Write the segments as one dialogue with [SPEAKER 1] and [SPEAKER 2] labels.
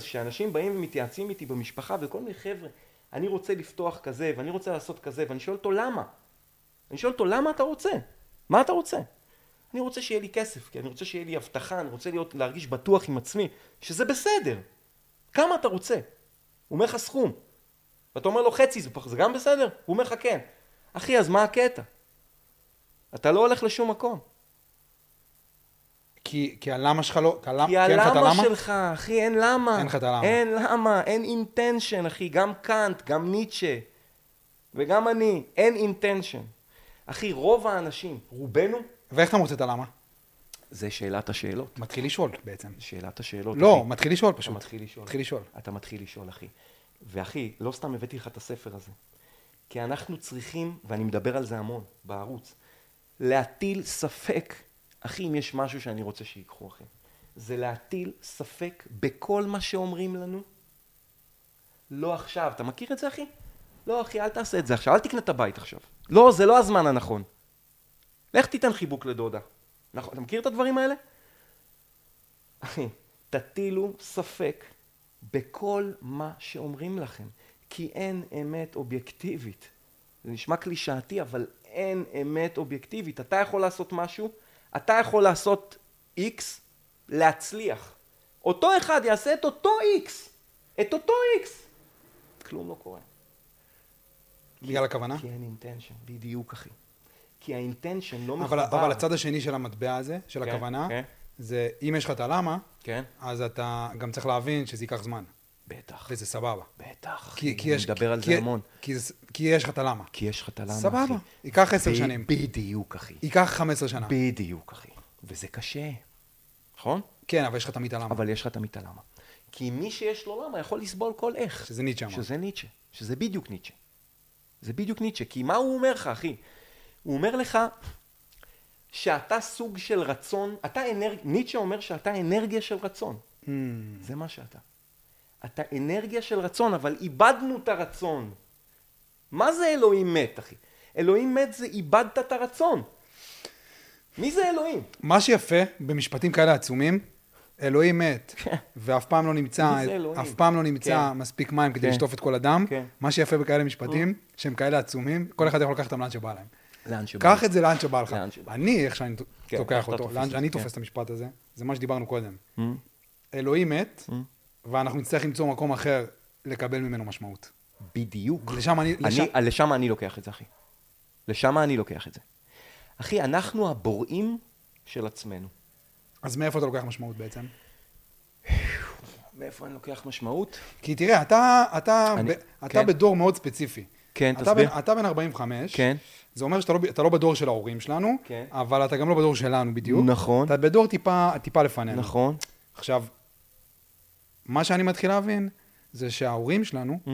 [SPEAKER 1] כשאנשים באים ומתייעצים איתי במשפחה וכל מיני חבר'ה, אני רוצה לפתוח כזה ואני רוצה לעשות כזה ואני שואל אותו למה? אני שואל אותו למה אתה רוצה? מה אתה רוצה? אני רוצה שיהיה לי כסף, כי אני רוצה שיהיה לי הבטחה, אני רוצה להיות, להרגיש בטוח עם עצמי, שזה בסדר. כמה אתה רוצה? הוא אומר לך סכום. ואתה אומר לו חצי, זה, גם בסדר? הוא אומר לך כן. אחי, אז מה הקטע? אתה לא הולך לשום מקום.
[SPEAKER 2] כי, כי הלמה שלך לא... כי, הלמה,
[SPEAKER 1] כי
[SPEAKER 2] אין לך את
[SPEAKER 1] הלמה? שלך, אחי, אין למה.
[SPEAKER 2] אין לך את הלמה.
[SPEAKER 1] אין למה, אין אינטנשן, אחי. גם קאנט, גם ניטשה, וגם אני, אין אינטנשן. אחי, רוב האנשים, רובנו,
[SPEAKER 2] ואיך אתה מוצא את הלמה?
[SPEAKER 1] זה שאלת השאלות.
[SPEAKER 2] מתחיל לשאול בעצם.
[SPEAKER 1] שאלת השאלות,
[SPEAKER 2] לא,
[SPEAKER 1] אחי.
[SPEAKER 2] מתחיל לשאול
[SPEAKER 1] אתה
[SPEAKER 2] פשוט.
[SPEAKER 1] מתחיל לשאול.
[SPEAKER 2] מתחיל לשאול.
[SPEAKER 1] אתה מתחיל לשאול, אחי. ואחי, לא סתם הבאתי לך את הספר הזה. כי אנחנו צריכים, ואני מדבר על זה המון בערוץ, להטיל ספק, אחי, אם יש משהו שאני רוצה שיקחו, אחי. זה להטיל ספק בכל מה שאומרים לנו. לא עכשיו. אתה מכיר את זה, אחי? לא, אחי, אל תעשה את זה עכשיו. אל תקנה את הבית עכשיו. לא, זה לא הזמן הנכון. לך תיתן חיבוק לדודה. נכון, אתה מכיר את הדברים האלה? אחי, תטילו ספק בכל מה שאומרים לכם, כי אין אמת אובייקטיבית. זה נשמע קלישאתי, אבל אין אמת אובייקטיבית. אתה יכול לעשות משהו, אתה יכול לעשות איקס, להצליח. אותו אחד יעשה את אותו איקס, את אותו איקס. כלום לא קורה.
[SPEAKER 2] בגלל הכוונה?
[SPEAKER 1] כי אין intention, בדיוק אחי. כי ה intention
[SPEAKER 2] לא
[SPEAKER 1] מחובר.
[SPEAKER 2] אבל הצד השני של המטבע הזה, של
[SPEAKER 1] כן,
[SPEAKER 2] הכוונה,
[SPEAKER 1] כן.
[SPEAKER 2] זה אם יש לך את הלמה,
[SPEAKER 1] כן?
[SPEAKER 2] אז אתה גם צריך להבין שזה ייקח זמן,
[SPEAKER 1] בטח.
[SPEAKER 2] וזה סבבה.
[SPEAKER 1] בטח.
[SPEAKER 2] כי, כי יש...
[SPEAKER 1] אני מדבר על
[SPEAKER 2] כי,
[SPEAKER 1] זה המון.
[SPEAKER 2] כי, כי יש לך את הלמה.
[SPEAKER 1] כי יש לך את הלמה, אחי.
[SPEAKER 2] סבבה, ייקח עשר שנים.
[SPEAKER 1] בדיוק, אחי.
[SPEAKER 2] ייקח 15 שנה.
[SPEAKER 1] בדיוק, אחי. וזה קשה, נכון?
[SPEAKER 2] כן, אבל יש לך תמיד הלמה.
[SPEAKER 1] אבל יש לך תמיד הלמה. כי מי שיש לו למה יכול לסבול כל איך.
[SPEAKER 2] שזה ניטשה אמר.
[SPEAKER 1] שזה ניטשה. שזה בדיוק ניטשה. זה בדיוק ניטשה. כי מה הוא אומר לך, אחי? הוא אומר לך שאתה סוג של רצון, אתה אנרגיה, ניטשה אומר שאתה אנרגיה של רצון.
[SPEAKER 2] Hmm.
[SPEAKER 1] זה מה שאתה. אתה אנרגיה של רצון, אבל איבדנו את הרצון. מה זה אלוהים מת, אחי? אלוהים מת זה איבדת את הרצון. מי זה אלוהים?
[SPEAKER 2] מה שיפה במשפטים כאלה עצומים, אלוהים מת, ואף פעם לא נמצא? אף פעם לא נמצא
[SPEAKER 1] כן.
[SPEAKER 2] מספיק מים כדי
[SPEAKER 1] כן.
[SPEAKER 2] לשטוף את כל הדם.
[SPEAKER 1] כן.
[SPEAKER 2] מה שיפה בכאלה משפטים, שהם כאלה עצומים, כל אחד יכול לקחת אותם לאן שבא להם.
[SPEAKER 1] לאן שבא.
[SPEAKER 2] קח את זה לאן שבא לך. אני, איך שאני
[SPEAKER 1] כן,
[SPEAKER 2] תוקח אותו,
[SPEAKER 1] כן.
[SPEAKER 2] תופס את המשפט הזה, זה מה שדיברנו קודם.
[SPEAKER 1] Hmm?
[SPEAKER 2] אלוהים מת,
[SPEAKER 1] Hmm?
[SPEAKER 2] ואנחנו נצטרך למצוא מקום אחר לקבל ממנו משמעות.
[SPEAKER 1] בדיוק.
[SPEAKER 2] לשם אני, לשם,
[SPEAKER 1] אני, לשם אני לוקח את זה, אחי. לשם אני לוקח את זה. אחי, אנחנו הבוראים של עצמנו.
[SPEAKER 2] אז מאיפה אתה לוקח משמעות בעצם?
[SPEAKER 1] מאיפה אני לוקח משמעות?
[SPEAKER 2] כי תראה, אתה, אתה,
[SPEAKER 1] אני-
[SPEAKER 2] ב, אתה
[SPEAKER 1] כן.
[SPEAKER 2] בדור מאוד ספציפי.
[SPEAKER 1] כן,
[SPEAKER 2] אתה
[SPEAKER 1] תסביר.
[SPEAKER 2] בן, אתה בן 45,
[SPEAKER 1] כן.
[SPEAKER 2] זה אומר שאתה לא, לא בדור של ההורים שלנו,
[SPEAKER 1] כן.
[SPEAKER 2] אבל אתה גם לא בדור שלנו בדיוק.
[SPEAKER 1] נכון.
[SPEAKER 2] אתה בדור טיפה, טיפה לפנינו.
[SPEAKER 1] נכון.
[SPEAKER 2] עכשיו, מה שאני מתחיל להבין, זה שההורים שלנו
[SPEAKER 1] Hmm?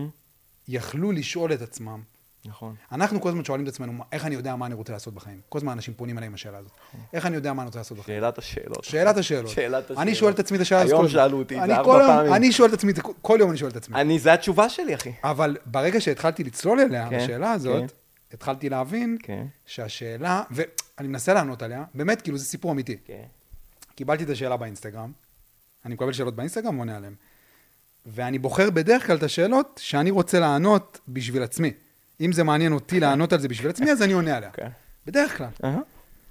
[SPEAKER 2] יכלו לשאול את עצמם.
[SPEAKER 1] נכון.
[SPEAKER 2] אנחנו כל הזמן שואלים את עצמנו, "מה- איך אני יודע מה אני רוצה לעשות בחיים? כל הזמן אנשים פונים אליי עם השאלה הזאת. איך אני יודע מה אני רוצה לעשות בחיים?
[SPEAKER 1] שאלת השאלות.
[SPEAKER 2] שאלת השאלות.
[SPEAKER 1] שאלת השאלות.
[SPEAKER 2] אני שואל את עצמי את השאלה הזאת.
[SPEAKER 1] היום. שאלו אותי את זה ארבע פעמים.
[SPEAKER 2] אני שואל את עצמי, כל יום אני שואל את עצמי.
[SPEAKER 1] אני, זה התשובה שלי, אחי.
[SPEAKER 2] אבל ברגע שהתחלתי לצלול אליה,
[SPEAKER 1] כן,
[SPEAKER 2] לשאלה הזאת,
[SPEAKER 1] כן.
[SPEAKER 2] התחלתי להבין
[SPEAKER 1] כן.
[SPEAKER 2] שהשאלה, ואני מנסה לענות עליה, באמת, כאילו, זה סיפור אמיתי.
[SPEAKER 1] כן.
[SPEAKER 2] קיבלתי את השאלה באינסטגרם, אני מקבל שאלות באינסטגרם ועונה עליהן. ואני בוחר בדרך כלל את השאלות שאני רוצה לענות בשביל עצמי. אם זה מעניין אותי לענות על זה בשביל עצמי, אז אני עונה עליה.
[SPEAKER 1] כן.
[SPEAKER 2] בדרך כלל.
[SPEAKER 1] אהה.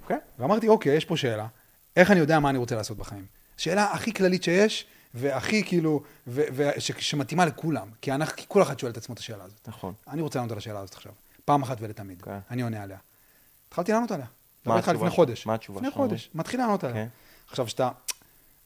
[SPEAKER 1] אוקיי.
[SPEAKER 2] ואמרתי, אוקיי, יש פה שאלה, איך אני יודע מה אני רוצה לעשות בחיים? שאלה הכי כללית שיש, והכי כאילו, ו- ו- ש- שמתאימה לכולם. כי אנחנו, כי כל אחד שואל את עצמו את השאלה הזאת.
[SPEAKER 1] נכון.
[SPEAKER 2] אני רוצה לענות על השאלה הזאת עכשיו, פעם אחת ולתמיד.
[SPEAKER 1] כן.
[SPEAKER 2] אני עונה עליה. התחלתי לענות עליה.
[SPEAKER 1] מה
[SPEAKER 2] איתך
[SPEAKER 1] התשובה
[SPEAKER 2] לפני? חודש.
[SPEAKER 1] מה התשובה
[SPEAKER 2] לפני? חודש. מתחיל לענות עליה.
[SPEAKER 1] כן.
[SPEAKER 2] עכשיו, שאתה...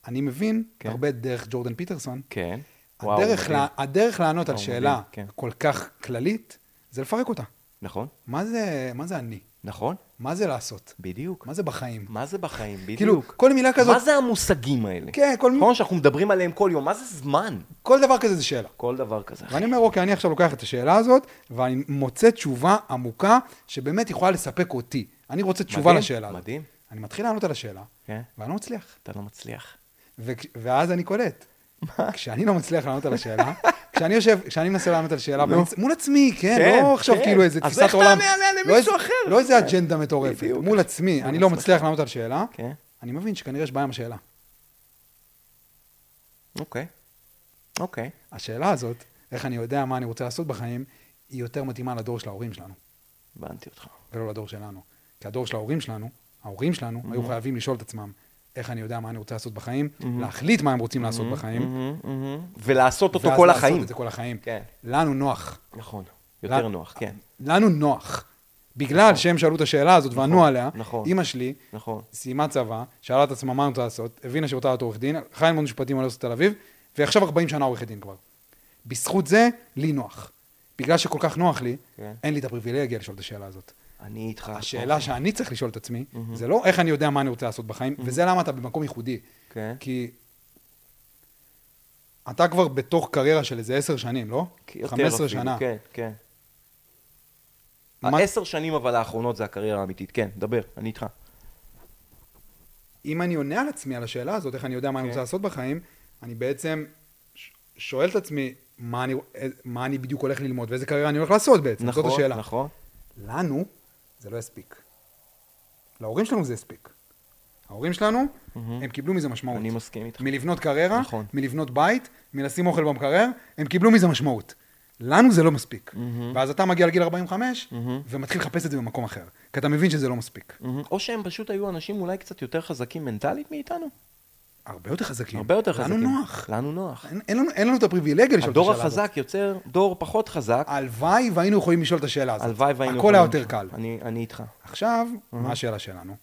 [SPEAKER 2] אני מבין
[SPEAKER 1] כן.
[SPEAKER 2] הרבה דרך ג'ורדן פיטרסון.
[SPEAKER 1] כן.
[SPEAKER 2] הדרך,
[SPEAKER 1] מדהים.
[SPEAKER 2] לה, הדרך לענות על
[SPEAKER 1] וואו,
[SPEAKER 2] שאלה
[SPEAKER 1] מדהים, כן.
[SPEAKER 2] כל כך כללית, זה לפרק אותה.
[SPEAKER 1] נכון.
[SPEAKER 2] מה זה, מה זה אני?
[SPEAKER 1] נכון.
[SPEAKER 2] מה זה לעשות?
[SPEAKER 1] בדיוק.
[SPEAKER 2] מה זה בחיים?
[SPEAKER 1] מה זה בחיים? בדיוק.
[SPEAKER 2] כאילו, כל מילה כזאת,
[SPEAKER 1] מה זה המושגים האלה?
[SPEAKER 2] כן, כל,
[SPEAKER 1] נכון שאנחנו מדברים עליהם כל יום, מה זה זמן?
[SPEAKER 2] כל דבר כזה זה שאלה.
[SPEAKER 1] כל דבר כזה.
[SPEAKER 2] ואני אומר, אוקיי, אני עכשיו לוקח את השאלה הזאת, ואני מוצא תשובה עמוקה, שבאמת יכולה לספק אותי. אני רוצה תשובה
[SPEAKER 1] מדהים,
[SPEAKER 2] לשאלה הזאת.
[SPEAKER 1] מדהים.
[SPEAKER 2] אני מתחיל לענות על השאלה,
[SPEAKER 1] כן.
[SPEAKER 2] ואני לא מצליח.
[SPEAKER 1] אתה לא מצליח.
[SPEAKER 2] וכ- ואז אני קולט. כשאני לא מצליח לענות על השאלה, כשאני יושב, כשאני מנסה לענות על שאלה, מול עצמי, כן,
[SPEAKER 1] כן,
[SPEAKER 2] לא עכשיו
[SPEAKER 1] כן.
[SPEAKER 2] כאילו איזה
[SPEAKER 1] אז
[SPEAKER 2] תפיסת
[SPEAKER 1] איך
[SPEAKER 2] עולם.
[SPEAKER 1] תענה עליה
[SPEAKER 2] לא
[SPEAKER 1] למישהו
[SPEAKER 2] איזה-
[SPEAKER 1] אחר?
[SPEAKER 2] לא איזה אג'נדה מטורפת,
[SPEAKER 1] בדיוק.
[SPEAKER 2] מול עצמי, אני לא מצליח לענות על שאלה,
[SPEAKER 1] כן.
[SPEAKER 2] אני מבין שכנראה יש בעיה עם השאלה.
[SPEAKER 1] אוקיי. אוקיי.
[SPEAKER 2] השאלה הזאת, איך אני יודע מה אני רוצה לעשות בחיים, היא יותר מתאימה לדור של ההורים שלנו,
[SPEAKER 1] הבנתי אותך.
[SPEAKER 2] ולא לדור שלנו. כי הדור של ההורים שלנו, ההורים שלנו, היו חייבים לשאול את עצמם, איך אני יודע מה אני רוצה לעשות בחיים, להחליט מה הם רוצים לעשות בחיים,
[SPEAKER 1] מהמם, מהמם. ולעשות אותו
[SPEAKER 2] ואז
[SPEAKER 1] כל
[SPEAKER 2] לעשות
[SPEAKER 1] החיים.
[SPEAKER 2] את זה כל החיים.
[SPEAKER 1] כן.
[SPEAKER 2] לנו נוח.
[SPEAKER 1] נכון. יותר
[SPEAKER 2] לנו-
[SPEAKER 1] נוח, כן.
[SPEAKER 2] לנו נוח. בגלל שהם שאלו את השאלה הזאת וענו עליה,
[SPEAKER 1] נכון.
[SPEAKER 2] אימא שלי
[SPEAKER 1] נכון.
[SPEAKER 2] סיימה צבא, שאלה את עצמה מה היא רוצה לעשות, הבינה שהיא רוצה להיות עורך דין, הלכה ללמוד משפטים באוניברסיטת תל אביב, ועכשיו 40 שנה עורכת דין כבר. בזכות זה, לי נוח. בגלל שכל כך נוח לי,
[SPEAKER 1] כן.
[SPEAKER 2] אין לי את הפריבילגיה לשאול את השאלה הזאת.
[SPEAKER 1] אני איתך.
[SPEAKER 2] השאלה שאני צריך לשאול את עצמי, זה לא איך אני יודע מה אני רוצה לעשות בחיים, וזה למה אתה במקום ייחודי.
[SPEAKER 1] כן.
[SPEAKER 2] כי אתה כבר בתוך קריירה של איזה עשר שנים, לא?
[SPEAKER 1] יותר
[SPEAKER 2] 15
[SPEAKER 1] אפילו,
[SPEAKER 2] שנה.
[SPEAKER 1] כן, כן.
[SPEAKER 2] מה-
[SPEAKER 1] העשר שנים אבל האחרונות זה הקריירה האמיתית. כן, דבר, אני איתך.
[SPEAKER 2] אם אני עונה על עצמי, על השאלה הזאת, איך אני יודע מה אני
[SPEAKER 1] כן.
[SPEAKER 2] רוצה לעשות בחיים, אני בעצם שואל את עצמי מה אני, מה אני בדיוק הולך ללמוד ואיזה קריירה אני הולך לעשות בעצם,
[SPEAKER 1] נכון,
[SPEAKER 2] זאת השאלה.
[SPEAKER 1] נכון.
[SPEAKER 2] לנו זה לא יספיק. להורים שלנו זה יספיק. ההורים שלנו, הם קיבלו מזה משמעות.
[SPEAKER 1] אני מסכים איתך.
[SPEAKER 2] מלבנות קריירה,
[SPEAKER 1] נכון.
[SPEAKER 2] מלבנות בית, מלשים אוכל במקרר, הם קיבלו מזה משמעות. לנו זה לא מספיק. ואז אתה מגיע לגיל 45, ומתחיל לחפש את זה במקום אחר. כי אתה מבין שזה לא מספיק.
[SPEAKER 1] מהמם. או שהם פשוט היו אנשים אולי קצת יותר חזקים מנטלית מאיתנו.
[SPEAKER 2] הרבה יותר חזקים.
[SPEAKER 1] הרבה יותר חזקים.
[SPEAKER 2] לנו נוח.
[SPEAKER 1] לנו נוח.
[SPEAKER 2] אין, אין, לנו, אין לנו את הפריבילגיה לשאול את
[SPEAKER 1] הדור
[SPEAKER 2] השאלה הזאת.
[SPEAKER 1] החזק יוצר דור פחות חזק.
[SPEAKER 2] הלוואי והיינו יכולים לשאול את השאלה הזאת.
[SPEAKER 1] הלוואי והיינו...
[SPEAKER 2] הכל היה
[SPEAKER 1] יכולים-
[SPEAKER 2] יותר קל.
[SPEAKER 1] אני אני איתך.
[SPEAKER 2] עכשיו, מה השאלה שלנו?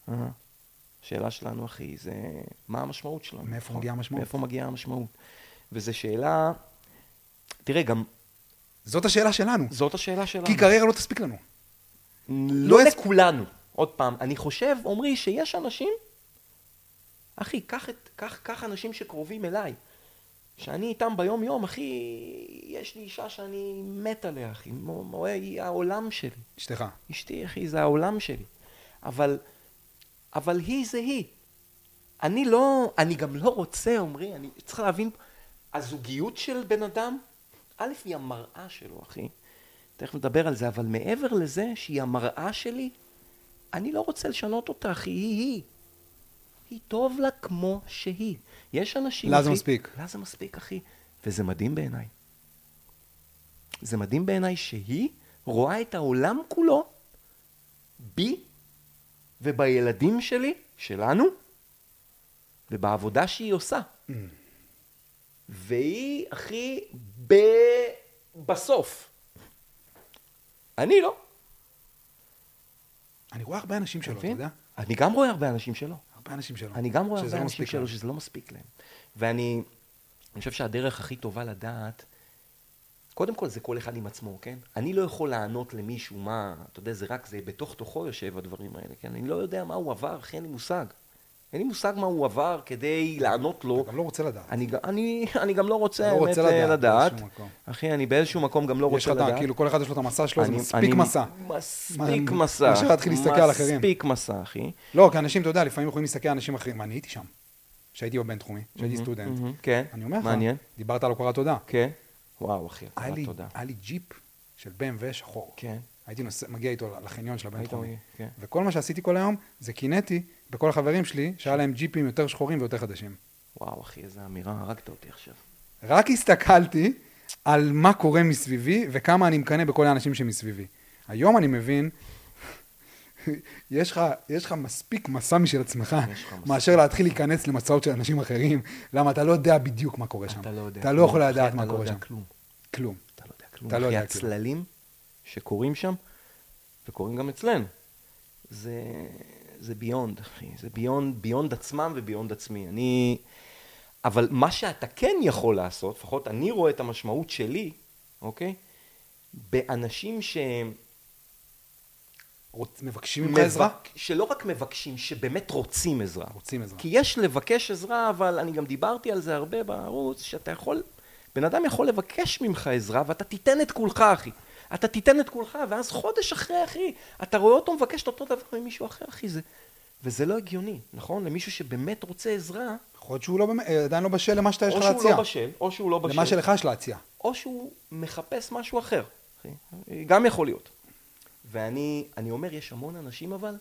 [SPEAKER 1] השאלה שלנו, אחי, זה מה המשמעות שלנו.
[SPEAKER 2] מאיפה
[SPEAKER 1] נכון?
[SPEAKER 2] מגיעה המשמעות?
[SPEAKER 1] מאיפה מגיעה המשמעות? וזו שאלה... תראה, גם
[SPEAKER 2] זאת השאלה שלנו.
[SPEAKER 1] זאת השאלה שלנו.
[SPEAKER 2] כי קריירה לא תספיק לנו.
[SPEAKER 1] לא
[SPEAKER 2] לא
[SPEAKER 1] לכולנו. עוד פעם, אני חושב, עמרי, שיש אנשים... אחי, קח, את, קח, קח אנשים שקרובים אליי. שאני איתם ביום-יום, אחי, יש לי אישה שאני מת עליה, אחי. מו- מו- היא העולם שלי.
[SPEAKER 2] אשתך.
[SPEAKER 1] אשתי, אחי, זה העולם שלי. אבל, אבל היא זה היא. אני לא, אני גם לא רוצה, עמרי, אני צריך להבין, הזוגיות של בן אדם, א', היא המראה שלו, אחי. תכף נדבר על זה, אבל מעבר לזה שהיא המראה שלי, אני לא רוצה לשנות אותה, אחי, היא היא. היא טוב לה כמו שהיא. יש אנשים,
[SPEAKER 2] לה. זה מספיק.
[SPEAKER 1] לה זה מספיק, אחי. וזה מדהים בעיניי. זה מדהים בעיניי שהיא רואה את העולם כולו בי ובילדים שלי, שלנו, ובעבודה שהיא עושה.
[SPEAKER 2] Mm.
[SPEAKER 1] והיא, אחי, ב... בסוף. אני לא.
[SPEAKER 2] אני רואה הרבה אנשים שלו, אתה? יודע?
[SPEAKER 1] אני גם רואה הרבה אנשים שלא.
[SPEAKER 2] הרבה אנשים שלו.
[SPEAKER 1] אני גם רואה הרבה
[SPEAKER 2] לא
[SPEAKER 1] אנשים
[SPEAKER 2] להם.
[SPEAKER 1] שזה לא מספיק להם. ואני אני חושב שהדרך הכי טובה לדעת, קודם כל זה כל אחד עם עצמו, כן? אני לא יכול לענות למישהו מה, אתה יודע, זה רק, זה בתוך תוכו יושב הדברים האלה, כן? אני לא יודע מה הוא עבר, אין לי מושג. אין לי מושג מה הוא עבר כדי לענות לו.
[SPEAKER 2] אתה גם לא רוצה לדעת.
[SPEAKER 1] אני, אני, אני גם לא רוצה,
[SPEAKER 2] לא רוצה
[SPEAKER 1] האמת,
[SPEAKER 2] לדעת
[SPEAKER 1] לדעת. אחי, אני באיזשהו מקום גם לא
[SPEAKER 2] יש
[SPEAKER 1] רוצה
[SPEAKER 2] לך,
[SPEAKER 1] לדעת.
[SPEAKER 2] כאילו, כל אחד יש לו את המסע שלו, זה
[SPEAKER 1] אני-
[SPEAKER 2] מספיק
[SPEAKER 1] אני-
[SPEAKER 2] מסע.
[SPEAKER 1] מספיק
[SPEAKER 2] מה-
[SPEAKER 1] מסע.
[SPEAKER 2] מאשר להתחיל להסתכל על אחרים.
[SPEAKER 1] מספיק מסע, אחי.
[SPEAKER 2] לא, כי אנשים, אתה יודע, לפעמים יכולים להסתכל על אנשים אחרים. אני הייתי שם. כשהייתי בבינתחומי, כשהייתי סטודנט.
[SPEAKER 1] כן,
[SPEAKER 2] אני אומר לך. דיברת על הוקרת תודה.
[SPEAKER 1] כן. וואו, אחי,
[SPEAKER 2] לי-
[SPEAKER 1] תודה.
[SPEAKER 2] היה לי ג'יפ של BMW שחור.
[SPEAKER 1] כן.
[SPEAKER 2] הייתי מגיע איתו לחניון של הבינתחומי.
[SPEAKER 1] כן.
[SPEAKER 2] וכל מה שעשיתי כל היום, זה קינאתי בכל החברים שלי, שהיה להם ג'יפים יותר שחורים ויותר חדשים.
[SPEAKER 1] וואו, אחי, איזה אמירה, הרגת אותי עכשיו.
[SPEAKER 2] רק הסתכלתי על מה קורה מסביבי וכמה אני מקנא בכל האנשים שמסביבי. היום אני מבין, יש לך, יש לך מספיק מסע משל עצמך. מאשר להתחיל להיכנס למסעות של אנשים אחרים, למה אתה לא יודע בדיוק מה קורה שם.
[SPEAKER 1] אתה לא יודע.
[SPEAKER 2] אתה לא יכול
[SPEAKER 1] אחי,
[SPEAKER 2] לדעת מה
[SPEAKER 1] לא
[SPEAKER 2] קורה שם.
[SPEAKER 1] כלום.
[SPEAKER 2] כלום.
[SPEAKER 1] אתה לא יודע כלום.
[SPEAKER 2] אתה לא
[SPEAKER 1] אחי,
[SPEAKER 2] יודע כלום.
[SPEAKER 1] הצללים שקורים שם, וקורים גם אצלנו, זה, זה ביונד, אחי. זה ביונד, ביונד עצמם וביונד עצמי. אני... אבל מה שאתה כן יכול לעשות, לפחות אני רואה את המשמעות שלי, אוקיי? באנשים שהם...
[SPEAKER 2] רוצ- מבקשים ממך עזרה?
[SPEAKER 1] מבק- שלא רק מבקשים, שבאמת רוצים עזרה.
[SPEAKER 2] רוצים עזרה.
[SPEAKER 1] כי יש לבקש עזרה, אבל אני גם דיברתי על זה הרבה בערוץ, שאתה יכול, בן אדם יכול לבקש ממך עזרה, ואתה תיתן את כולך, אחי. אתה תיתן את כולך, ואז חודש אחרי, אחי, אתה רואה אותו מבקש את אותו דבר ממישהו אחר, אחי. זה... וזה לא הגיוני, נכון? למישהו שבאמת רוצה עזרה,
[SPEAKER 2] יכול להיות שהוא לא באמת- אה, עדיין לא בשל למה שאתה יש
[SPEAKER 1] או
[SPEAKER 2] לך
[SPEAKER 1] שהוא
[SPEAKER 2] להציע.
[SPEAKER 1] לא בשל, או שהוא לא בשל,
[SPEAKER 2] למה שלך יש להציע.
[SPEAKER 1] או שהוא מחפש משהו אחר. אחי. גם יכול להיות. ואני אני אומר, יש המון אנשים אבל,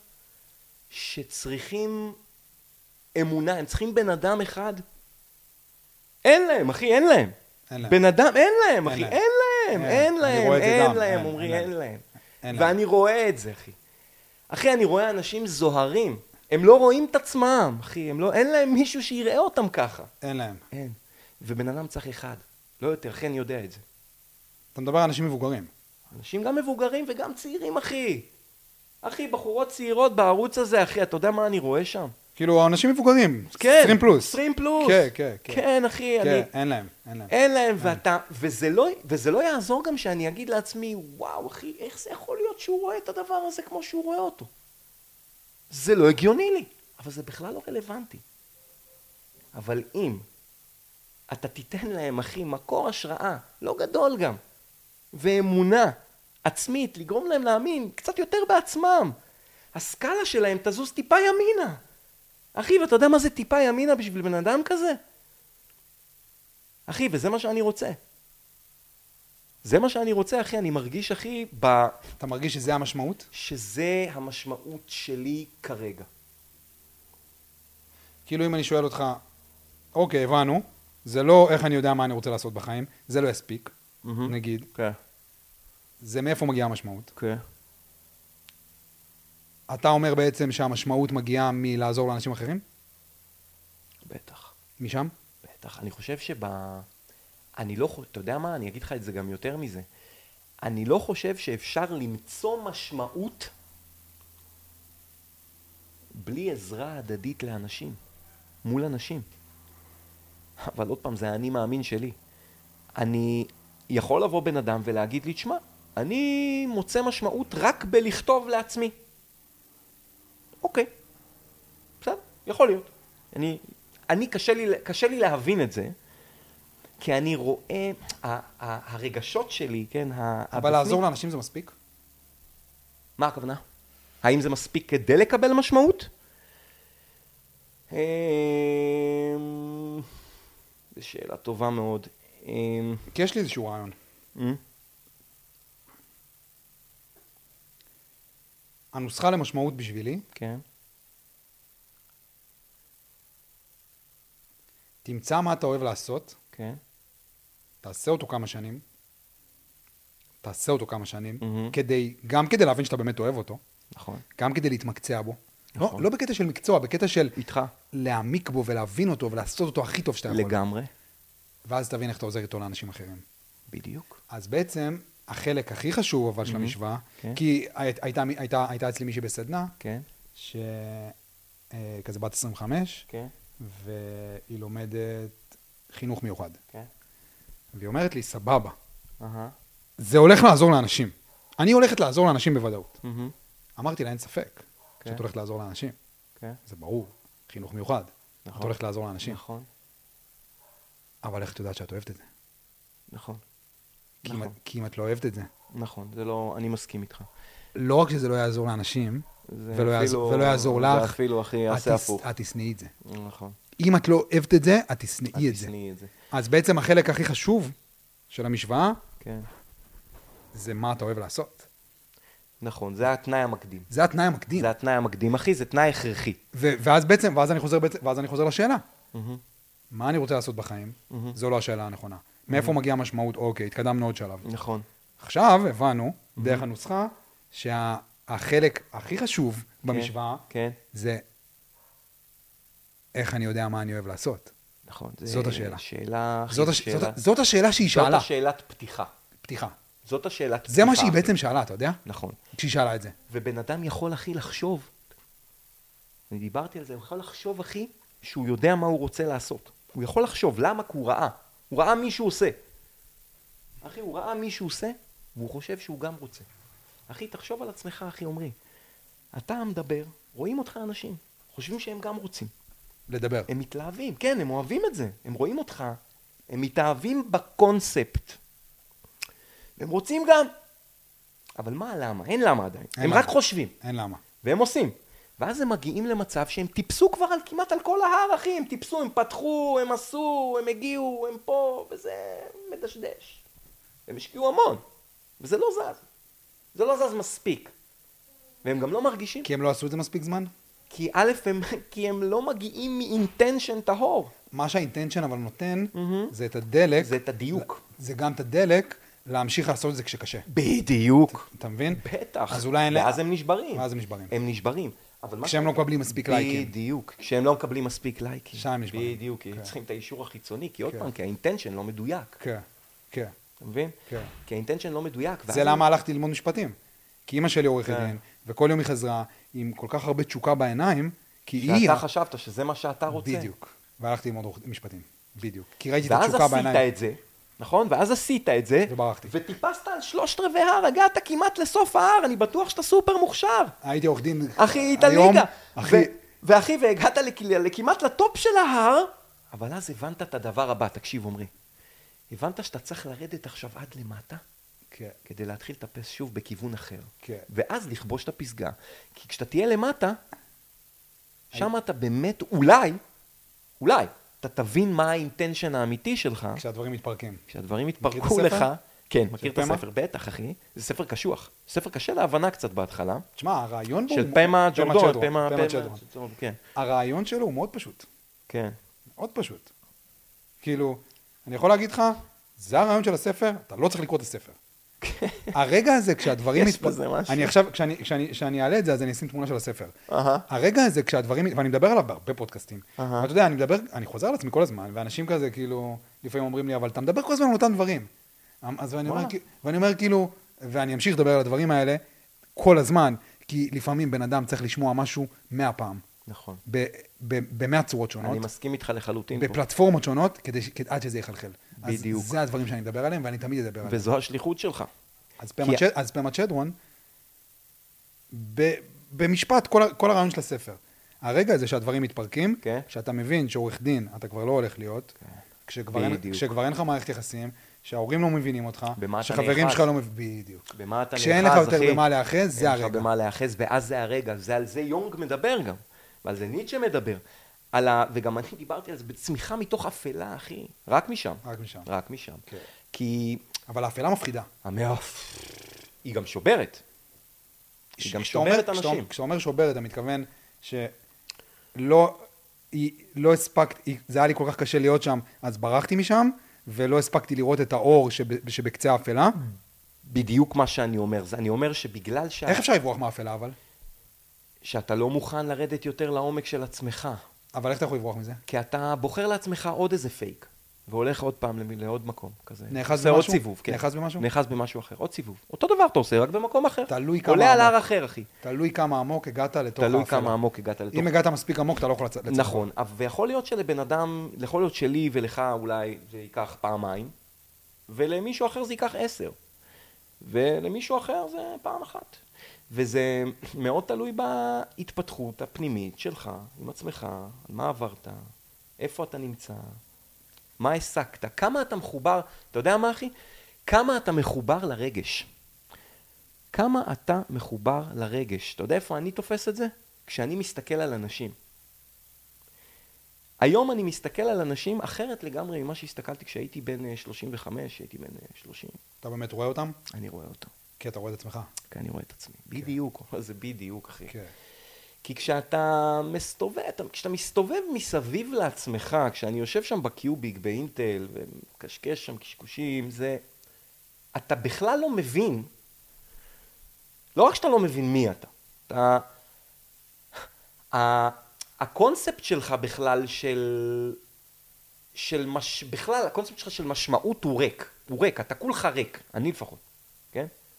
[SPEAKER 1] שצריכים אמונה, הם צריכים בן אדם אחד. אין להם, אחי, אין להם.
[SPEAKER 2] אין להם.
[SPEAKER 1] בן אדם, אין להם, אחי,
[SPEAKER 2] להם.
[SPEAKER 1] אין להם,
[SPEAKER 2] אין.
[SPEAKER 1] להם,
[SPEAKER 2] זה
[SPEAKER 1] אין להם,
[SPEAKER 2] אין,
[SPEAKER 1] עמרי,
[SPEAKER 2] להם.
[SPEAKER 1] להם.
[SPEAKER 2] אין להם.
[SPEAKER 1] ואני רואה את זה, אחי. אחי, אני רואה אנשים זוהרים, הם לא רואים את עצמם, אחי, הם לא, אין להם מישהו שיראה אותם ככה.
[SPEAKER 2] אין להם.
[SPEAKER 1] אין. ובן אדם צריך אחד, לא יותר, אחי, אני יודע את זה.
[SPEAKER 2] אתה מדבר על אנשים מבוגרים.
[SPEAKER 1] אנשים גם מבוגרים וגם צעירים, אחי. אחי, בחורות צעירות בערוץ הזה, אחי, אתה יודע מה אני רואה שם?
[SPEAKER 2] כאילו, אנשים מבוגרים.
[SPEAKER 1] כן.
[SPEAKER 2] 20 פלוס.
[SPEAKER 1] 20 פלוס.
[SPEAKER 2] כן, כן, כן.
[SPEAKER 1] כן, אחי, אני...
[SPEAKER 2] כן, אין להם, אין להם.
[SPEAKER 1] אין להם, ואתה, וזה לא, וזה לא יעזור גם שאני אגיד לעצמי, וואו, אחי, איך זה יכול להיות שהוא רואה את הדבר הזה כמו שהוא רואה אותו? זה לא הגיוני לי, אבל זה בכלל לא רלוונטי. אבל אם אתה תיתן להם, אחי, מקור השראה, לא גדול גם, ואמונה עצמית, לגרום להם להאמין קצת יותר בעצמם, הסקאלה שלהם תזוז טיפה ימינה. אחי, ואתה יודע מה זה טיפה ימינה בשביל בן אדם כזה? אחי, וזה מה שאני רוצה. זה מה שאני רוצה, אחי, אני מרגיש, אחי, ב...
[SPEAKER 2] אתה מרגיש שזה המשמעות?
[SPEAKER 1] שזה המשמעות שלי כרגע.
[SPEAKER 2] כאילו, אם אני שואל אותך, אוקיי, הבנו, זה לא איך אני יודע מה אני רוצה לעשות בחיים, זה לא יספיק, נגיד,
[SPEAKER 1] כן,
[SPEAKER 2] זה מאיפה מגיעה המשמעות.
[SPEAKER 1] כן.
[SPEAKER 2] אתה אומר בעצם שהמשמעות מגיעה מלעזור לאנשים אחרים?
[SPEAKER 1] בטח,
[SPEAKER 2] משם?
[SPEAKER 1] בטח. אני חושב שב... אני לא חושב, אתה יודע מה? אני אגיד לך את זה גם יותר מזה. אני לא חושב שאפשר למצוא משמעות בלי עזרה הדדית לאנשים, מול אנשים. אבל עוד פעם, זה האני מאמין שלי. אני יכול לבוא בן אדם ולהגיד לי, תשמע, אני מוצא משמעות רק בלכתוב לעצמי. אוקיי, בסדר, יכול להיות. אני, אני קשה, לי, קשה לי להבין את זה, כי אני רואה, ה, ה, הרגשות שלי, כן, ה-
[SPEAKER 2] אבל
[SPEAKER 1] הבפנים-
[SPEAKER 2] לעזור לאנשים זה מספיק?
[SPEAKER 1] מה הכוונה? האם זה מספיק כדי לקבל משמעות? אמ, זו שאלה טובה מאוד. אמ,
[SPEAKER 2] כי יש לי איזשהו רעיון.
[SPEAKER 1] אמ,
[SPEAKER 2] הנוסחה למשמעות בשבילי,
[SPEAKER 1] כן,
[SPEAKER 2] תמצא מה אתה אוהב לעשות,
[SPEAKER 1] כן,
[SPEAKER 2] תעשה אותו כמה שנים, תעשה אותו כמה שנים,
[SPEAKER 1] מהמם.
[SPEAKER 2] כדי, גם כדי להבין שאתה באמת אוהב אותו,
[SPEAKER 1] נכון.
[SPEAKER 2] גם כדי להתמקצע בו. לא,
[SPEAKER 1] נכון.
[SPEAKER 2] לא בקטע של מקצוע, בקטע של
[SPEAKER 1] איתך.
[SPEAKER 2] להעמיק בו ולהבין אותו ולעשות אותו הכי טוב שאתה יכול.
[SPEAKER 1] לגמרי.
[SPEAKER 2] ואז תבין איך אתה עוזר איתו לאנשים אחרים.
[SPEAKER 1] בדיוק.
[SPEAKER 2] אז בעצם, החלק הכי חשוב אבל של. המשוואה,
[SPEAKER 1] כן.
[SPEAKER 2] כי הי- הייתה, הייתה, הייתה אצלי מישהי בסדנה,
[SPEAKER 1] כן,
[SPEAKER 2] שכזה בת 25,
[SPEAKER 1] כן,
[SPEAKER 2] והיא לומדת חינוך מיוחד. והיא אומרת לי, סבבה. זה הולך לעזור לאנשים. אני הולכת לעזור לאנשים בוודאות. אמרתי לה, אין ספק. שאת הולכת לעזור לאנשים. זה ברור, חינוך מיוחד. את
[SPEAKER 1] נכון.
[SPEAKER 2] הולכת לעזור לאנשים.
[SPEAKER 1] נכון,
[SPEAKER 2] אבל איך את יודעת שאת אוהבת את זה?
[SPEAKER 1] נכון.
[SPEAKER 2] כי אם
[SPEAKER 1] נכון.
[SPEAKER 2] כי אם את לא אוהבת את זה,
[SPEAKER 1] נכון, זה לא, אני מסכים איתך.
[SPEAKER 2] לא רק שזה לא יעזור לאנשים,
[SPEAKER 1] זה
[SPEAKER 2] ולא יעזור-
[SPEAKER 1] אפילו-
[SPEAKER 2] ולא יעזור
[SPEAKER 1] זה
[SPEAKER 2] לך,
[SPEAKER 1] אפילו, אחי,
[SPEAKER 2] את
[SPEAKER 1] יעשה הפוך.
[SPEAKER 2] את תשנאי את זה.
[SPEAKER 1] נכון.
[SPEAKER 2] אם את לא אוהבת את זה, את תשנאי
[SPEAKER 1] את
[SPEAKER 2] את זה.
[SPEAKER 1] את זה.
[SPEAKER 2] אז בעצם החלק הכי חשוב של המשוואה,
[SPEAKER 1] כן.
[SPEAKER 2] זה מה אתה אוהב לעשות.
[SPEAKER 1] נכון, זה התנאי המקדים.
[SPEAKER 2] זה התנאי המקדים.
[SPEAKER 1] זה התנאי המקדים, אחי, זה תנאי הכרחי.
[SPEAKER 2] ו- ואז בעצם, ואז אני חוזר, בעצם- ואז אני חוזר לשאלה.
[SPEAKER 1] מהמם.
[SPEAKER 2] מה אני רוצה לעשות בחיים?
[SPEAKER 1] מהמם.
[SPEAKER 2] זו לא השאלה הנכונה. מאיפה מגיעה המשמעות? אוקיי, התקדמנו עוד שלב.
[SPEAKER 1] נכון.
[SPEAKER 2] עכשיו הבנו, דרך הנוסחה, שהחלק הכי חשוב במשוואה
[SPEAKER 1] כן,
[SPEAKER 2] זה איך אני יודע מה אני אוהב לעשות.
[SPEAKER 1] נכון.
[SPEAKER 2] זאת השאלה.
[SPEAKER 1] שאלה,
[SPEAKER 2] זאת, הש...
[SPEAKER 1] שאלה.
[SPEAKER 2] זאת, זאת השאלה שהיא
[SPEAKER 1] זאת
[SPEAKER 2] שאלה.
[SPEAKER 1] השאלת פתיחה.
[SPEAKER 2] פתיחה.
[SPEAKER 1] זאת השאלת פתיחה.
[SPEAKER 2] זה מה שהיא. בעצם שאלה, אתה יודע?
[SPEAKER 1] נכון.
[SPEAKER 2] כשהיא שאלה את זה.
[SPEAKER 1] ובן אדם יכול, אחי, לחשוב. אני דיברתי על זה, הוא יכול לחשוב, אחי, שהוא יודע מה הוא רוצה לעשות. הוא יכול לחשוב, למה? כי הוא ראה. הוא ראה מישהו עושה. אחי, הוא ראה מישהו עושה, והוא חושב שהוא גם רוצה. אחי, תחשוב על עצמך, אחי, עמרי. אתה מדבר, רואים אותך אנשים, חושבים שהם גם רוצים.
[SPEAKER 2] לדבר.
[SPEAKER 1] הם מתלהבים, כן, הם אוהבים את זה. הם רואים אותך, הם מתאהבים בקונספט. הם רוצים גם. אבל מה הלמה? אין למה עדיין.
[SPEAKER 2] אין
[SPEAKER 1] הם
[SPEAKER 2] למה.
[SPEAKER 1] רק חושבים,
[SPEAKER 2] אין למה.
[SPEAKER 1] והם עושים. ואז הם מגיעים למצב שהם טיפסו כבר על, כמעט על כל ההר, אחי. הם טיפסו, הם פתחו, הם עשו, הם הגיעו, הם פה, וזה מדשדש. הם השקיעו המון, וזה לא זז. זה לא זז מספיק. והם גם לא מרגישים.
[SPEAKER 2] כי הם לא עשו את זה מספיק זמן?
[SPEAKER 1] כי א', הם, כי הם לא מגיעים מאינטנשן טהור.
[SPEAKER 2] מה שהאינטנשן אבל נותן,
[SPEAKER 1] מהמם.
[SPEAKER 2] זה את הדלק.
[SPEAKER 1] זה את הדיוק.
[SPEAKER 2] זה גם את הדלק להמשיך לעשות את זה כשקשה.
[SPEAKER 1] בדיוק.
[SPEAKER 2] אתה מבין?
[SPEAKER 1] בטח.
[SPEAKER 2] אז אולי אין...
[SPEAKER 1] ואז הם נשברים.
[SPEAKER 2] ואז הם נשברים.
[SPEAKER 1] הם נשברים. אבל מה
[SPEAKER 2] כשהם לא מקבלים מספיק לייקים.
[SPEAKER 1] בדיוק. כשהם לא מקבלים מספיק לייקים.
[SPEAKER 2] שם הם נשברים.
[SPEAKER 1] בדיוק. כי
[SPEAKER 2] כן.
[SPEAKER 1] צריכים את האישור החיצוני, כי עוד
[SPEAKER 2] כן.
[SPEAKER 1] פעם, כי ה intention לא מדויק.
[SPEAKER 2] כן, כן,
[SPEAKER 1] אתה מבין?
[SPEAKER 2] כן.
[SPEAKER 1] כי ה intention לא מדויק. ואז
[SPEAKER 2] זה למה הלכתי ללמוד משפטים. כי אימא שלי עורכת
[SPEAKER 1] כן.
[SPEAKER 2] דין, וכל יום היא חזרה עם כל כך הרבה תשוקה בעיניים, כי היא...
[SPEAKER 1] שאתה חשבת שזה מה שאתה רוצה.
[SPEAKER 2] בדיוק. והלכתי ללמוד משפטים. בדיוק. כי ראיתי את
[SPEAKER 1] ואז
[SPEAKER 2] התשוקה
[SPEAKER 1] עשית
[SPEAKER 2] בעיניים.
[SPEAKER 1] את זה, נכון? ואז עשית את זה.
[SPEAKER 2] וברחתי.
[SPEAKER 1] וטיפסת על שלושת רבעי ההר, הגעת כמעט לסוף ההר, אני בטוח שאתה סופר מוכשר.
[SPEAKER 2] הייתי עורך דין
[SPEAKER 1] אחי, היית ליגה.
[SPEAKER 2] אחי,
[SPEAKER 1] ו- ואחי, והגעת לכמעט לטופ של ההר, אבל אז הבנת את הדבר הבא, תקשיב עמרי. הבנת שאתה צריך לרדת עכשיו עד למטה,
[SPEAKER 2] כן,
[SPEAKER 1] כדי להתחיל לטפס שוב בכיוון אחר.
[SPEAKER 2] כן.
[SPEAKER 1] ואז לכבוש את הפסגה. כי כשאתה תהיה למטה, שם אתה באמת, אולי, אולי, אתה תבין מה האינטנשן האמיתי שלך,
[SPEAKER 2] כשהדברים מתפרקים.
[SPEAKER 1] כשהדברים יתפרקו? לך. כן, מכיר את? הספר, בטח, אחי. זה ספר קשוח. ספר קשה להבנה קצת בהתחלה.
[SPEAKER 2] תשמע, הרעיון בו
[SPEAKER 1] של פמה ג'ורדון, פמה,
[SPEAKER 2] צ'דרון.
[SPEAKER 1] כן,
[SPEAKER 2] הרעיון שלו הוא מאוד פשוט.
[SPEAKER 1] כן.
[SPEAKER 2] מאוד פשוט. כאילו, אני יכול להגיד לך, זה הרעיון של הספר, אתה לא צריך לקרוא את הספר. הרגע הזה, כשהדברים...
[SPEAKER 1] יש בזה משהו.
[SPEAKER 2] אני עכשיו, כשאני- כשאני כשאני אעלה את זה, אז אני אשים תמונה של הספר. הרגע הזה, כשהדברים... ואני מדבר עליו בהרבה פודקאסטים. ואתה יודע, אני מדבר, אני חוזר על עצמי כל הזמן, ואנשים כזה, כאילו, לפעמים אומרים לי, אבל אתה מדבר כל הזמן על אותם דברים. אז ואני אומר, ואני אומר, כאילו, ואני אמשיך לדבר על הדברים האלה כל הזמן, כי לפעמים בן אדם צריך לשמוע משהו מאה פעם,
[SPEAKER 1] נכון.
[SPEAKER 2] במאה צורות שונות.
[SPEAKER 1] אני מסכים איתך לחלוטין.
[SPEAKER 2] בפלטפורמות שונות, כדי, עד שזה יחלחל.
[SPEAKER 1] בדיוק.
[SPEAKER 2] אז זה הדברים שאני מדבר עליהם, ואני תמיד אדבר עליהם.
[SPEAKER 1] וזו השליחות שלך.
[SPEAKER 2] אז
[SPEAKER 1] כי-
[SPEAKER 2] פמה צ'ד- אז פמה צ'דרון, ב- במשפט, כל, כל הרעיון של הספר. הרגע הזה שהדברים מתפרקים,
[SPEAKER 1] כן.
[SPEAKER 2] שאתה מבין שעורך דין, אתה כבר לא הולך להיות, כשכבר, אין. כשכבר אין לך מערכת יחסים, שההורים לא מבינים אותך, שחברים. שלך לא מבינים, בדיוק.
[SPEAKER 1] במה אתה נאחז,
[SPEAKER 2] כשאין לך יותר
[SPEAKER 1] אחי?
[SPEAKER 2] במה להיאחז, זה
[SPEAKER 1] אין לך
[SPEAKER 2] הרגע.
[SPEAKER 1] במה להיאחז, ואז זה הרגע. זה על זה יונג מדבר גם. ועל זה ניטשה מדבר. על ה... וגם אני דיברתי על זה בצמיחה מתוך אפלה, אחי. רק משם.
[SPEAKER 2] רק משם.
[SPEAKER 1] רק משם.
[SPEAKER 2] כן.
[SPEAKER 1] כי
[SPEAKER 2] אבל האפלה מפחידה.
[SPEAKER 1] המאף... היא גם שוברת. היא גם
[SPEAKER 2] אומר-
[SPEAKER 1] שוברת
[SPEAKER 2] כשאתה-
[SPEAKER 1] אנשים.
[SPEAKER 2] כשאתה אומר שוברת, אתה מתכוון שלא היא- לא הספקתי, זה היה לי כל כך קשה להיות שם, אז ברחתי משם, ולא הספקתי לראות את האור שב, שבקצה האפלה.
[SPEAKER 1] בדיוק מה שאני אומר. זה- אני אומר שבגלל שה...
[SPEAKER 2] איך אפשר לברוח מהאפלה אבל?
[SPEAKER 1] שאתה לא מוכן לרדת יותר לעומק של עצמך.
[SPEAKER 2] אבל איך אתה יכול לברוח מזה?
[SPEAKER 1] כי אתה בוחר לעצמך עוד איזה פייק, והולך עוד פעם לעוד מקום כזה.
[SPEAKER 2] נאחז
[SPEAKER 1] עושה עוד
[SPEAKER 2] במשהו?
[SPEAKER 1] סיבוב, כן.
[SPEAKER 2] נאחז במשהו?
[SPEAKER 1] נאחז במשהו אחר, עוד סיבוב. אותו דבר אתה עושה, רק במקום אחר.
[SPEAKER 2] תלוי כמה
[SPEAKER 1] עולה על
[SPEAKER 2] עמוק.
[SPEAKER 1] הר אחר, אחי.
[SPEAKER 2] תלוי כמה עמוק הגעת לתוך האפלה.
[SPEAKER 1] תלוי כמה עמוק הגעת לתוך...
[SPEAKER 2] אם הגעת מספיק עמוק, אתה לא יכול לצאת.
[SPEAKER 1] נכון, אבל- ויכול להיות שלבן אדם, יכול להיות שלי ולך אולי זה ייקח פעמיים, ולמישהו אחר זה ייקח עשר, ולמישהו אחר זה פעם אחת. וזה מאוד תלוי בהתפתחות הפנימית שלך, עם עצמך, מה עברת, איפה אתה נמצא, מה השגת, כמה אתה מחובר, אתה יודע מה אחי? כמה אתה מחובר לרגש. כמה אתה מחובר לרגש. אתה יודע איפה אני תופס את זה? כשאני מסתכל על אנשים. היום אני מסתכל על אנשים אחרת לגמרי ממה שהסתכלתי כשהייתי בן אה, 35, הייתי בן אה, 30.
[SPEAKER 2] אתה באמת רואה אותם?
[SPEAKER 1] אני רואה אותו,
[SPEAKER 2] כי אתה רואה את עצמך.
[SPEAKER 1] כי אני רואה את עצמי. בדיוק, זה בדיוק, אחי.
[SPEAKER 2] כן.
[SPEAKER 1] כי כשאתה מסתובב, אתה- כשאתה מסתובב מסביב לעצמך, כשאני יושב שם בקיוביק באינטל ומקשקש שם קשקושים, זה... אתה בכלל לא מבין, לא רק שאתה לא מבין מי אתה, אתה... ה- הקונספט שלך בכלל של... של מש... בכלל, הקונספט שלך של משמעות הוא ריק. הוא ריק, אתה כולך ריק, אני לפחות, כן?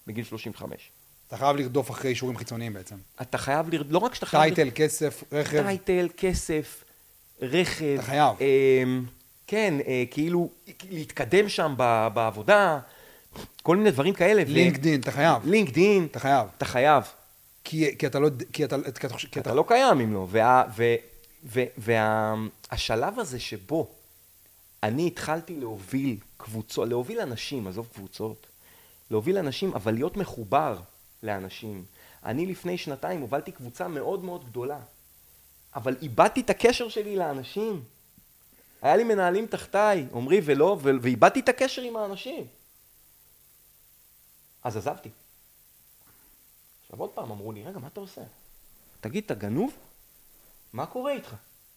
[SPEAKER 1] בגיל 35.
[SPEAKER 2] אתה חייב לרדוף אחרי אישורים חיצוניים בעצם.
[SPEAKER 1] אתה חייב לרד... לא רק שאתה חייב...
[SPEAKER 2] טייטל, כסף, רכב.
[SPEAKER 1] טייטל, כסף, רכב.
[SPEAKER 2] אתה חייב.
[SPEAKER 1] אמ, כן, אה, כאילו, להתקדם שם ב- בעבודה, כל מיני דברים כאלה. ו-
[SPEAKER 2] לינקדין, אתה חייב.
[SPEAKER 1] לינקדין,
[SPEAKER 2] אתה חייב.
[SPEAKER 1] אתה חייב.
[SPEAKER 2] כי, כי אתה לא... כי אתה, כי אתה, כי
[SPEAKER 1] אתה לא קיים אם לא. וה- ו- ו- והשלב הזה שבו אני התחלתי להוביל קבוצות, להוביל אנשים, עזוב קבוצות, להוביל אנשים, אבל להיות מחובר לאנשים. אני לפני שנתיים הובלתי קבוצה מאוד מאוד גדולה, אבל איבדתי את הקשר שלי לאנשים. היה לי מנהלים תחתיי, עמרי ולא, ואיבדתי את הקשר עם האנשים. אז עזבתי. עכשיו עוד פעם אמרו לי, רגע, מה אתה עושה? תגיד, אתה גנוב? מה קורה איתך?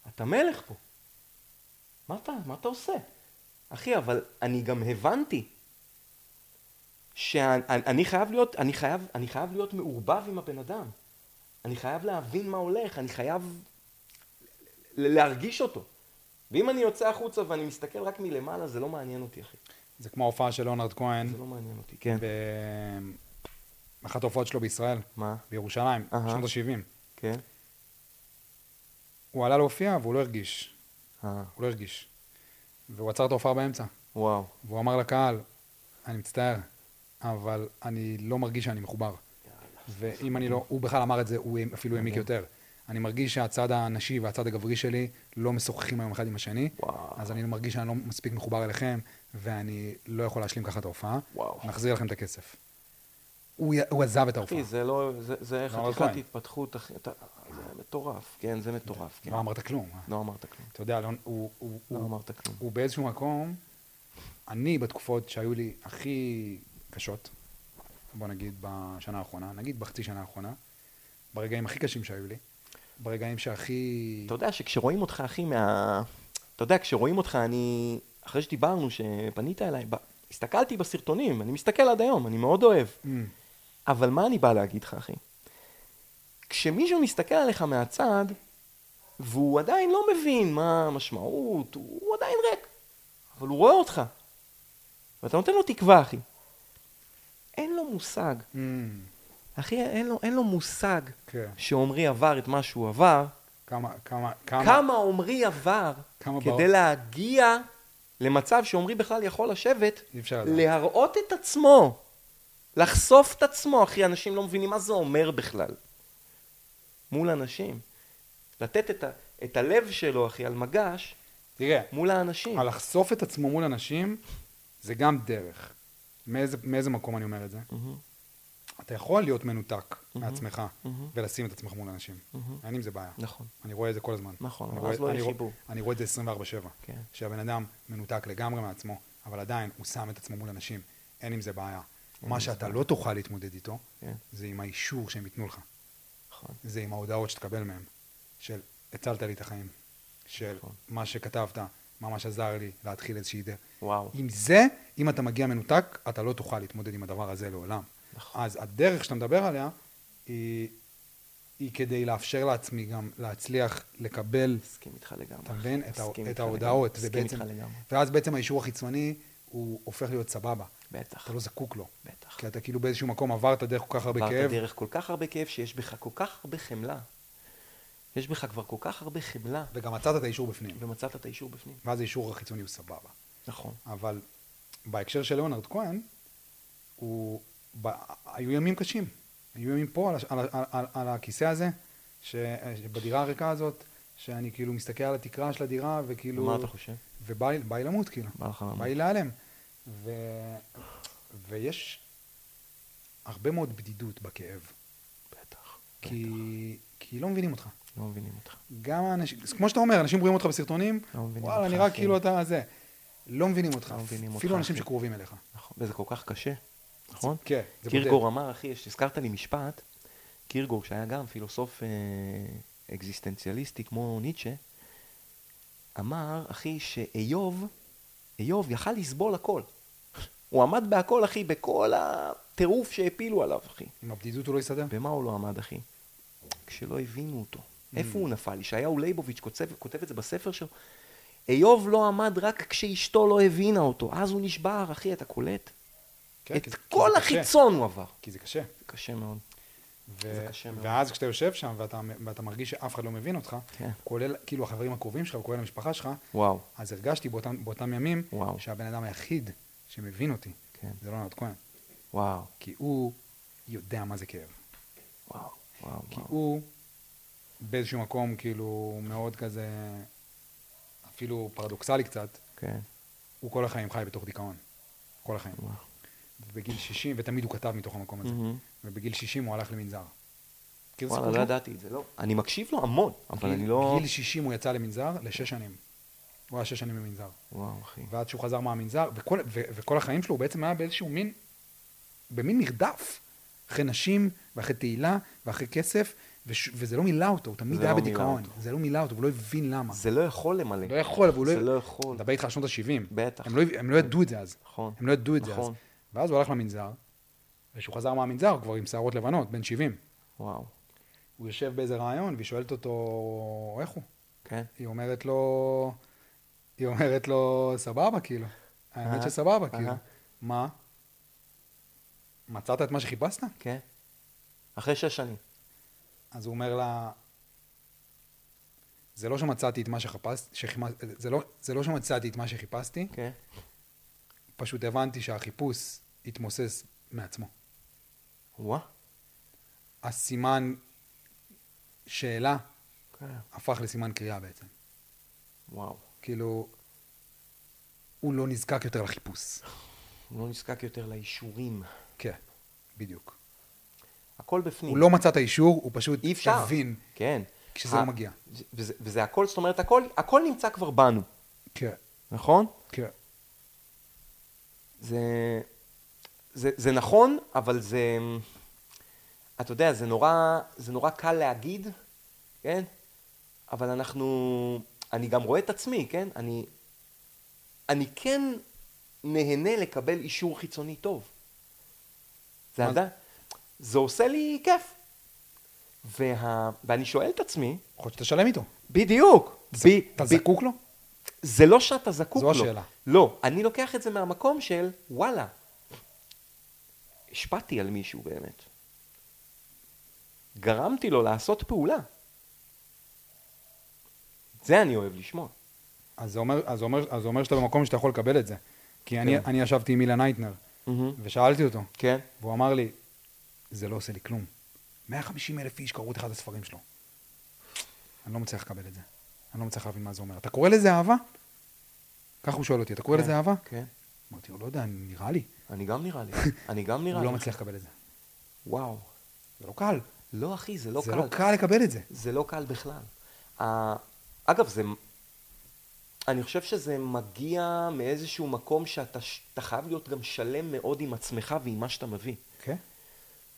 [SPEAKER 1] אתה מלך פה. מה אתה, מה אתה עושה? אחי, אבל אני גם הבנתי שאני חייב להיות, אני חייב, אני חייב להיות מעורבב עם הבן אדם. אני חייב להבין מה הולך, אני חייב להרגיש אותו. ואם אני יוצא החוצה ואני מסתכל רק מלמעלה, זה לא מעניין אותי, אחי.
[SPEAKER 2] זה כמו ההופעה של ליאונרד כהן.
[SPEAKER 1] זה לא מעניין אותי, כן.
[SPEAKER 2] באחת ההופעות שלו בישראל.
[SPEAKER 1] מה?
[SPEAKER 2] בירושלים,
[SPEAKER 1] אהה.
[SPEAKER 2] שנות ה-70.
[SPEAKER 1] כן?
[SPEAKER 2] הוא עלה להופיע והוא לא הרגיש.
[SPEAKER 1] אה,
[SPEAKER 2] הוא לא הרגיש. והוא עצר את ההופעה באמצע.
[SPEAKER 1] וואו.
[SPEAKER 2] והוא אמר לקהל, אני מצטער, אבל אני לא מרגיש שאני מחובר. ואם אני לא, הוא בכלל אמר את זה, הוא אפילו העמיק יותר. אני מרגיש שהצד הנשי והצד הגברי שלי לא משוחחים היום אחד עם השני,
[SPEAKER 1] וואו.
[SPEAKER 2] אז אני מרגיש שאני לא מספיק מחובר אליכם, ואני לא יכול להשלים ככה את ההופעה.
[SPEAKER 1] וואו.
[SPEAKER 2] נחזיר לכם את הכסף. הוא, עזב את ההופעה.
[SPEAKER 1] אחי, זה לא, זה, זה חתיכת. התפתחות, אחי, אתה, זה מטורף, כן, זה מטורף, כן.
[SPEAKER 2] לא אמרת כלום.
[SPEAKER 1] לא אמרת כלום.
[SPEAKER 2] אתה יודע, לא, הוא, הוא,
[SPEAKER 1] לא
[SPEAKER 2] הוא,
[SPEAKER 1] אמרת כלום.
[SPEAKER 2] הוא באיזשהו מקום, אני בתקופות שהיו לי הכי קשות, בוא נגיד בשנה האחרונה, נגיד בחצי שנה האחרונה, ברגעים הכי קשים שהיו לי, ברגעים שהכי...
[SPEAKER 1] אתה יודע שכשרואים אותך, אחי, מה... אתה יודע, כשרואים אותך, אני... אחרי שדיברנו, שפנית אליי, ב... הסתכלתי בסרטונים, אני מסתכל עד היום, אני מאוד אוהב.
[SPEAKER 2] Mm,
[SPEAKER 1] אבל מה אני בא להגיד לך, אחי? כשמישהו מסתכל עליך מהצד, והוא עדיין לא מבין מה המשמעות, הוא, הוא עדיין ריק, אבל הוא רואה אותך, ואתה נותן לו תקווה, אחי. אין לו מושג,
[SPEAKER 2] mm,
[SPEAKER 1] אחי, אין לו, אין לו מושג
[SPEAKER 2] כן.
[SPEAKER 1] שעומרי עבר את מה שהוא עבר,
[SPEAKER 2] כמה, כמה, כמה,
[SPEAKER 1] כמה עומרי עבר
[SPEAKER 2] כמה
[SPEAKER 1] כדי
[SPEAKER 2] ברור.
[SPEAKER 1] להגיע למצב שעומרי בכלל יכול לשבת. להראות את עצמו, לחשוף את עצמו, אחי, אנשים לא מבינים מה זה אומר בכלל. מול אנשים. לתת את, ה, את הלב שלו, אחי, על מגש,
[SPEAKER 2] תראה,
[SPEAKER 1] מול האנשים.
[SPEAKER 2] לחשוף את עצמו מול אנשים, זה גם דרך. מאיזה, מאיזה מקום אני אומר את זה?
[SPEAKER 1] מהמם,
[SPEAKER 2] אתה יכול להיות מנותק
[SPEAKER 1] מהמם.
[SPEAKER 2] מעצמך
[SPEAKER 1] מהמם,
[SPEAKER 2] ולשים את עצמך מול אנשים.
[SPEAKER 1] מהמם.
[SPEAKER 2] אין עם זה בעיה.
[SPEAKER 1] נכון,
[SPEAKER 2] אני רואה את זה כל הזמן.
[SPEAKER 1] נכון, אבל
[SPEAKER 2] רואה,
[SPEAKER 1] אז לא יהיה חיבור.
[SPEAKER 2] אני רואה את זה 24/7.
[SPEAKER 1] כן.
[SPEAKER 2] שהבן אדם מנותק לגמרי מעצמו, אבל עדיין הוא שם את עצמו מול אנשים. אין עם זה בעיה. מה שאתה. לא תוכל להתמודד איתו,
[SPEAKER 1] כן,
[SPEAKER 2] זה עם האישור שהם ייתנו לך.
[SPEAKER 1] נכון.
[SPEAKER 2] זה עם ההודעות שתקבל מהם. של הצלת לי את החיים. של
[SPEAKER 1] נכון.
[SPEAKER 2] מה שכתבת, ממש עזר לי להתחיל איזושהי דרך.
[SPEAKER 1] וואו.
[SPEAKER 2] עם זה, אם אתה מגיע מנותק, אתה לא תוכל להתמודד עם הדבר הזה לעולם.
[SPEAKER 1] נכון.
[SPEAKER 2] אז הדרך שאתה מדבר עליה, היא, היא כדי לאפשר לעצמי גם להצליח לקבל,
[SPEAKER 1] מסכים איתך לגמרי.
[SPEAKER 2] אתה מבין, את, את ההודעות.
[SPEAKER 1] מסכים איתך לגמרי.
[SPEAKER 2] ואז בעצם האישור החיצוני, הוא הופך להיות סבבה.
[SPEAKER 1] בטח,
[SPEAKER 2] אתה לא זקוק לו.
[SPEAKER 1] בטח.
[SPEAKER 2] כי אתה כאילו באיזשהו מקום עברת דרך כל כך הרבה
[SPEAKER 1] עברת
[SPEAKER 2] כאב,
[SPEAKER 1] דרך כל כך הרבה כאב, שיש בך כל כך הרבה חמלה. יש בך כבר כל כך הרבה חמלה,
[SPEAKER 2] וגם מצאת את האישור בפנים.
[SPEAKER 1] ומצאת את האישור בפנים.
[SPEAKER 2] ואז האישור החיצוני הוא סבבה.
[SPEAKER 1] נכון.
[SPEAKER 2] אבל בהקשר של ליאונרד כהן, הוא... ב... היו ימים קשים. היו ימים פה על, הש... על, על, על, על הכיסא הזה, ש... בדירה הריקה הזאת, שאני כאילו מסתכל על התקרה של הדירה, וכאילו...
[SPEAKER 1] מה אתה חושב?
[SPEAKER 2] ובא לי, למות, כאילו.
[SPEAKER 1] בא לך למות.
[SPEAKER 2] בא לי להיעלם. ו... ויש הרבה מאוד בדידות בכאב,
[SPEAKER 1] בטח.
[SPEAKER 2] כי... כי לא מבינים אותך.
[SPEAKER 1] לא מבינים אותך.
[SPEAKER 2] גם האנשים, כמו שאתה אומר, אנשים רואים אותך בסרטונים,
[SPEAKER 1] לא מבינים
[SPEAKER 2] וואלה, נראה. כאילו אתה זה. לא מבינים אותך,
[SPEAKER 1] לא מבינים
[SPEAKER 2] אפילו
[SPEAKER 1] אותך,
[SPEAKER 2] אנשים
[SPEAKER 1] אחי.
[SPEAKER 2] שקרובים אליך.
[SPEAKER 1] נכון. וזה כל כך קשה, נכון?
[SPEAKER 2] כן, זה
[SPEAKER 1] קירגור אמר, אחי, הזכרת לי משפט, קירגור, שהיה גם פילוסוף אה, אקזיסטנציאליסטי כמו ניטשה, אמר, אחי, שאיוב, איוב יכל לסבול הכל. הוא עמד בהכל, אחי, בכל הטירוף שהפילו עליו, אחי.
[SPEAKER 2] עם הבדידות הוא לא יסתדר?
[SPEAKER 1] במה הוא לא עמד, אחי? כשלא הבינו אותו.
[SPEAKER 2] Mm.
[SPEAKER 1] איפה הוא נפל? ישעיהו ליבוביץ' כותב, כותב את זה בספר שלו. איוב לא עמד רק כשאשתו לא הבינה אותו, אז הוא נשבר, אחי, אתה קולט?
[SPEAKER 2] כן,
[SPEAKER 1] את
[SPEAKER 2] כי זה- כי
[SPEAKER 1] כל
[SPEAKER 2] זה קשה.
[SPEAKER 1] החיצון הוא עבר.
[SPEAKER 2] כי זה קשה.
[SPEAKER 1] זה קשה מאוד.
[SPEAKER 2] ו-
[SPEAKER 1] זה קשה מאוד.
[SPEAKER 2] ואז כשאתה יושב שם ואתה, ואתה מרגיש שאף אחד לא מבין אותך,
[SPEAKER 1] כן.
[SPEAKER 2] כולל כאילו החברים הקרובים שלך וכולל המשפחה שלך,
[SPEAKER 1] וואו,
[SPEAKER 2] אז הרגשתי באותם, באותם ימים,
[SPEAKER 1] וואו.
[SPEAKER 2] שהבן אדם היחיד שמבין אותי,
[SPEAKER 1] כן.
[SPEAKER 2] זה לא נרד כהן.
[SPEAKER 1] וואו,
[SPEAKER 2] כי הוא יודע מה זה כאב.
[SPEAKER 1] וואו, וואו,
[SPEAKER 2] כי
[SPEAKER 1] וואו.
[SPEAKER 2] הוא באיזשהו מקום כאילו מאוד כזה, אפילו פרדוקסלי קצת,
[SPEAKER 1] כן,
[SPEAKER 2] הוא כל החיים חי בתוך דיכאון. כל החיים.
[SPEAKER 1] וואו.
[SPEAKER 2] ובגיל 60, ותמיד הוא כתב מתוך המקום הזה,
[SPEAKER 1] מהמם.
[SPEAKER 2] ובגיל 60 הוא הלך למנזר.
[SPEAKER 1] וואלה, לא? ידעתי את זה, לא. אני מקשיב לו המון, אבל אני לא...
[SPEAKER 2] גיל 60 הוא יצא למנזר לשש שנים. הוא היה שש שנים במנזר.
[SPEAKER 1] וואו, אחי.
[SPEAKER 2] ועד שהוא חזר מהמנזר, וכל, ו, וכל החיים שלו הוא בעצם היה באיזשהו מין, במין מרדף. אחרי נשים, ואחרי תהילה, ואחרי כסף, וש, וזה לא מילא אותו, הוא תמיד היה
[SPEAKER 1] לא
[SPEAKER 2] בדיכאון. זה לא מילא אותו, הוא לא הבין למה.
[SPEAKER 1] זה לא יכול למלא.
[SPEAKER 2] לא יכול, אבל הוא לא...
[SPEAKER 1] זה לא יכול.
[SPEAKER 2] מדבר איתך על שנות ה-70.
[SPEAKER 1] בטח.
[SPEAKER 2] הם לא, הם לא ידעו את זה אז.
[SPEAKER 1] נכון.
[SPEAKER 2] הם לא ידעו את זה אז.
[SPEAKER 1] נכון.
[SPEAKER 2] ואז הוא הלך למנזר, וכשהוא חזר מהמנזר, הוא כבר עם שערות לבנות, בן 70.
[SPEAKER 1] וואו.
[SPEAKER 2] הוא יושב באיזה רעיון, והיא שואלת אותו, איך הוא?
[SPEAKER 1] כן.
[SPEAKER 2] היא אומרת לו, היא אומרת לו, סבבה, כאילו. האמת שסבבה, כאילו. מה? מצאת את מה שחיפשת?
[SPEAKER 1] כן. אחרי שש שנים.
[SPEAKER 2] אז הוא אומר לה, זה לא שמצאתי את מה שחיפשתי, שחימ... זה, לא, זה לא שמצאתי את מה שחיפשתי,
[SPEAKER 1] כן.
[SPEAKER 2] פשוט הבנתי שהחיפוש התמוסס מעצמו.
[SPEAKER 1] וואה.
[SPEAKER 2] הסימן שאלה
[SPEAKER 1] כן.
[SPEAKER 2] הפך לסימן קריאה בעצם.
[SPEAKER 1] וואו.
[SPEAKER 2] כאילו, הוא לא נזקק יותר לחיפוש.
[SPEAKER 1] הוא לא נזקק יותר לאישורים.
[SPEAKER 2] כן, בדיוק.
[SPEAKER 1] הכל בפנים.
[SPEAKER 2] הוא לא מצא את האישור, הוא פשוט
[SPEAKER 1] אי אפשר.
[SPEAKER 2] הבין
[SPEAKER 1] כן.
[SPEAKER 2] כשזה
[SPEAKER 1] ה-
[SPEAKER 2] לא מגיע.
[SPEAKER 1] וזה, וזה הכל, זאת אומרת, הכל, הכל נמצא כבר בנו,
[SPEAKER 2] כן,
[SPEAKER 1] נכון?
[SPEAKER 2] כן.
[SPEAKER 1] זה, זה, זה נכון, אבל זה, אתה יודע, זה נורא, זה נורא קל להגיד, כן? אבל אנחנו, אני גם רואה את עצמי, כן? אני, אני כן נהנה לקבל אישור חיצוני טוב. זה עדיין, זה עושה לי כיף. וה, ואני שואל את עצמי,
[SPEAKER 2] יכול להיות שתשלם איתו.
[SPEAKER 1] בדיוק, ב,
[SPEAKER 2] אתה
[SPEAKER 1] ב,
[SPEAKER 2] זקוק לו?
[SPEAKER 1] זה לא שאתה זקוק
[SPEAKER 2] זו
[SPEAKER 1] לו.
[SPEAKER 2] השאלה.
[SPEAKER 1] לא, אני לוקח את זה מהמקום של, וואלה, השפעתי על מישהו באמת. גרמתי לו לעשות פעולה. את זה אני אוהב לשמוע.
[SPEAKER 2] אז זה אומר, אז זה אומר, אז זה אומר שאתה במקום שאתה יכול לקבל את זה. כי אני,
[SPEAKER 1] כן.
[SPEAKER 2] אני ישבתי עם אילן אייטנר, ושאלתי אותו,
[SPEAKER 1] כן?
[SPEAKER 2] והוא אמר לי, זה לא עושה לי כלום. 150 אלף איש קראו את אחד הספרים שלו. אני לא מצליח לקבל את זה. אני לא מצליח להבין מה זה אומר. אתה קורא לזה אהבה? ככה הוא שואל אותי, אתה קורא
[SPEAKER 1] כן,
[SPEAKER 2] לזה אהבה?
[SPEAKER 1] כן.
[SPEAKER 2] אמרתי לו, לא יודע, נראה לי.
[SPEAKER 1] אני גם נראה לי. אני גם נראה
[SPEAKER 2] הוא
[SPEAKER 1] לי.
[SPEAKER 2] לא מצליח לקבל את זה.
[SPEAKER 1] וואו.
[SPEAKER 2] זה לא קל.
[SPEAKER 1] לא, אחי, זה לא
[SPEAKER 2] זה
[SPEAKER 1] קל.
[SPEAKER 2] לא קל לקבל את זה.
[SPEAKER 1] זה לא קל בכלל. ה- אגב, זה... אני חושב שזה מגיע מאיזשהו מקום שאתה חייב להיות גם שלם מאוד עם עצמך ועם מה שאתה מביא.
[SPEAKER 2] כן?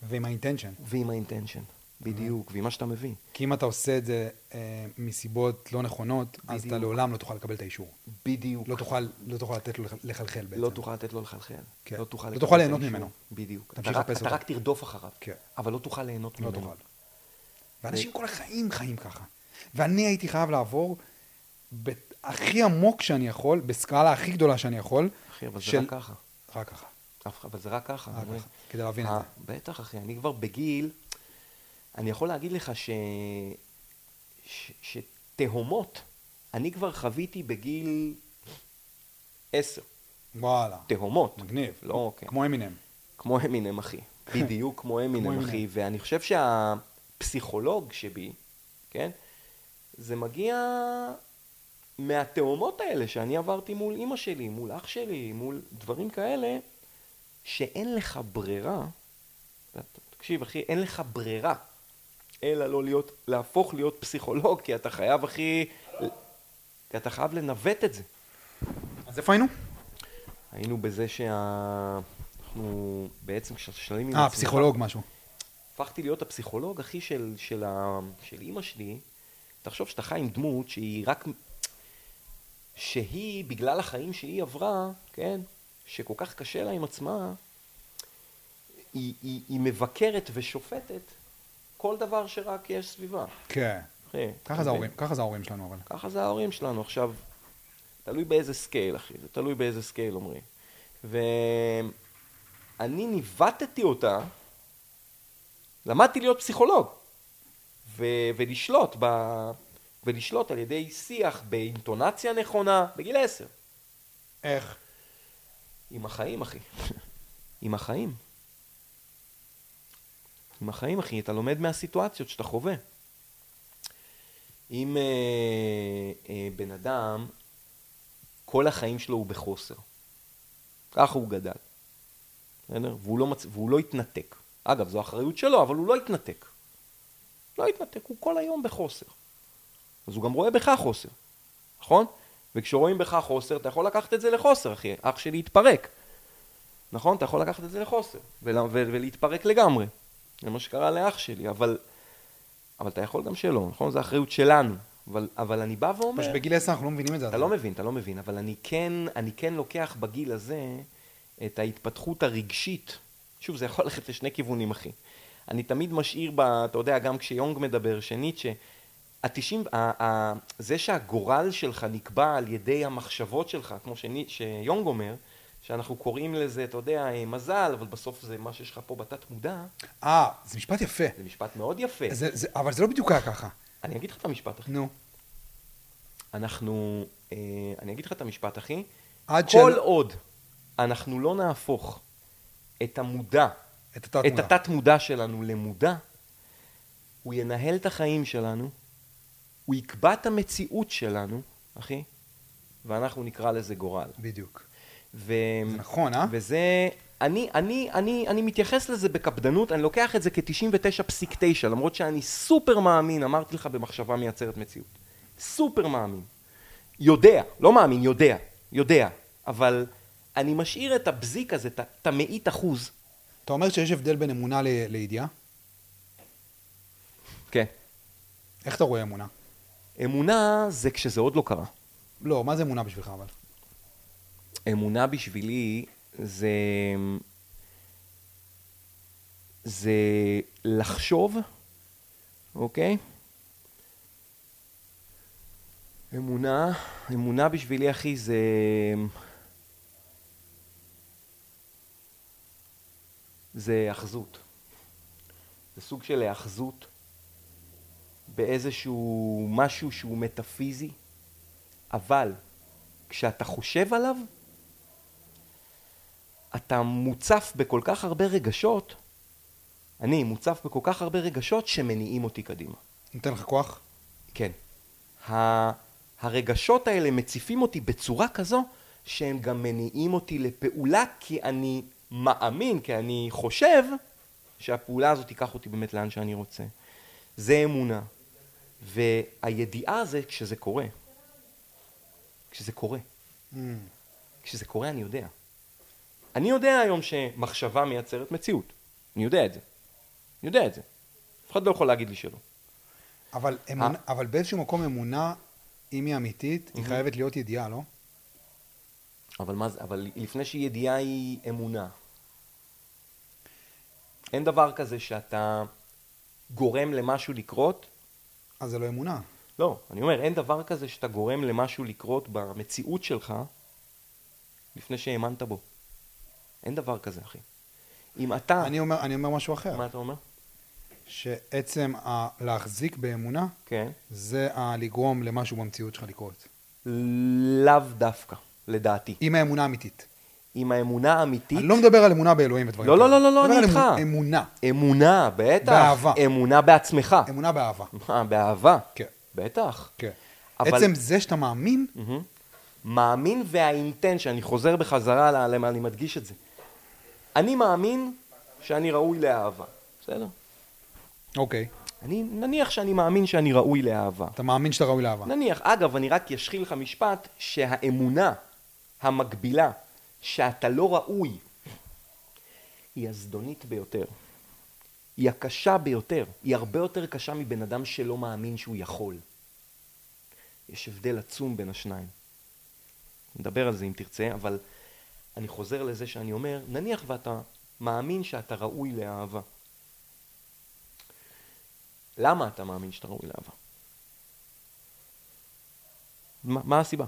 [SPEAKER 2] ועם ה intention.
[SPEAKER 1] ועם ה intention. בדיוק, ועם מה שאתה מביא.
[SPEAKER 2] כי אם אתה עושה את זה אה, מסיבות לא נכונות, אז אתה
[SPEAKER 1] בדיוק.
[SPEAKER 2] לעולם לא תוכל לקבל את האישור.
[SPEAKER 1] בדיוק.
[SPEAKER 2] לא תוכל, לא תוכל לתת לו לח- לחלחל בעצם.
[SPEAKER 1] לא תוכל לתת לו לחלחל.
[SPEAKER 2] כן.
[SPEAKER 1] לא תוכל
[SPEAKER 2] לא תוכל ליהנות. ממנו.
[SPEAKER 1] בדיוק.
[SPEAKER 2] תמשיך
[SPEAKER 1] אתה
[SPEAKER 2] לחפש
[SPEAKER 1] אתה. רק תרדוף אחריו.
[SPEAKER 2] כן.
[SPEAKER 1] אבל לא תוכל ליהנות
[SPEAKER 2] לא
[SPEAKER 1] ממנו.
[SPEAKER 2] תוכל. ואנשים כל החיים חיים ככה. ואני הייתי חייב לעבור הכי עמוק שאני יכול, בסקאלה הכי גדולה שאני יכול.
[SPEAKER 1] אחי, אבל זה
[SPEAKER 2] של-
[SPEAKER 1] רק ככה.
[SPEAKER 2] רק ככה.
[SPEAKER 1] אבל זה רק ככה.
[SPEAKER 2] רק. ככה, כדי להבין את
[SPEAKER 1] אה,
[SPEAKER 2] זה.
[SPEAKER 1] בטח, אחי. אני כבר בגיל... אני יכול להגיד לך ש... ש... שתהומות, אני כבר חוויתי בגיל עשר.
[SPEAKER 2] וואלה.
[SPEAKER 1] תהומות.
[SPEAKER 2] מגניב.
[SPEAKER 1] לא, כן.
[SPEAKER 2] כמו אמינם.
[SPEAKER 1] כמו אמינם, אחי. בדיוק כמו אמינם. אחי. ואני חושב שהפסיכולוג שבי, כן? זה מגיע מהתהומות האלה שאני עברתי מול אימא שלי, מול אח שלי, מול דברים כאלה, שאין לך ברירה. תקשיב, אחי, אין לך ברירה, אלא לא להיות, להפוך להיות פסיכולוג, כי אתה חייב, אחי, כי אתה חייב לנווט את זה.
[SPEAKER 2] אז איפה היינו?
[SPEAKER 1] היינו בזה שאנחנו בעצם כששלמים
[SPEAKER 2] אה, פסיכולוג משהו.
[SPEAKER 1] הפכתי להיות הפסיכולוג, אחי, של, של, ה, של אימא שלי. תחשוב שאתה חי עם דמות שהיא רק... שהיא, בגלל החיים שהיא עברה, כן, שכל כך קשה לה עם עצמה, היא, היא, היא מבקרת ושופטת כל דבר שרק יש סביבה.
[SPEAKER 2] כן.
[SPEAKER 1] אחי,
[SPEAKER 2] ככה זה? ההורים, ככה זה ההורים שלנו, אבל.
[SPEAKER 1] ככה זה ההורים שלנו. עכשיו, תלוי באיזה scale, אחי, זה תלוי באיזה סקייל אומרים. ואני ניווטתי אותה, למדתי להיות פסיכולוג, ו- ולשלוט, ב- ולשלוט על ידי שיח באינטונציה נכונה, בגיל עשר.
[SPEAKER 2] איך?
[SPEAKER 1] עם החיים, אחי. עם החיים. עם החיים, אחי. אתה לומד מהסיטואציות שאתה חווה. אם אה, אה, בן אדם, כל החיים שלו הוא בחוסר. ככה הוא גדל. בסדר? והוא לא, מצ... והוא לא התנתק. אגב, זו אחריות שלו, אבל הוא לא התנתק. לא התנתק, הוא כל היום בחוסר. אז הוא גם רואה בך חוסר, נכון? וכשרואים בך חוסר, אתה יכול לקחת את זה לחוסר, אחי. אח שלי התפרק. נכון? אתה יכול לקחת את זה לחוסר, ול... ו... ולהתפרק לגמרי. זה מה שקרה לאח שלי, אבל אבל אתה יכול גם שלא, נכון? זו אחריות שלנו. אבל, אבל אני בא ואומר...
[SPEAKER 2] פשוט בגיל 10 אנחנו לא מבינים את זה.
[SPEAKER 1] אתה לא מבין, אתה לא מבין, אבל אני כן, אני כן לוקח בגיל הזה את ההתפתחות הרגשית. שוב, זה יכול ללכת לשני כיוונים, אחי. אני תמיד משאיר ב... אתה יודע, גם כשיונג מדבר, שניטשה, התשעים, זה שהגורל שלך נקבע על ידי המחשבות שלך, כמו שני, שיונג אומר, שאנחנו קוראים לזה, אתה יודע, מזל, אבל בסוף זה מה שיש לך פה בתת מודע.
[SPEAKER 2] אה, זה משפט יפה.
[SPEAKER 1] זה משפט מאוד יפה.
[SPEAKER 2] זה, זה, אבל זה לא בדיוק היה ככה.
[SPEAKER 1] אני אגיד לך את המשפט, אחי.
[SPEAKER 2] נו.
[SPEAKER 1] אנחנו, אה, אני אגיד לך את המשפט, אחי.
[SPEAKER 2] עד
[SPEAKER 1] כל
[SPEAKER 2] של-
[SPEAKER 1] עוד אנחנו לא נהפוך את המודע,
[SPEAKER 2] את התת
[SPEAKER 1] את
[SPEAKER 2] מודע.
[SPEAKER 1] התת מודע שלנו למודע, הוא ינהל את החיים שלנו, הוא יקבע את המציאות שלנו, אחי, ואנחנו נקרא לזה גורל.
[SPEAKER 2] בדיוק.
[SPEAKER 1] ו...
[SPEAKER 2] זה נכון, אה?
[SPEAKER 1] וזה... אני, אני, אני, אני מתייחס לזה בקפדנות, אני לוקח את זה כ-99.9, למרות שאני סופר מאמין, אמרתי לך במחשבה מייצרת מציאות. סופר מאמין. יודע, לא מאמין, יודע, יודע, אבל אני משאיר את הבזיק הזה, את המאית אחוז.
[SPEAKER 2] אתה אומר שיש הבדל בין אמונה ל- לידיעה?
[SPEAKER 1] כן.
[SPEAKER 2] איך אתה רואה אמונה?
[SPEAKER 1] אמונה זה כשזה עוד לא קרה.
[SPEAKER 2] לא, מה זה אמונה בשבילך אבל?
[SPEAKER 1] אמונה בשבילי זה... זה לחשוב, אוקיי? אמונה, אמונה בשבילי, אחי, זה... זה היאחזות. זה סוג של היאחזות באיזשהו משהו שהוא מטאפיזי, אבל כשאתה חושב עליו, אתה מוצף בכל כך הרבה רגשות, אני מוצף בכל כך הרבה רגשות שמניעים אותי קדימה.
[SPEAKER 2] נותן לך כוח?
[SPEAKER 1] כן. ה- הרגשות האלה מציפים אותי בצורה כזו שהם גם מניעים אותי לפעולה כי אני מאמין, כי אני חושב שהפעולה הזאת תיקח אותי באמת לאן שאני רוצה. זה אמונה. והידיעה זה כשזה קורה. כשזה קורה.
[SPEAKER 2] Mm.
[SPEAKER 1] כשזה קורה אני יודע. אני יודע היום שמחשבה מייצרת מציאות. אני יודע את זה. אני יודע את זה. אף אחד לא יכול להגיד לי שלא.
[SPEAKER 2] אבל,
[SPEAKER 1] אה.
[SPEAKER 2] אמונה, אבל באיזשהו מקום אמונה, אם היא אמיתית, היא חייבת להיות ידיעה, לא?
[SPEAKER 1] אבל מה זה, אבל לפני שהיא ידיעה היא אמונה. אין דבר כזה שאתה גורם למשהו לקרות.
[SPEAKER 2] אז זה לא אמונה.
[SPEAKER 1] לא, אני אומר, אין דבר כזה שאתה גורם למשהו לקרות במציאות שלך לפני שהאמנת בו. אין דבר כזה, אחי. אם אתה...
[SPEAKER 2] אני אומר, אני אומר משהו אחר.
[SPEAKER 1] מה אתה אומר?
[SPEAKER 2] שעצם ה- להחזיק באמונה,
[SPEAKER 1] כן.
[SPEAKER 2] זה ה- לגרום למשהו במציאות שלך לקרות.
[SPEAKER 1] לאו דווקא, לדעתי.
[SPEAKER 2] עם האמונה האמיתית.
[SPEAKER 1] עם האמונה האמיתית...
[SPEAKER 2] אני לא מדבר על אמונה באלוהים ודברים
[SPEAKER 1] לא, לא,
[SPEAKER 2] כאלה.
[SPEAKER 1] לא, לא, לא,
[SPEAKER 2] מדבר
[SPEAKER 1] אני איתך.
[SPEAKER 2] אמונה- אמונה.
[SPEAKER 1] בטח.
[SPEAKER 2] באהבה.
[SPEAKER 1] אמונה בעצמך.
[SPEAKER 2] אמונה באהבה.
[SPEAKER 1] מה, באהבה?
[SPEAKER 2] כן.
[SPEAKER 1] בטח.
[SPEAKER 2] כן.
[SPEAKER 1] אבל-
[SPEAKER 2] עצם זה שאתה מאמין.
[SPEAKER 1] מאמין והאינטנט, שאני חוזר בחזרה למה אני מדגיש את זה. אני מאמין שאני ראוי לאהבה, בסדר?
[SPEAKER 2] אוקיי,
[SPEAKER 1] אני, נניח שאני מאמין שאני ראוי לאהבה.
[SPEAKER 2] אתה מאמין שאתה ראוי לאהבה.
[SPEAKER 1] נניח, אגב, אני רק אשחיל לך משפט, שהאמונה המקבילה שאתה לא ראוי, היא הזדונית ביותר. היא הקשה ביותר. היא הרבה יותר קשה מבן אדם שלא מאמין שהוא יכול. יש הבדל עצום בין השניים. נדבר על זה אם תרצה, אבל אני חוזר לזה שאני אומר, נניח ואתה מאמין שאתה ראוי לאהבה. למה אתה מאמין שאתה ראוי לאהבה? מה, מה הסיבה?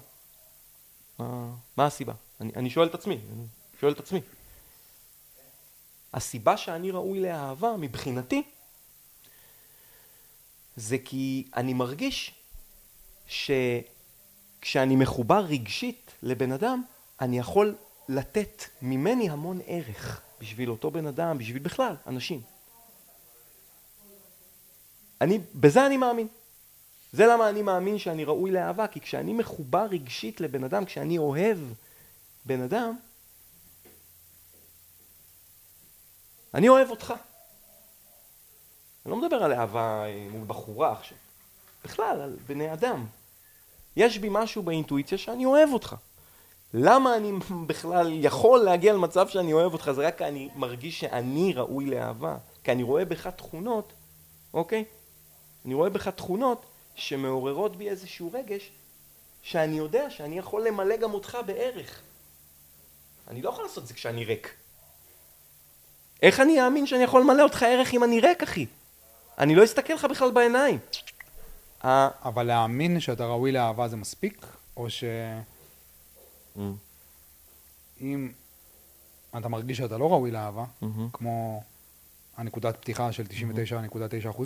[SPEAKER 1] מה, מה הסיבה? אני, אני שואל את עצמי, אני שואל את עצמי. הסיבה שאני ראוי לאהבה, מבחינתי, זה כי אני מרגיש שכשאני מחובר רגשית לבן אדם, אני יכול לתת ממני המון ערך בשביל אותו בן אדם, בשביל בכלל, אנשים. אני, בזה אני מאמין. זה למה אני מאמין שאני ראוי לאהבה, כי כשאני מחובר רגשית לבן אדם, כשאני אוהב בן אדם, אני אוהב אותך. אני לא מדבר על אהבה אה, מול בחורה עכשיו. בכלל, על בני אדם. יש בי משהו באינטואיציה שאני אוהב אותך. למה אני בכלל יכול להגיע למצב שאני אוהב אותך? זה רק כי אני מרגיש שאני ראוי לאהבה. כי אני רואה בך תכונות, אוקיי? אני רואה בך תכונות שמעוררות בי איזשהו רגש, שאני יודע שאני יכול למלא גם אותך בערך. אני לא יכול לעשות את זה כשאני ריק. איך אני אאמין שאני יכול למלא אותך ערך אם אני ריק, אחי? אני לא אסתכל לך בכלל בעיניים. ה-
[SPEAKER 2] אבל להאמין שאתה ראוי לאהבה זה מספיק? או שאם אתה מרגיש שאתה לא ראוי לאהבה,
[SPEAKER 1] מהמם.
[SPEAKER 2] כמו הנקודת פתיחה של 99.9%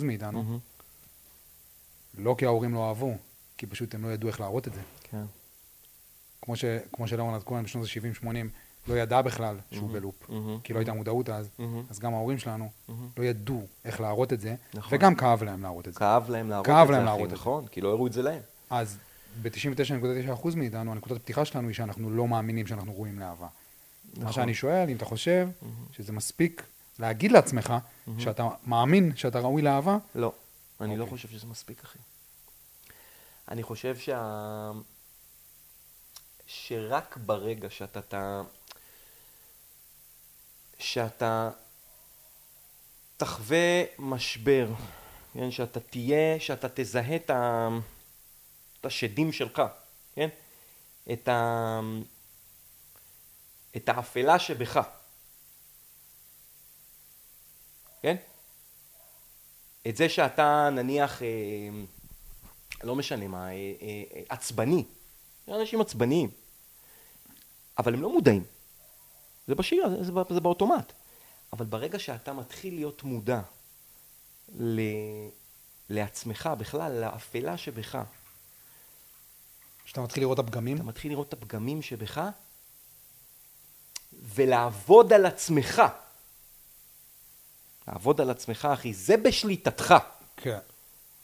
[SPEAKER 2] מאיתנו,
[SPEAKER 1] מהמם.
[SPEAKER 2] לא כי ההורים לא אהבו, כי פשוט הם לא ידעו איך להראות את זה.
[SPEAKER 1] כן.
[SPEAKER 2] כמו, ש, כמו שלאונרד כהן בשנות ה-70-80 לא ידע בכלל שהוא בלופ, כי לא הייתה מודעות אז. אז גם ההורים שלנו. לא ידעו איך להראות את זה,
[SPEAKER 1] נכון.
[SPEAKER 2] וגם כאב להם להראות את זה.
[SPEAKER 1] כאב להם להראות את זה, אחי. נכון? כי לא הראו את זה להם.
[SPEAKER 2] אז ב-99.9% מאיתנו, הנקודת הפתיחה שלנו היא שאנחנו לא מאמינים שאנחנו ראויים לאהבה. מה
[SPEAKER 1] נכון.
[SPEAKER 2] שאני שואל, אם אתה חושב שזה מספיק להגיד לעצמך שאתה מאמין שאתה ראוי לאהבה,
[SPEAKER 1] לא, אני לא
[SPEAKER 2] אוקיי.
[SPEAKER 1] חושב שזה מספיק, אחי. אני חושב שה... שרק ברגע שאתה... שאתה תחווה משבר, כן? שאתה תהיה, שאתה תזהה את, ה... את השדים שלך, כן? את, ה... את האפלה שבך, כן? את זה שאתה נניח, אה, לא משנה מה, אה, אה, עצבני. אנשים עצבניים, אבל הם לא מודעים. זה בשיר, זה, זה, זה באוטומט. אבל ברגע שאתה מתחיל להיות מודע ל, לעצמך, בכלל, לאפלה שבך,
[SPEAKER 2] שאתה מתחיל לראות את הפגמים,
[SPEAKER 1] אתה מתחיל לראות את הפגמים שבך, ולעבוד על עצמך. לעבוד על עצמך, אחי, זה בשליטתך.
[SPEAKER 2] כן.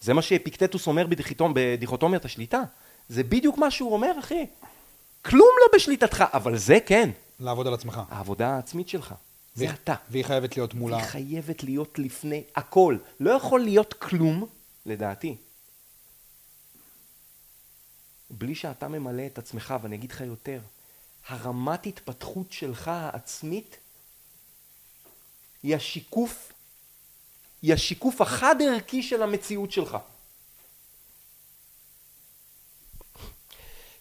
[SPEAKER 1] זה מה שאפיקטטוס אומר בדיכוטומ- בדיכוטומיית השליטה. זה בדיוק מה שהוא אומר, אחי. כלום לא בשליטתך, אבל זה כן.
[SPEAKER 2] לעבוד על עצמך.
[SPEAKER 1] העבודה העצמית שלך. זה
[SPEAKER 2] והיא-
[SPEAKER 1] אתה.
[SPEAKER 2] והיא חייבת להיות מול ה...
[SPEAKER 1] היא חייבת להיות לפני הכל. לא יכול להיות כלום, לדעתי, בלי שאתה ממלא את עצמך, ואני אגיד לך יותר, הרמת התפתחות שלך העצמית היא השיקוף, היא השיקוף החד-ערכי של המציאות שלך.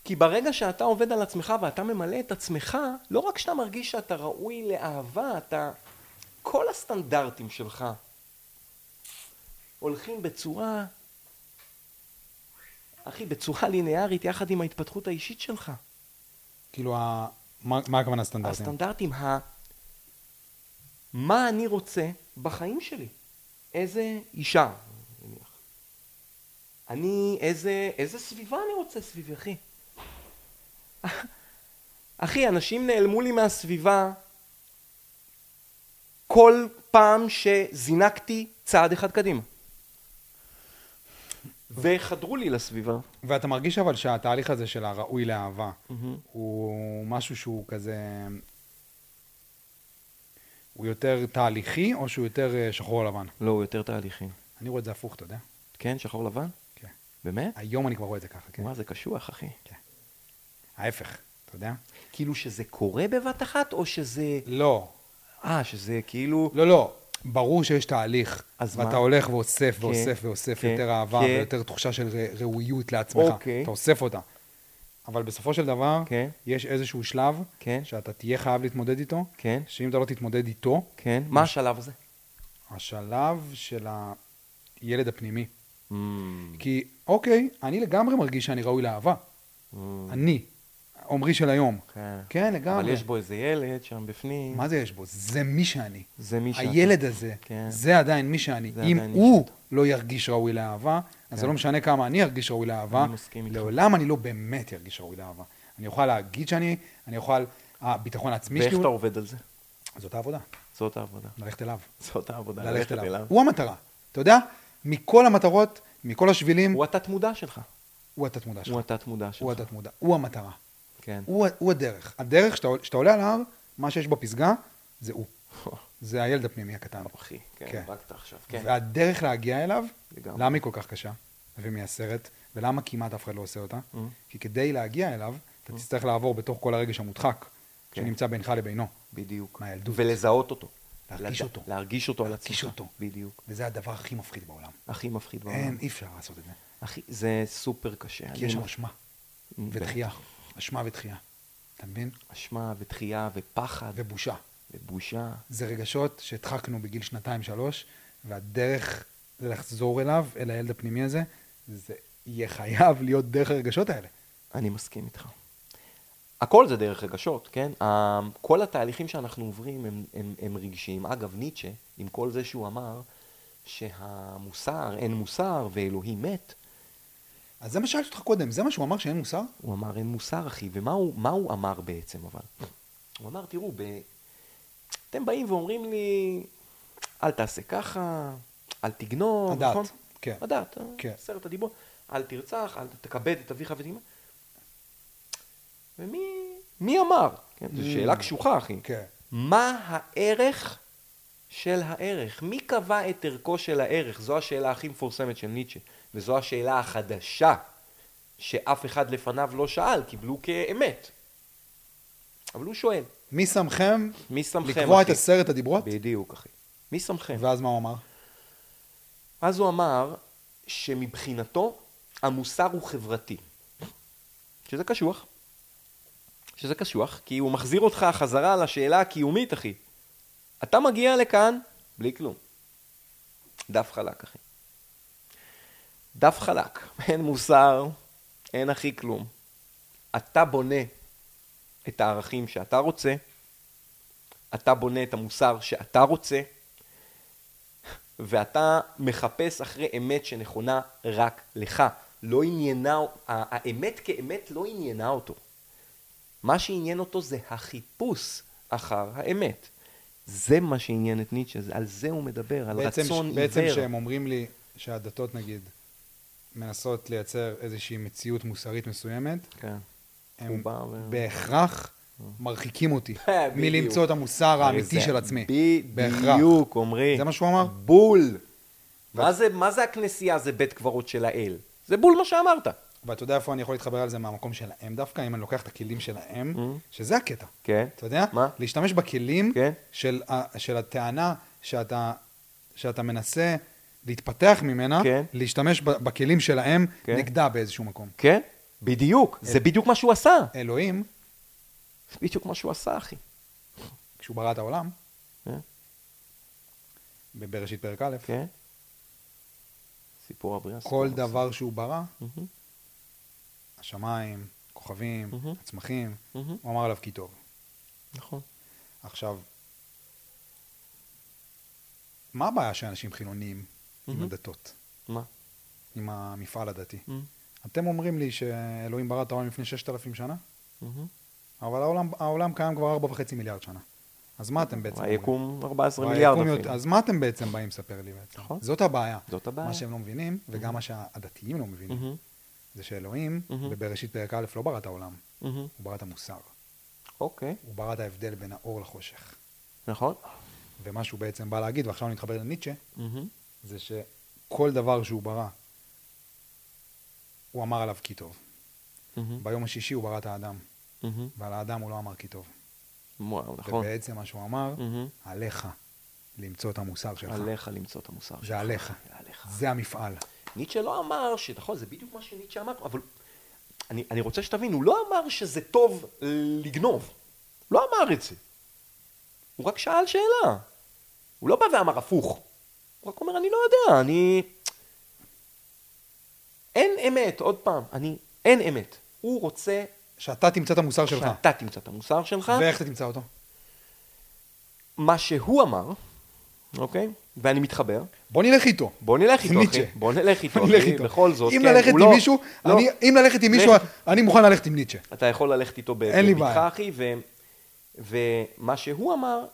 [SPEAKER 1] כי ברגע שאתה עובד על עצמך ואתה ממלא את עצמך, לא רק שאתה מרגיש שאתה ראוי לאהבה, אתה... כל הסטנדרטים שלך הולכים בצורה, אחי, בצורה ליניארית יחד עם ההתפתחות האישית שלך.
[SPEAKER 2] כאילו, ה... מה, מה הכוונה סטנדרטים?
[SPEAKER 1] הסטנדרטים, ה... מה אני רוצה בחיים שלי? איזה אישה, נניח. אני, איזה, איזה סביבה אני רוצה סביבי, אחי? אחי, אנשים נעלמו לי מהסביבה כל פעם שזינקתי צעד אחד קדימה. וחדרו לי לסביבה.
[SPEAKER 2] ואתה מרגיש אבל שהתהליך הזה של הראוי לאהבה, הוא משהו שהוא כזה... הוא יותר תהליכי, או שהוא יותר אה, שחור לבן?
[SPEAKER 1] לא, הוא יותר תהליכי.
[SPEAKER 2] אני רואה את זה הפוך, אתה יודע?
[SPEAKER 1] כן, שחור לבן?
[SPEAKER 2] כן.
[SPEAKER 1] באמת?
[SPEAKER 2] היום אני כבר רואה את זה ככה, כן.
[SPEAKER 1] מה, זה קשוח, אחי.
[SPEAKER 2] ההפך, אתה יודע?
[SPEAKER 1] כאילו שזה קורה בבת אחת, או שזה...
[SPEAKER 2] לא,
[SPEAKER 1] אה, שזה כאילו...
[SPEAKER 2] לא, לא. ברור שיש תהליך,
[SPEAKER 1] אז
[SPEAKER 2] ואתה
[SPEAKER 1] מה?
[SPEAKER 2] הולך ואוסף
[SPEAKER 1] כן,
[SPEAKER 2] ואוסף ואוסף
[SPEAKER 1] כן,
[SPEAKER 2] יותר אהבה
[SPEAKER 1] כן.
[SPEAKER 2] ויותר תחושה של ראויות לעצמך.
[SPEAKER 1] אוקיי.
[SPEAKER 2] אתה אוסף אותה. אבל בסופו של דבר,
[SPEAKER 1] כן.
[SPEAKER 2] יש איזשהו שלב
[SPEAKER 1] כן.
[SPEAKER 2] שאתה תהיה חייב להתמודד איתו,
[SPEAKER 1] כן,
[SPEAKER 2] שאם אתה לא תתמודד איתו,
[SPEAKER 1] כן. מה השלב הזה?
[SPEAKER 2] השלב של הילד הפנימי.
[SPEAKER 1] Mm,
[SPEAKER 2] כי, אוקיי, אני לגמרי מרגיש שאני ראוי לאהבה.
[SPEAKER 1] mm,
[SPEAKER 2] אני, עמרי של היום.
[SPEAKER 1] כן.
[SPEAKER 2] כן, לגמרי.
[SPEAKER 1] אבל יש בו איזה ילד שם בפנים.
[SPEAKER 2] מה זה יש בו? זה מי שאני.
[SPEAKER 1] זה מי שאתה.
[SPEAKER 2] הילד הזה,
[SPEAKER 1] כן.
[SPEAKER 2] זה עדיין מי שאני.
[SPEAKER 1] זה
[SPEAKER 2] אם הוא
[SPEAKER 1] שאתה.
[SPEAKER 2] לא ירגיש ראוי לאהבה, אז זה
[SPEAKER 1] כן.
[SPEAKER 2] לא משנה כמה אני ארגיש ראוי לאהבה,
[SPEAKER 1] אני מסכים איתך.
[SPEAKER 2] לעולם אני לא באמת ארגיש ראוי לאהבה. אני אוכל להגיד שאני, אני אוכל, הביטחון העצמי
[SPEAKER 1] ואיך
[SPEAKER 2] שלי,
[SPEAKER 1] אתה
[SPEAKER 2] הוא-
[SPEAKER 1] עובד על זה?
[SPEAKER 2] זאת העבודה,
[SPEAKER 1] זאת העבודה.
[SPEAKER 2] ללכת אליו.
[SPEAKER 1] זאת העבודה.
[SPEAKER 2] ללכת אליו. הוא המטרה. אתה יודע, מכל המטרות, מכל השבילים,
[SPEAKER 1] הוא התת-מודע שלך.
[SPEAKER 2] הוא התת-מודע שלך.
[SPEAKER 1] הוא התת-מודע שלך.
[SPEAKER 2] הוא התת-מודע. הוא המטרה.
[SPEAKER 1] כן.
[SPEAKER 2] הוא, הוא הדרך. הדרך, שאתה, שאתה עולה על ההר, מה שיש בפסגה, זה הוא. זה הילד הפנימי הקטן.
[SPEAKER 1] אחי,
[SPEAKER 2] כן.
[SPEAKER 1] כן, הרגת עכשיו. כן.
[SPEAKER 2] והדרך להגיע אליו,
[SPEAKER 1] לגמרי.
[SPEAKER 2] למה היא כל כך קשה ומייסרת, ולמה כמעט אף אחד לא עושה אותה?
[SPEAKER 1] Mm.
[SPEAKER 2] כי כדי להגיע אליו, אתה תצטרך לעבור בתוך כל הרגש המודחק,
[SPEAKER 1] כן.
[SPEAKER 2] שנמצא בינך לבינו.
[SPEAKER 1] בדיוק.
[SPEAKER 2] מהילדות.
[SPEAKER 1] ולזהות אותו.
[SPEAKER 2] להרגיש
[SPEAKER 1] לד-
[SPEAKER 2] אותו.
[SPEAKER 1] להרגיש אותו על
[SPEAKER 2] להרגיש
[SPEAKER 1] עצמך.
[SPEAKER 2] אותו.
[SPEAKER 1] בדיוק.
[SPEAKER 2] וזה הדבר הכי מפחיד בעולם.
[SPEAKER 1] הכי מפחיד בעולם.
[SPEAKER 2] אין, אי אפשר לעשות את זה.
[SPEAKER 1] הכי, זה סופר קשה.
[SPEAKER 2] כי יש אשמה. ודחייה. אשמה ודחייה. אתה מבין?
[SPEAKER 1] אשמה ותחייה ופחד
[SPEAKER 2] ובושה.
[SPEAKER 1] ובושה.
[SPEAKER 2] זה רגשות שהדחקנו בגיל שנתיים-שלוש, והדרך לחזור אליו, אל הילד הפנימי הזה, זה יהיה חייב להיות דרך הרגשות האלה.
[SPEAKER 1] אני מסכים איתך. הכל זה דרך רגשות, כן? כל התהליכים שאנחנו עוברים הם, הם, הם רגשיים. אגב, ניטשה, עם כל זה שהוא אמר שהמוסר, אין מוסר ואלוהים מת,
[SPEAKER 2] אז זה מה שאלתי אותך קודם, זה מה שהוא אמר שאין מוסר?
[SPEAKER 1] הוא אמר אין מוסר, אחי. ומה הוא, הוא אמר בעצם, אבל? הוא אמר, תראו, ב... אתם באים ואומרים לי, אל תעשה ככה, אל תגנוב,
[SPEAKER 2] הדת,
[SPEAKER 1] נכון?
[SPEAKER 2] כן.
[SPEAKER 1] הדת, אה,
[SPEAKER 2] כן.
[SPEAKER 1] עשרת הדיבור. אל תרצח, אל תכבד את אביך ואת אמך. ומי מי אמר? כן, זו. שאלה קשוחה, אחי.
[SPEAKER 2] כן.
[SPEAKER 1] מה הערך של הערך? מי קבע את ערכו של הערך? זו השאלה הכי מפורסמת של ניטשה, וזו השאלה החדשה שאף אחד לפניו לא שאל, קיבלו כאמת. אבל הוא שואל,
[SPEAKER 2] מי שמכם
[SPEAKER 1] מי שמכם,
[SPEAKER 2] לקבוע את
[SPEAKER 1] אחי?
[SPEAKER 2] עשרת הדיברות?
[SPEAKER 1] בדיוק, אחי. מי שמכם?
[SPEAKER 2] ואז מה הוא אמר?
[SPEAKER 1] אז הוא אמר שמבחינתו המוסר הוא חברתי. שזה קשוח. שזה קשוח, כי הוא מחזיר אותך חזרה לשאלה הקיומית, אחי. אתה מגיע לכאן בלי כלום. דף חלק, אחי. דף חלק. אין מוסר, אין הכי כלום. אתה בונה את הערכים שאתה רוצה, אתה בונה את המוסר שאתה רוצה, ואתה מחפש אחרי אמת שנכונה רק לך. לא עניינה, האמת כאמת לא עניינה אותו. מה שעניין אותו זה החיפוש אחר האמת. זה מה שעניין את ניטשה, על זה הוא מדבר, על
[SPEAKER 2] בעצם,
[SPEAKER 1] רצון עיוור.
[SPEAKER 2] בעצם שהם אומרים לי שהדתות נגיד מנסות לייצר איזושהי מציאות מוסרית מסוימת,
[SPEAKER 1] כן.
[SPEAKER 2] הם בהכרח מרחיקים אותי. מלמצוא את המוסר האמיתי של עצמי.
[SPEAKER 1] בדיוק, עמרי.
[SPEAKER 2] זה מה שהוא אמר?
[SPEAKER 1] בול. מה זה, מה זה הכנסייה זה בית קברות של האל? זה בול מה שאמרת.
[SPEAKER 2] ואתה יודע איפה אני יכול להתחבר על זה מהמקום שלהם דווקא, אם אני לוקח את הכלים שלהם,
[SPEAKER 1] Mm.
[SPEAKER 2] שזה הקטע.
[SPEAKER 1] כן.
[SPEAKER 2] אתה יודע?
[SPEAKER 1] מה?
[SPEAKER 2] להשתמש בכלים
[SPEAKER 1] כן.
[SPEAKER 2] של, הטענה שאתה, שאתה מנסה להתפתח ממנה,
[SPEAKER 1] כן.
[SPEAKER 2] להשתמש בכלים שלהם
[SPEAKER 1] כן.
[SPEAKER 2] נגדה באיזשהו מקום.
[SPEAKER 1] כן? בדיוק. זה בדיוק מה שהוא עשה.
[SPEAKER 2] אלוהים,
[SPEAKER 1] זה בדיוק מה שהוא עשה, אחי.
[SPEAKER 2] כשהוא ברא את העולם,
[SPEAKER 1] כן?
[SPEAKER 2] בבראשית פרק א',
[SPEAKER 1] כן? סיפור הבריאה.
[SPEAKER 2] כל
[SPEAKER 1] סיפור
[SPEAKER 2] דבר שהוא ברא, השמיים, כוכבים. הצמחים. הוא אמר עליו כי טוב.
[SPEAKER 1] נכון.
[SPEAKER 2] עכשיו, מה הבעיה של אנשים חילוניים עם
[SPEAKER 1] מהמם.
[SPEAKER 2] הדתות,
[SPEAKER 1] מה?
[SPEAKER 2] עם המפעל הדתי?
[SPEAKER 1] מהמם,
[SPEAKER 2] אתם אומרים לי שאלוהים ברא את העולם לפני ששת אלפים שנה,
[SPEAKER 1] מהמם.
[SPEAKER 2] אבל העולם, העולם קיים כבר ארבע וחצי מיליארד שנה. אז מה אתם בעצם אומרים?
[SPEAKER 1] היקום 14
[SPEAKER 2] והיקום
[SPEAKER 1] מיליארד אפילו.
[SPEAKER 2] אז מה אתם בעצם באים לספר לי בעצם?
[SPEAKER 1] נכון.
[SPEAKER 2] זאת הבעיה.
[SPEAKER 1] זאת הבעיה.
[SPEAKER 2] מה שהם לא מבינים, וגם מה שהדתיים לא מבינים,
[SPEAKER 1] מהמם,
[SPEAKER 2] זה שאלוהים
[SPEAKER 1] מהמם.
[SPEAKER 2] בבראשית פרק א' לא ברא את העולם,
[SPEAKER 1] מהמם.
[SPEAKER 2] הוא ברא את המוסר.
[SPEAKER 1] אוקיי.
[SPEAKER 2] הוא ברא את ההבדל בין האור לחושך.
[SPEAKER 1] נכון.
[SPEAKER 2] ומה שהוא בעצם בא להגיד, ועכשיו אני מתחבר לניטשה,
[SPEAKER 1] מהמם.
[SPEAKER 2] זה שכל דבר שהוא ברא, הוא אמר עליו כי טוב.
[SPEAKER 1] מהמם.
[SPEAKER 2] ביום השישי הוא ברא את האדם,
[SPEAKER 1] מהמם.
[SPEAKER 2] ועל האדם הוא לא אמר כי טוב.
[SPEAKER 1] וואו, נכון.
[SPEAKER 2] ובעצם מה שהוא אמר,
[SPEAKER 1] מהמם.
[SPEAKER 2] עליך למצוא את המוסר שלך.
[SPEAKER 1] עליך למצוא את המוסר שלך.
[SPEAKER 2] זה עליך.
[SPEAKER 1] זה עליך.
[SPEAKER 2] זה המפעל.
[SPEAKER 1] ניטשה לא אמר, נכון, זה בדיוק מה שניטשה אמר, אבל אני, אני רוצה שתבין, הוא לא אמר שזה טוב לגנוב. לא אמר את זה. הוא רק שאל שאלה. הוא לא בא ואמר הפוך. הוא רק אומר, אני לא יודע, אני... אין אמת, עוד פעם, אני... אין אמת. הוא רוצה
[SPEAKER 2] שאתה תמצא את המוסר שלך.
[SPEAKER 1] שאתה תמצא את המוסר שלך.
[SPEAKER 2] ואיך אתה תמצא אותו?
[SPEAKER 1] מה שהוא אמר, אוקיי? ואני מתחבר.
[SPEAKER 2] בוא נלך איתו.
[SPEAKER 1] בוא נלך איתו. אחי. בוא נלך איתו, אחי. בכל זאת,
[SPEAKER 2] אם
[SPEAKER 1] כן,
[SPEAKER 2] ללכת עם
[SPEAKER 1] לא-
[SPEAKER 2] מישהו,
[SPEAKER 1] לא.
[SPEAKER 2] אני- אם ללכת עם מישהו. אני מוכן ללכת עם ניטשה.
[SPEAKER 1] אתה יכול ללכת איתו בבטחה. אחי. ומה שהוא אמר,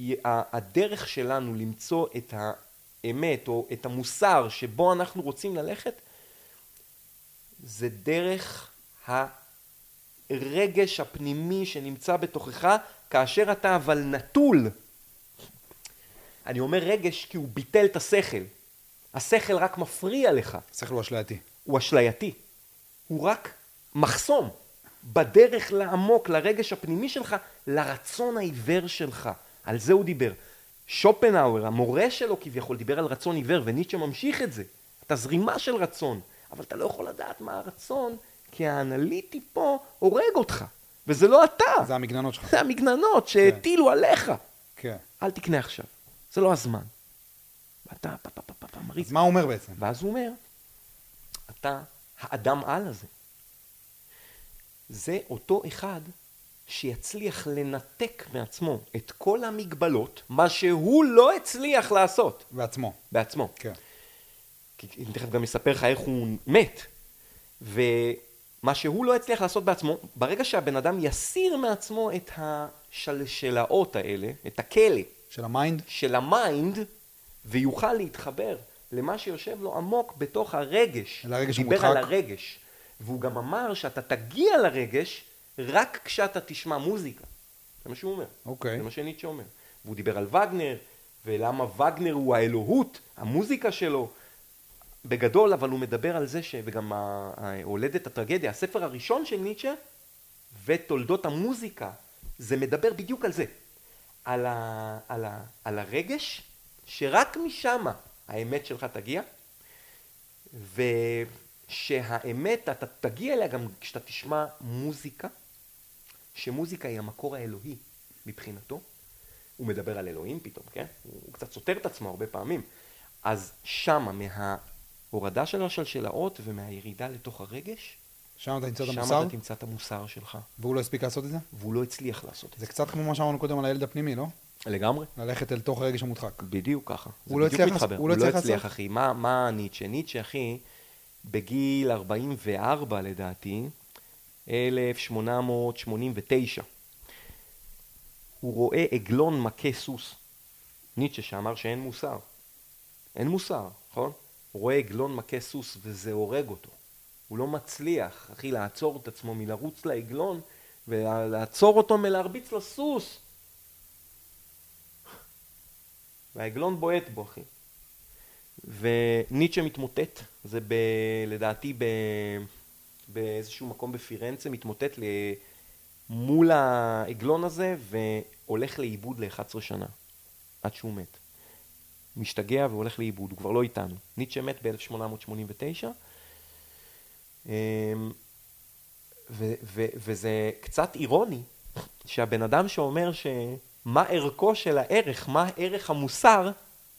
[SPEAKER 1] שהדרך שלנו למצוא את האמת, או את המוסר שבו אנחנו רוצים ללכת, זה דרך הרגש הפנימי שנמצא בתוכך, כאשר אתה אבל נטול. אני אומר רגש כי הוא ביטל את השכל. השכל רק מפריע לך.
[SPEAKER 2] שכל הוא אשלייתי.
[SPEAKER 1] הוא אשלייתי. הוא רק מחסום בדרך לעמוק, לרגש הפנימי שלך, לרצון העיוור שלך. על זה הוא דיבר. שופנהאואר, המורה שלו כביכול, דיבר על רצון עיוור, וניטשה ממשיך את זה. אתה זרימה של רצון, אבל אתה לא יכול לדעת מה הרצון, כי האנליטי פה הורג אותך, וזה לא אתה.
[SPEAKER 2] זה המגננות שלך.
[SPEAKER 1] זה המגננות שהטילו עליך.
[SPEAKER 2] כן.
[SPEAKER 1] אל תקנה עכשיו, זה לא הזמן. ואתה פה פה פה פה פה מריץ.
[SPEAKER 2] אז מה הוא אומר בעצם?
[SPEAKER 1] ואז הוא אומר, אתה האדם על הזה. זה אותו אחד שיצליח לנתק מעצמו את כל המגבלות, מה שהוא לא הצליח לעשות
[SPEAKER 2] בעצמו.
[SPEAKER 1] בעצמו.
[SPEAKER 2] כן.
[SPEAKER 1] כי אני תכף גם אספר לך איך הוא מת. ומה שהוא לא הצליח לעשות בעצמו, ברגע שהבן אדם יסיר מעצמו את השלשלאות האלה, את הכלא
[SPEAKER 2] של ה mind?
[SPEAKER 1] של ה mind, ויוכל להתחבר למה שיושב לו עמוק בתוך הרגש.
[SPEAKER 2] אל הרגש
[SPEAKER 1] הוא דיבר
[SPEAKER 2] המודחק.
[SPEAKER 1] על הרגש. והוא גם אמר שאתה תגיע לרגש רק כשאתה תשמע מוזיקה. זה מה שהוא אומר.
[SPEAKER 2] אוקיי.
[SPEAKER 1] זה מה שניטשה אומר. והוא דיבר על וגנר, ולמה וגנר הוא האלוהות, המוזיקה שלו. בגדול, אבל הוא מדבר על זה, ש... וגם הולדת הטרגדיה, הספר הראשון של ניטשה ותולדות המוזיקה, זה מדבר בדיוק על זה. על, ה... על, ה... על הרגש, שרק משם האמת שלך תגיע, ושהאמת, אתה תגיע אליה גם כשאתה תשמע מוזיקה, שמוזיקה היא המקור האלוהי מבחינתו. הוא מדבר על אלוהים פתאום, כן? הוא קצת סותר את עצמו הרבה פעמים. אז שמה, מההורדה של השלשלאות ומהירידה לתוך הרגש,
[SPEAKER 2] שם אתה תמצא את
[SPEAKER 1] שם
[SPEAKER 2] המוסר?
[SPEAKER 1] אתה תמצא את המוסר שלך.
[SPEAKER 2] והוא לא הספיק לעשות את זה?
[SPEAKER 1] והוא לא הצליח לעשות את
[SPEAKER 2] זה
[SPEAKER 1] זה.
[SPEAKER 2] קצת כמו מה שאמרנו קודם על הילד הפנימי, לא?
[SPEAKER 1] לגמרי.
[SPEAKER 2] ללכת אל תוך הרגש המודחק.
[SPEAKER 1] בדיוק ככה.
[SPEAKER 2] הוא
[SPEAKER 1] זה
[SPEAKER 2] לא
[SPEAKER 1] בדיוק
[SPEAKER 2] הצליח
[SPEAKER 1] מתחבר.
[SPEAKER 2] לעשות- הוא לא
[SPEAKER 1] הוא לא
[SPEAKER 2] הצליח
[SPEAKER 1] הצליח? אחי. מה, מה ניטשה? ניטשה, אחי, בגיל 44 לדעתי, 1889, הוא רואה עגלון מכה סוס. ניטשה שאמר שאין מוסר. אין מוסר, נכון? הוא רואה עגלון מכה סוס וזה הורג אותו. הוא לא מצליח, אחי, לעצור את עצמו מלרוץ לעגלון ולעצור אותו מלהרביץ לסוס. והעגלון בועט בו, אחי. וניטשה מתמוטט, זה ב, לדעתי ב, באיזשהו מקום בפירנצה, מתמוטט מול העגלון הזה והולך לאיבוד ל-11 שנה, עד שהוא מת. משתגע והולך לאיבוד, הוא כבר לא איתנו. ניטשה מת ב-1889, ו- ו- וזה קצת אירוני שהבן אדם שאומר שמה ערכו של הערך, מה ערך המוסר,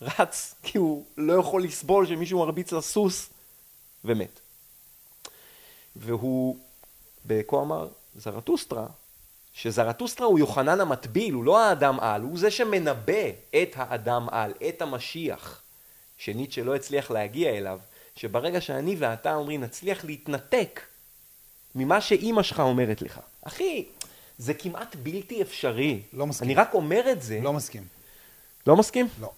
[SPEAKER 1] רץ כי הוא לא יכול לסבול שמישהו מרביץ לסוס ומת. והוא, בכה אמר זרטוסטרה, שזרטוסטרה הוא יוחנן המטביל, הוא לא האדם על, הוא זה שמנבא את האדם על, את המשיח, שניטשה לא הצליח להגיע אליו, שברגע שאני ואתה אומרים נצליח להתנתק ממה שאימא שלך אומרת לך. אחי, זה כמעט בלתי אפשרי.
[SPEAKER 2] לא מסכים.
[SPEAKER 1] אני רק אומר את זה.
[SPEAKER 2] לא מסכים.
[SPEAKER 1] לא מסכים?
[SPEAKER 2] לא.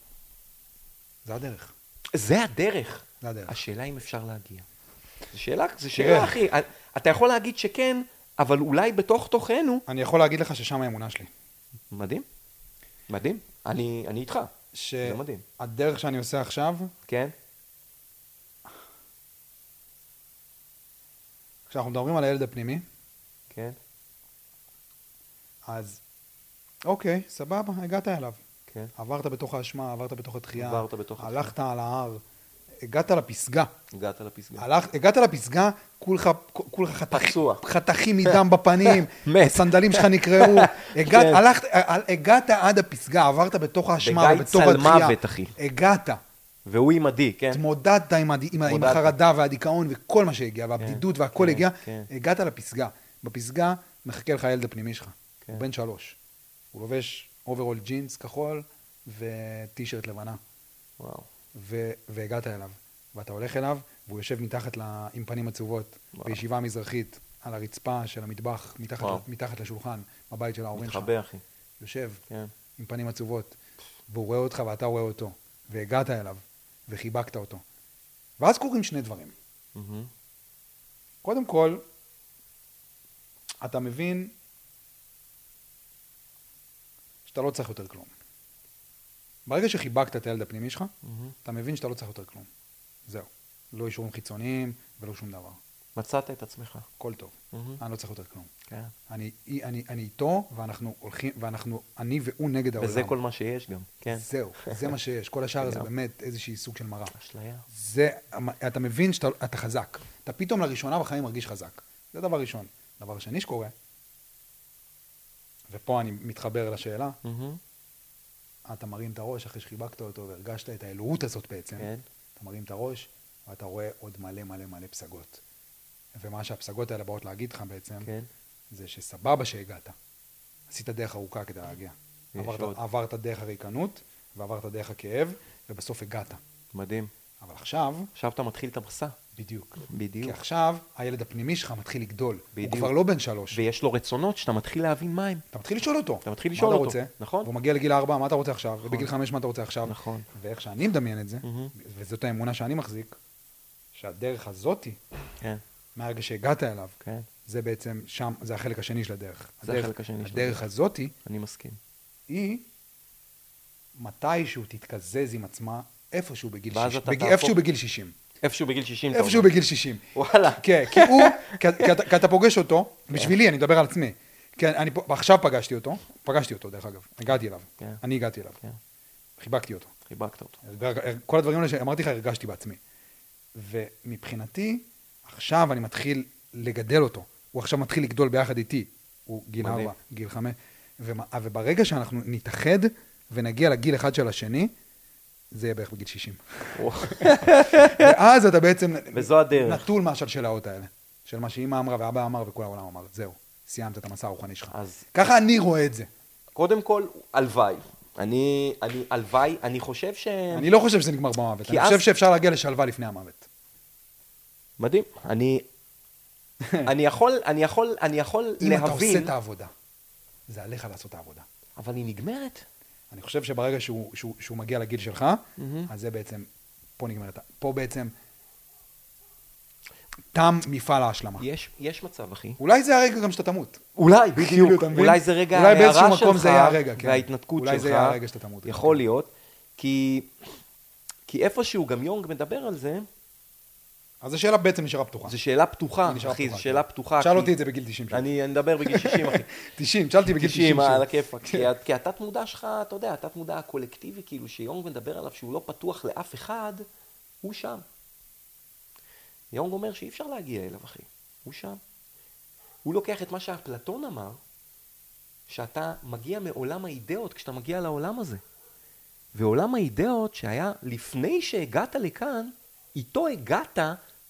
[SPEAKER 2] זה הדרך.
[SPEAKER 1] זה הדרך.
[SPEAKER 2] זה הדרך.
[SPEAKER 1] השאלה אם אפשר להגיע. זו שאלה, זו
[SPEAKER 2] תראה.
[SPEAKER 1] שאלה, אחי. אתה יכול להגיד שכן, אבל אולי בתוך תוכנו...
[SPEAKER 2] אני יכול להגיד לך ששם האמונה שלי.
[SPEAKER 1] מדהים. מדהים. אני, אני איתך. זה מדהים.
[SPEAKER 2] שהדרך שאני עושה עכשיו,
[SPEAKER 1] כן?
[SPEAKER 2] כשאנחנו מדברים על הילד הפנימי,
[SPEAKER 1] כן?
[SPEAKER 2] אז אוקיי, סבבה, הגעת אליו.
[SPEAKER 1] כן.
[SPEAKER 2] עברת בתוך האשמה, עברת בתוך התחייה.
[SPEAKER 1] עברת בתוך התחייה.
[SPEAKER 2] הלכת על ההר, הגעת לפסגה.
[SPEAKER 1] הגעת לפסגה.
[SPEAKER 2] הלך, הגעת לפסגה, כולך, כולך חתך. חתכים מדם בפנים. הסנדלים שלך נקרעו, הגעת,
[SPEAKER 1] כן.
[SPEAKER 2] הלכת, הגעת עד הפסגה, עברת בתוך האשמה
[SPEAKER 1] בגיא
[SPEAKER 2] ובתוך
[SPEAKER 1] צל
[SPEAKER 2] התחייה.
[SPEAKER 1] מוות, אחי.
[SPEAKER 2] הגעת,
[SPEAKER 1] והוא עימדי, כן?
[SPEAKER 2] התמודדת עם, הד- עם, עם. החרדה והדיכאון וכל מה שהגיע, והבדידות והכל
[SPEAKER 1] כן,
[SPEAKER 2] הגיע,
[SPEAKER 1] כן.
[SPEAKER 2] הגעת לפסגה. בפסגה מחכה לך הילד הפנימי שלך,
[SPEAKER 1] כן.
[SPEAKER 2] הוא בן שלוש. הוא לובש אוברול ג'ינס כחול וטישרט לבנה.
[SPEAKER 1] וואו.
[SPEAKER 2] ו- והגעת אליו, ואתה הולך אליו, והוא יושב מתחת ל... עם פנים עצובות,
[SPEAKER 1] וואו.
[SPEAKER 2] בישיבה מזרחית, על הרצפה של המטבח, מתחת,
[SPEAKER 1] וואו.
[SPEAKER 2] מתחת לשולחן, בבית של ההורים שלך.
[SPEAKER 1] מתחבא, אחי.
[SPEAKER 2] יושב
[SPEAKER 1] כן.
[SPEAKER 2] עם פנים עצובות, והוא רואה אותך ואתה רואה אותו, והגעת אליו, וחיבקת אותו. ואז קורים שני דברים.
[SPEAKER 1] מהמם.
[SPEAKER 2] קודם כל, אתה מבין שאתה לא צריך יותר כלום. ברגע שחיבקת את הילד הפנימי שלך,
[SPEAKER 1] מהמם.
[SPEAKER 2] אתה מבין שאתה לא צריך יותר כלום. זהו. לא אישורים חיצוניים ולא שום דבר.
[SPEAKER 1] מצאת את עצמך.
[SPEAKER 2] הכל טוב.
[SPEAKER 1] מהמם.
[SPEAKER 2] אני לא צריך יותר כלום.
[SPEAKER 1] כן.
[SPEAKER 2] אני, אני, אני איתו, ואנחנו הולכים, ואנחנו, אני והוא נגד העולם.
[SPEAKER 1] וזה כל מה שיש גם, כן.
[SPEAKER 2] זהו, זה מה שיש. כל השאר זה. באמת איזושהי סוג של מראה.
[SPEAKER 1] אשליה.
[SPEAKER 2] זה, אתה מבין שאתה אתה חזק. אתה פתאום לראשונה בחיים מרגיש חזק. זה דבר ראשון. דבר שני שקורה, ופה אני מתחבר לשאלה,
[SPEAKER 1] מהמם.
[SPEAKER 2] אתה מרים את הראש אחרי שחיבקת אותו והרגשת את האלוהות הזאת בעצם.
[SPEAKER 1] כן.
[SPEAKER 2] אתה מרים את הראש, ואתה רואה עוד מלא מלא מלא פסגות. ומה שהפסגות האלה באות להגיד לך בעצם,
[SPEAKER 1] כן.
[SPEAKER 2] זה שסבבה שהגעת. עשית דרך ארוכה כדי להגיע. עברת,
[SPEAKER 1] עוד.
[SPEAKER 2] עברת דרך הריקנות, ועברת דרך הכאב, ובסוף הגעת.
[SPEAKER 1] מדהים.
[SPEAKER 2] אבל עכשיו,
[SPEAKER 1] עכשיו אתה מתחיל את המסע.
[SPEAKER 2] בדיוק.
[SPEAKER 1] בדיוק.
[SPEAKER 2] כי עכשיו, הילד הפנימי שלך מתחיל לגדול.
[SPEAKER 1] בדיוק.
[SPEAKER 2] הוא כבר לא בן שלוש.
[SPEAKER 1] ויש לו רצונות שאתה מתחיל להבין מה הם.
[SPEAKER 2] אתה מתחיל לשאול אותו.
[SPEAKER 1] אתה מתחיל לשאול
[SPEAKER 2] מה
[SPEAKER 1] אותו,
[SPEAKER 2] אתה רוצה?
[SPEAKER 1] נכון.
[SPEAKER 2] והוא מגיע לגיל ארבע, מה אתה רוצה עכשיו? ובגיל חמש, מה אתה רוצה עכשיו?
[SPEAKER 1] נכון.
[SPEAKER 2] ואיך שאני מדמיין את זה,
[SPEAKER 1] מהמם.
[SPEAKER 2] וזאת האמונה שאני מחזיק, שהדרך הזאתי,
[SPEAKER 1] כן,
[SPEAKER 2] מהרגע שהגעת אליו,
[SPEAKER 1] כן.
[SPEAKER 2] זה בעצם שם, זה החלק השני של הדרך.
[SPEAKER 1] זה
[SPEAKER 2] הדרך-
[SPEAKER 1] החלק השני של
[SPEAKER 2] הדרך
[SPEAKER 1] הדרך.
[SPEAKER 2] הזאתי,
[SPEAKER 1] אני מסכים.
[SPEAKER 2] היא מתישהו תתקזז עם עצמה איפשהו בגיל
[SPEAKER 1] ואז
[SPEAKER 2] 60.
[SPEAKER 1] אתה
[SPEAKER 2] בג-
[SPEAKER 1] תהפוך-
[SPEAKER 2] איפשהו בגיל 60.
[SPEAKER 1] איפשהו בגיל 60. אתה
[SPEAKER 2] איפשהו. בגיל 60.
[SPEAKER 1] וואלה.
[SPEAKER 2] כן, כי הוא, כי, אתה, פוגש אותו, בשבילי, אני מדבר על עצמי. כן, אני עכשיו פגשתי אותו, פגשתי אותו דרך אגב, הגעתי אליו.
[SPEAKER 1] כן.
[SPEAKER 2] אני הגעתי אליו,
[SPEAKER 1] כן,
[SPEAKER 2] חיבקתי אותו.
[SPEAKER 1] חיבקת אותו.
[SPEAKER 2] הרג- כל הדברים האלה שאמרתי לך, הרגשתי בעצמי. ומבחינתי, עכשיו אני מתחיל לגדל אותו. הוא עכשיו מתחיל לגדול ביחד איתי. הוא גיל. ארבע, גיל חמש. ומה- וברגע שאנחנו נתאחד ונגיע לגיל אחד של השני, זה יהיה בערך בגיל 60. ואז אתה בעצם
[SPEAKER 1] וזו הדרך.
[SPEAKER 2] נטול מהשלשלאות האלה. של מה שאמא אמרה ואבא אמר וכל העולם אמר. זהו, סיימת את המסע הרוחני שלך.
[SPEAKER 1] אז
[SPEAKER 2] ככה אני רואה את זה.
[SPEAKER 1] קודם כל, הלוואי. אני, אני, הלוואי, אני חושב ש...
[SPEAKER 2] אני לא חושב שזה נגמר במוות. אני
[SPEAKER 1] אז-
[SPEAKER 2] חושב שאפשר להגיע לשלווה לפני המוות.
[SPEAKER 1] מדהים. אני, אני יכול, אני יכול, אני יכול
[SPEAKER 2] אם אתה עושה
[SPEAKER 1] להבין,
[SPEAKER 2] את העבודה, זה עליך לעשות את העבודה.
[SPEAKER 1] אבל היא נגמרת.
[SPEAKER 2] אני חושב שברגע שהוא, שהוא, שהוא מגיע לגיל שלך,
[SPEAKER 1] מהמם.
[SPEAKER 2] אז זה בעצם, פה נגמרת, פה בעצם תם מפעל ההשלמה.
[SPEAKER 1] יש, יש מצב, אחי.
[SPEAKER 2] אולי זה הרגע גם שאתה תמות.
[SPEAKER 1] אולי, בדיוק. אולי זה רגע
[SPEAKER 2] אולי באיזשהו
[SPEAKER 1] ההערה
[SPEAKER 2] מקום
[SPEAKER 1] שלך,
[SPEAKER 2] זה יהיה הרגע, כן.
[SPEAKER 1] וההתנתקות
[SPEAKER 2] אולי
[SPEAKER 1] שלך.
[SPEAKER 2] זה יהיה הרגע שאתה תמות.
[SPEAKER 1] יכול להיות. כי, כי איפשהו גם יונג מדבר על זה,
[SPEAKER 2] אז השאלה בעצם נשארה פתוחה.
[SPEAKER 1] זו שאלה פתוחה, אחי,
[SPEAKER 2] פתוחה,
[SPEAKER 1] זו שאלה
[SPEAKER 2] כן.
[SPEAKER 1] פתוחה.
[SPEAKER 2] שאל אותי את זה בגיל 90. שלי.
[SPEAKER 1] אני מדבר בגיל 60, אחי.
[SPEAKER 2] 90, שאלתי בגיל 90.
[SPEAKER 1] 90, על. הכיפאק.
[SPEAKER 2] כן.
[SPEAKER 1] כי התת מודע שלך, אתה יודע, התת מודע הקולקטיבי, כאילו, שיונג מדבר עליו, שהוא לא פתוח לאף אחד, הוא שם. יונג אומר שאי אפשר להגיע אליו, אחי. הוא שם. הוא לוקח את מה שאפלטון אמר, שאתה מגיע מעולם האידאות כשאתה מגיע לעולם הזה. ועולם האידאות שהיה לפני שהגעת לכאן, איתו הגעת,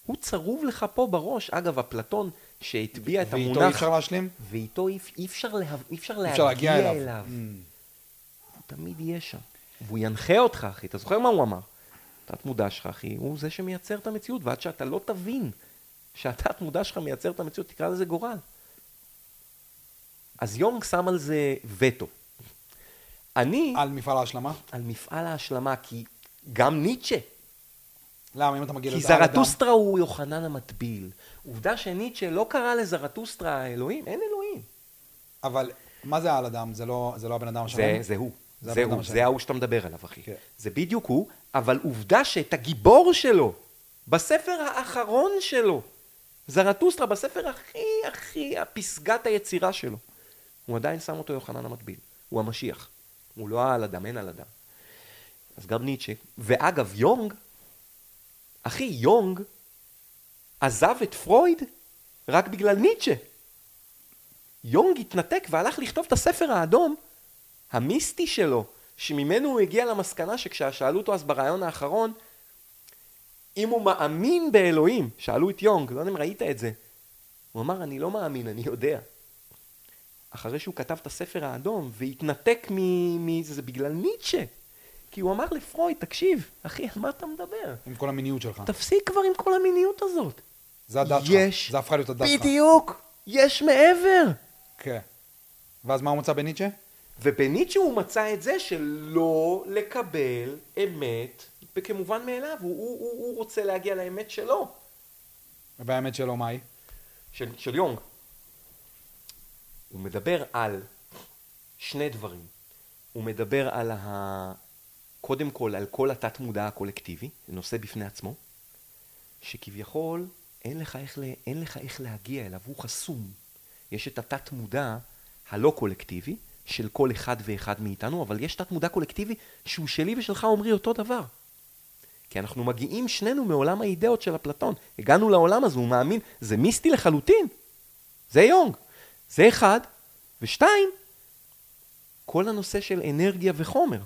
[SPEAKER 1] הוא צרוב לך פה בראש. אגב, אפלטון שהטביע את המונח...
[SPEAKER 2] ואיתו אי אפשר להשלים?
[SPEAKER 1] ואיתו אי, אפשר, לה, אי אפשר להגיע אליו.
[SPEAKER 2] אליו. Mm.
[SPEAKER 1] הוא תמיד יהיה שם. והוא ינחה אותך, אחי. אתה זוכר מה הוא אמר? התת מודע שלך, אחי, הוא זה שמייצר את המציאות, ועד שאתה לא תבין שהתת מודע שלך מייצר את המציאות, תקרא לזה גורל. אז יונג שם על זה וטו. אני,
[SPEAKER 2] על מפעל ההשלמה?
[SPEAKER 1] על מפעל ההשלמה, כי גם ניטשה,
[SPEAKER 2] למה? אם אתה מגיע
[SPEAKER 1] כי
[SPEAKER 2] על אדם-
[SPEAKER 1] זרטוסטרה הוא יוחנן המטביל. עובדה שניטשה לא קרא לזרטוסטרה אלוהים, אין אלוהים.
[SPEAKER 2] אבל מה זה על אדם? זה לא זה לא הבן אדם
[SPEAKER 1] זה,
[SPEAKER 2] השלם?
[SPEAKER 1] זה הוא.
[SPEAKER 2] זה
[SPEAKER 1] זה, הוא, זה. ההוא שאתה מדבר עליו, אחי.
[SPEAKER 2] כן.
[SPEAKER 1] זה בדיוק הוא, אבל עובדה שאת הגיבור שלו, בספר האחרון שלו, זרטוסטרה, בספר הכי הכי, פסגת היצירה שלו, הוא עדיין שם אותו יוחנן המטביל. הוא המשיח. הוא לא על אדם, אין על אדם. אז גם ניטשה. ואגב, יונג, אחי, יונג עזב את פרויד רק בגלל ניטשה. יונג התנתק והלך לכתוב את הספר האדום, המיסטי שלו, שממנו הוא הגיע למסקנה שכששאלו אותו אז ברעיון האחרון, אם הוא מאמין באלוהים, שאלו את יונג, לא יודע אם ראית את זה, הוא אמר, אני לא מאמין, אני יודע. אחרי שהוא כתב את הספר האדום והתנתק מזה, זה בגלל ניטשה. כי הוא אמר לפרויד, תקשיב, אחי, על מה אתה מדבר?
[SPEAKER 2] עם כל המיניות שלך.
[SPEAKER 1] תפסיק כבר עם כל המיניות הזאת.
[SPEAKER 2] זה הדת שלך.
[SPEAKER 1] יש.
[SPEAKER 2] זה הפכה להיות הדת שלך.
[SPEAKER 1] בדיוק, יש מעבר.
[SPEAKER 2] כן. ואז מה הוא מצא בניטשה?
[SPEAKER 1] ובניטשה הוא מצא את זה שלא לקבל אמת כמובן מאליו, הוא, הוא, הוא, הוא רוצה להגיע לאמת שלו,
[SPEAKER 2] ובאמת שלו מה היא?
[SPEAKER 1] של, של יונג. הוא מדבר על שני דברים. הוא מדבר על ה... קודם כל על כל התת מודע הקולקטיבי, נושא בפני עצמו, שכביכול אין לך איך, אין לך איך להגיע אליו, הוא חסום. יש את התת מודע הלא קולקטיבי, של כל אחד ואחד מאיתנו, אבל יש תת מודע קולקטיבי שהוא שלי ושלך אומרי אותו דבר. כי אנחנו מגיעים שנינו מעולם האידאות של אפלטון. הגענו לעולם הזה, הוא מאמין, זה מיסטי לחלוטין. זה יונג. זה אחד. ושתיים, כל הנושא של אנרגיה וחומר.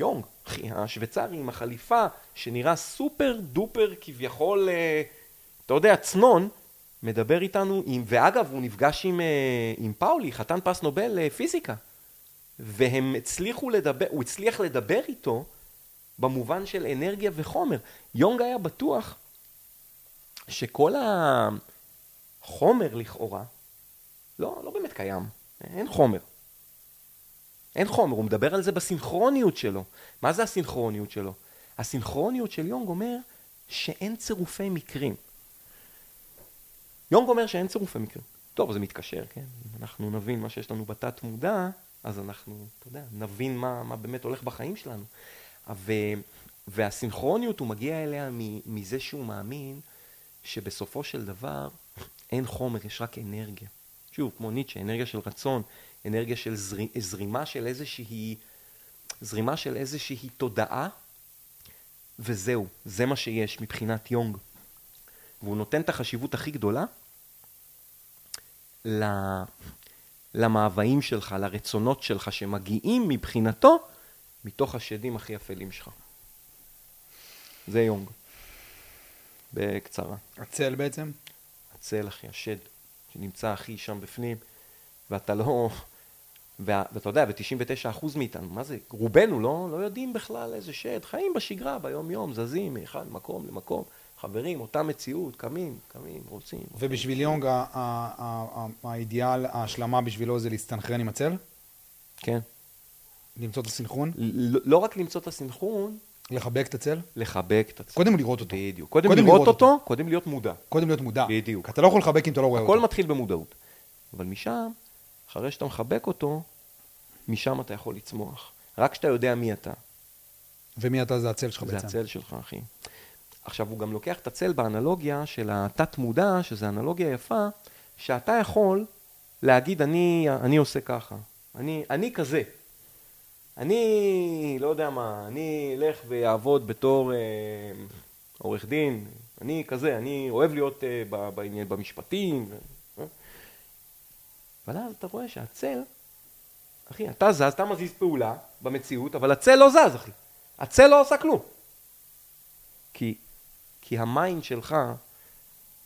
[SPEAKER 1] יונג, אחי, השוויצרי עם החליפה, שנראה סופר דופר כביכול, אה, אתה יודע, צנון, מדבר איתנו, עם, ואגב, הוא נפגש עם, אה, עם פאולי, חתן פרס נובל לפיזיקה. והם הצליחו לדבר, הוא הצליח לדבר איתו במובן של אנרגיה וחומר. יונג היה בטוח שכל החומר לכאורה לא, לא באמת קיים, אין חומר. אין חומר, הוא מדבר על זה בסינכרוניות שלו. מה זה הסינכרוניות שלו? הסינכרוניות של יונג אומר שאין צירופי מקרים. יונג אומר שאין צירופי מקרים. טוב, זה מתקשר, כן? אם אנחנו נבין מה שיש לנו בתת מודע, אז אנחנו, אתה יודע, נבין מה, מה באמת הולך בחיים שלנו. ו, והסינכרוניות, הוא מגיע אליה מזה שהוא מאמין שבסופו של דבר אין חומר, יש רק אנרגיה. שוב, כמו ניטשה, אנרגיה של רצון, אנרגיה של זר, זרימה של איזושהי, זרימה של איזושהי תודעה, וזהו, זה מה שיש מבחינת יונג. והוא נותן את החשיבות הכי גדולה למאוויים שלך, לרצונות שלך, שמגיעים מבחינתו מתוך השדים הכי אפלים שלך. זה יונג. בקצרה.
[SPEAKER 2] הצל בעצם?
[SPEAKER 1] הצל, אחי, השד, שנמצא הכי שם בפנים, ואתה לא... ואתה יודע, ו-99% מאיתנו, מה זה, רובנו לא, לא יודעים בכלל איזה שד, חיים בשגרה, ביום-יום, זזים מאחד מקום למקום, חברים, אותה מציאות, קמים, קמים, רוצים.
[SPEAKER 2] ובשביל יונג, האידיאל, ההשלמה בשבילו זה להסתנכרן עם הצל?
[SPEAKER 1] כן.
[SPEAKER 2] למצוא את הסנכרון?
[SPEAKER 1] לא, לא רק למצוא את הסנכרון,
[SPEAKER 2] לחבק את הצל?
[SPEAKER 1] לחבק את הצל.
[SPEAKER 2] קודם לראות אותו.
[SPEAKER 1] בדיוק. קודם, קודם לראות, לראות אותו, אותו, קודם להיות מודע.
[SPEAKER 2] קודם להיות מודע.
[SPEAKER 1] בדיוק.
[SPEAKER 2] אתה לא יכול לחבק אם אתה לא רואה
[SPEAKER 1] הכל
[SPEAKER 2] אותו.
[SPEAKER 1] הכל מתחיל במודעות. אבל משם, אחרי שאתה מחבק אותו, משם אתה יכול לצמוח. רק כשאתה יודע מי אתה.
[SPEAKER 2] ומי אתה זה הצל שלך
[SPEAKER 1] זה
[SPEAKER 2] בעצם.
[SPEAKER 1] זה הצל שלך, אחי. עכשיו, הוא גם לוקח את הצל באנלוגיה של התת-מודע, שזה אנלוגיה יפה, שאתה יכול להגיד, אני, אני עושה ככה. אני, אני כזה. אני, לא יודע מה, אני אלך ואעבוד בתור אה, עורך דין, אני כזה, אני אוהב להיות אה, בעניין, במשפטים. אה? אבל אז אתה רואה שהצל, אחי, אתה זז, אתה מזיז פעולה במציאות, אבל הצל לא זז, אחי. הצל לא עושה כלום. כי, כי ה mind שלך,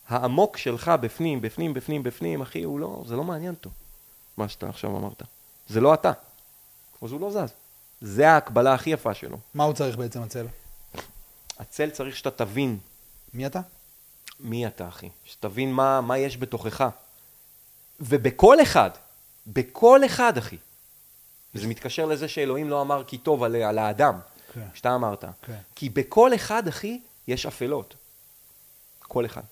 [SPEAKER 1] העמוק שלך בפנים, בפנים, בפנים, בפנים, אחי, הוא לא, זה לא מעניין אותו, מה שאתה עכשיו אמרת. זה לא אתה. אז הוא לא זז. זה ההקבלה הכי יפה שלו.
[SPEAKER 2] מה הוא צריך בעצם, הצל?
[SPEAKER 1] הצל צריך שאתה תבין.
[SPEAKER 2] מי אתה?
[SPEAKER 1] מי אתה, אחי. שתבין מה, מה יש בתוכך. ובכל אחד, בכל אחד, אחי. וזה מתקשר לזה שאלוהים לא אמר כי טוב על, על האדם,
[SPEAKER 2] כן.
[SPEAKER 1] שאתה אמרת.
[SPEAKER 2] כן.
[SPEAKER 1] כי בכל אחד, אחי, יש אפלות. כל אחד.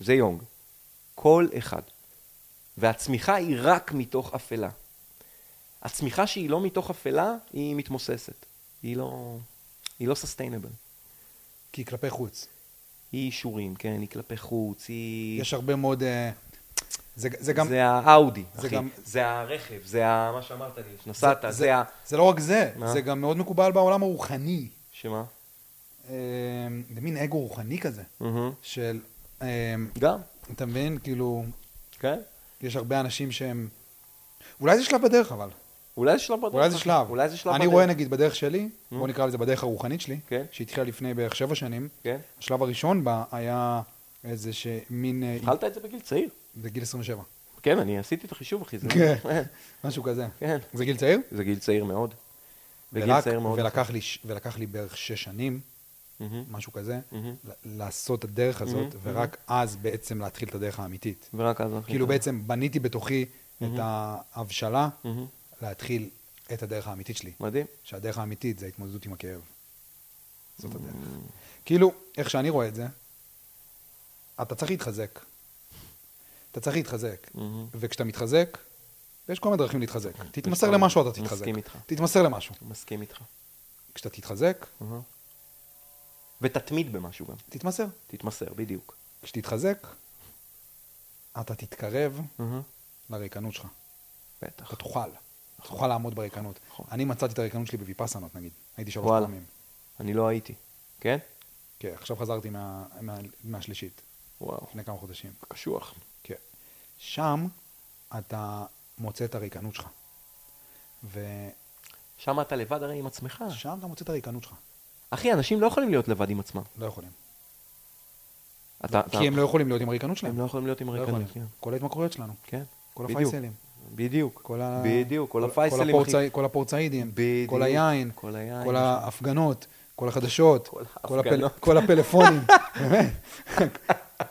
[SPEAKER 1] זה יונג. כל אחד. והצמיחה היא רק מתוך אפלה. הצמיחה שהיא לא מתוך אפלה, היא מתמוססת. היא לא, היא לא sustainable.
[SPEAKER 2] כי היא כלפי חוץ.
[SPEAKER 1] היא אישורים, כן, היא כלפי חוץ, היא...
[SPEAKER 2] יש הרבה מאוד... אה, זה, זה גם...
[SPEAKER 1] זה האאודי,
[SPEAKER 2] זה
[SPEAKER 1] אחי.
[SPEAKER 2] גם-
[SPEAKER 1] זה הרכב, זה ה... מה שאמרת לי, שנסעת, זה,
[SPEAKER 2] זה,
[SPEAKER 1] ה...
[SPEAKER 2] זה לא רק זה,
[SPEAKER 1] מה?
[SPEAKER 2] זה גם מאוד מקובל בעולם הרוחני.
[SPEAKER 1] שמה?
[SPEAKER 2] אה, זה מין אגו רוחני כזה,
[SPEAKER 1] מהמם.
[SPEAKER 2] של... אה,
[SPEAKER 1] גם,
[SPEAKER 2] אתה מבין? כאילו,
[SPEAKER 1] כן.
[SPEAKER 2] יש הרבה אנשים שהם... אולי זה שלב בדרך אבל.
[SPEAKER 1] אולי זה שלב בדרך.
[SPEAKER 2] אולי זה שלב.
[SPEAKER 1] אולי זה שלב
[SPEAKER 2] אני
[SPEAKER 1] בדרך.
[SPEAKER 2] רואה נגיד בדרך שלי, בוא נקרא לזה בדרך הרוחנית שלי,
[SPEAKER 1] כן.
[SPEAKER 2] שהתחילה לפני בערך שבע שנים,
[SPEAKER 1] כן.
[SPEAKER 2] השלב הראשון בה היה איזה שמין... אה,
[SPEAKER 1] התחלת את זה בגיל צעיר.
[SPEAKER 2] בגיל 27.
[SPEAKER 1] כן, אני עשיתי את החישוב, אחי. זה-
[SPEAKER 2] כן. משהו כזה.
[SPEAKER 1] כן.
[SPEAKER 2] זה גיל צעיר?
[SPEAKER 1] זה גיל צעיר מאוד.
[SPEAKER 2] ורק-
[SPEAKER 1] צעיר מאוד.
[SPEAKER 2] ולקח לי, ולקח לי בערך שש שנים. משהו כזה, לעשות את הדרך הזאת, ורק אז בעצם להתחיל את הדרך האמיתית.
[SPEAKER 1] ורק אז... אחי.
[SPEAKER 2] כאילו בעצם בניתי בתוכי את ההבשלה. להתחיל את הדרך האמיתית שלי.
[SPEAKER 1] מדהים.
[SPEAKER 2] שהדרך האמיתית זה ההתמודדות עם הכאב. זאת. הדרך. כאילו, איך שאני רואה את זה, אתה צריך להתחזק. אתה צריך להתחזק. וכשאתה מתחזק, ויש כל מיני דרכים להתחזק. תתמסר
[SPEAKER 1] כל-
[SPEAKER 2] למשהו, אתה תתחזק.
[SPEAKER 1] מסכים איתך.
[SPEAKER 2] תתמסר למשהו.
[SPEAKER 1] מסכים איתך.
[SPEAKER 2] כשאתה תתחזק.
[SPEAKER 1] ותתמיד במשהו גם.
[SPEAKER 2] תתמסר.
[SPEAKER 1] תתמסר, בדיוק.
[SPEAKER 2] כשתתחזק, אתה תתקרב לריקנות שלך.
[SPEAKER 1] בטח.
[SPEAKER 2] אתה תוכל. אתה תוכל לעמוד בריקנות.
[SPEAKER 1] נכון.
[SPEAKER 2] אני מצאתי את הריקנות שלי בוויפאסנות, נגיד. הייתי שלוש. פעמים.
[SPEAKER 1] אני לא הייתי. כן?
[SPEAKER 2] כן, עכשיו חזרתי מה- מה- מהשלישית,
[SPEAKER 1] וואו.
[SPEAKER 2] לפני כמה חודשים.
[SPEAKER 1] קשוח.
[SPEAKER 2] שם אתה מוצא את הריקנות שלך. ושם
[SPEAKER 1] שם אתה לבד הרי עם עצמך.
[SPEAKER 2] אתה מוצא את הריקנות שלך.
[SPEAKER 1] אחי, אנשים לא יכולים להיות לבד עם עצמם.
[SPEAKER 2] לא יכולים.
[SPEAKER 1] אתה, אתה,
[SPEAKER 2] כי הם לא יכולים להיות עם הריקנות שלהם.
[SPEAKER 1] הם לא יכולים להיות עם
[SPEAKER 2] לא
[SPEAKER 1] הריקנות.
[SPEAKER 2] יכולים.
[SPEAKER 1] כן.
[SPEAKER 2] כל ההתמכרויות שלנו.
[SPEAKER 1] כן.
[SPEAKER 2] כל
[SPEAKER 1] בדיוק.
[SPEAKER 2] הפייסלים.
[SPEAKER 1] בדיוק.
[SPEAKER 2] כל ה...
[SPEAKER 1] בדיוק, כל הפייסלים,
[SPEAKER 2] כל, הפורצאידים,
[SPEAKER 1] בדיוק.
[SPEAKER 2] כל היין,
[SPEAKER 1] כל היין,
[SPEAKER 2] כל. ההפגנות, כל החדשות,
[SPEAKER 1] כל
[SPEAKER 2] כל, הפל...
[SPEAKER 1] ההפגנות.
[SPEAKER 2] כל הפלאפונים, באמת.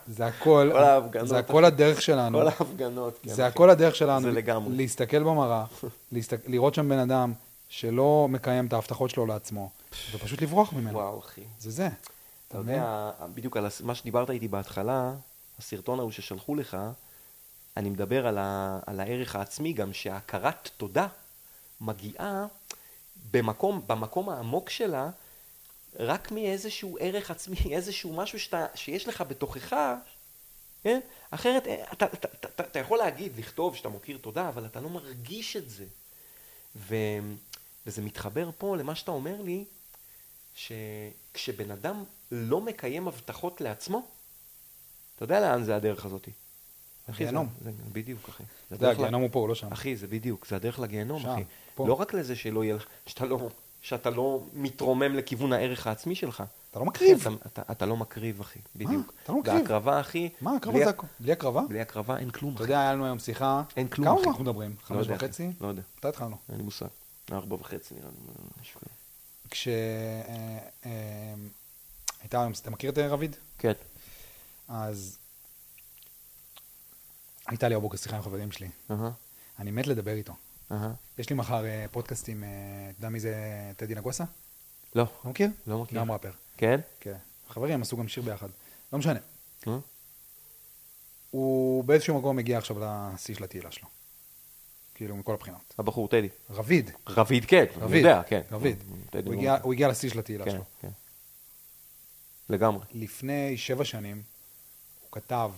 [SPEAKER 2] זה הכל,
[SPEAKER 1] כל ההפגנות,
[SPEAKER 2] זה הכל הדרך שלנו,
[SPEAKER 1] כל ההפגנות. כן,
[SPEAKER 2] זה. הכל הדרך שלנו,
[SPEAKER 1] זה לגמרי.
[SPEAKER 2] להסתכל במראה, להסתק... לראות שם בן אדם שלא מקיים את ההבטחות שלו לעצמו, ופשוט לברוח ממנו.
[SPEAKER 1] וואו, אחי.
[SPEAKER 2] זה זה.
[SPEAKER 1] אתה יודע, בדיוק על מה שדיברת איתי בהתחלה, הסרטון ההוא ששלחו לך, אני מדבר על, ה, על הערך העצמי גם, שהכרת תודה מגיעה במקום, במקום העמוק שלה, רק מאיזשהו ערך עצמי, איזשהו משהו שאתה, שיש לך בתוכך, כן? אחרת, אה, אתה, אתה, אתה, אתה, יכול להגיד, לכתוב שאתה מוקיר תודה, אבל אתה לא מרגיש את זה. ו, וזה מתחבר פה למה שאתה אומר לי, שכשבן אדם לא מקיים הבטחות לעצמו, אתה יודע לאן זה הדרך הזאתי. אחי, זה-
[SPEAKER 2] גיהנום.
[SPEAKER 1] זה, בדיוק, אחי. זה ל-
[SPEAKER 2] הגיהנום הוא פה, הוא לא שם.
[SPEAKER 1] אחי, זה בדיוק, זה הדרך לגיהנום, אחי.
[SPEAKER 2] פה.
[SPEAKER 1] לא רק לזה שלא יהיה לך, שאתה לא, שאתה לא מתרומם לכיוון הערך העצמי שלך.
[SPEAKER 2] אתה לא מקריב.
[SPEAKER 1] אתה, אתה, אתה לא מקריב, אחי, בדיוק.
[SPEAKER 2] אתה לא מקריב.
[SPEAKER 1] והקרבה, אחי,
[SPEAKER 2] מה, הקרבה
[SPEAKER 1] בלי,
[SPEAKER 2] זה הכל. בלי הקרבה?
[SPEAKER 1] בלי הקרבה אין כלום,
[SPEAKER 2] אתה
[SPEAKER 1] אחי.
[SPEAKER 2] יודע, היה לנו היום שיחה.
[SPEAKER 1] אין כלום,
[SPEAKER 2] כמה
[SPEAKER 1] אחי.
[SPEAKER 2] אנחנו מדברים?
[SPEAKER 1] לא
[SPEAKER 2] חמש. וחצי?
[SPEAKER 1] לא יודע,
[SPEAKER 2] מתי התחלנו?
[SPEAKER 1] אין לי מושג. ארבע וחצי נראה לי.
[SPEAKER 2] כש... אה, אה, הייתה היום, אתה מכיר את אה, רביד?
[SPEAKER 1] כן.
[SPEAKER 2] אז הייתה לי הבוקר שיחה עם חברים שלי. אני מת לדבר איתו.
[SPEAKER 1] אהה.
[SPEAKER 2] יש לי מחר אה, פודקאסט עם, אה, אתה יודע מי זה טדי נגוסה?
[SPEAKER 1] לא,
[SPEAKER 2] לא מכיר?
[SPEAKER 1] לא מכיר.
[SPEAKER 2] גם ראפר.
[SPEAKER 1] כן?
[SPEAKER 2] כן. חברים, עשו גם שיר ביחד. לא משנה.
[SPEAKER 1] אה?
[SPEAKER 2] הוא באיזשהו מקום הגיע עכשיו לשיא של התהילה שלו. כאילו, מכל הבחינות.
[SPEAKER 1] הבחור, טדי.
[SPEAKER 2] רביד.
[SPEAKER 1] רביד, כן,
[SPEAKER 2] רביד.
[SPEAKER 1] יודע, כן.
[SPEAKER 2] רביד. הוא
[SPEAKER 1] לא-
[SPEAKER 2] הגיע- הוא הגיע לשיא של התהילה
[SPEAKER 1] כן,
[SPEAKER 2] שלו.
[SPEAKER 1] כן. לגמרי.
[SPEAKER 2] לפני שבע שנים הוא כתב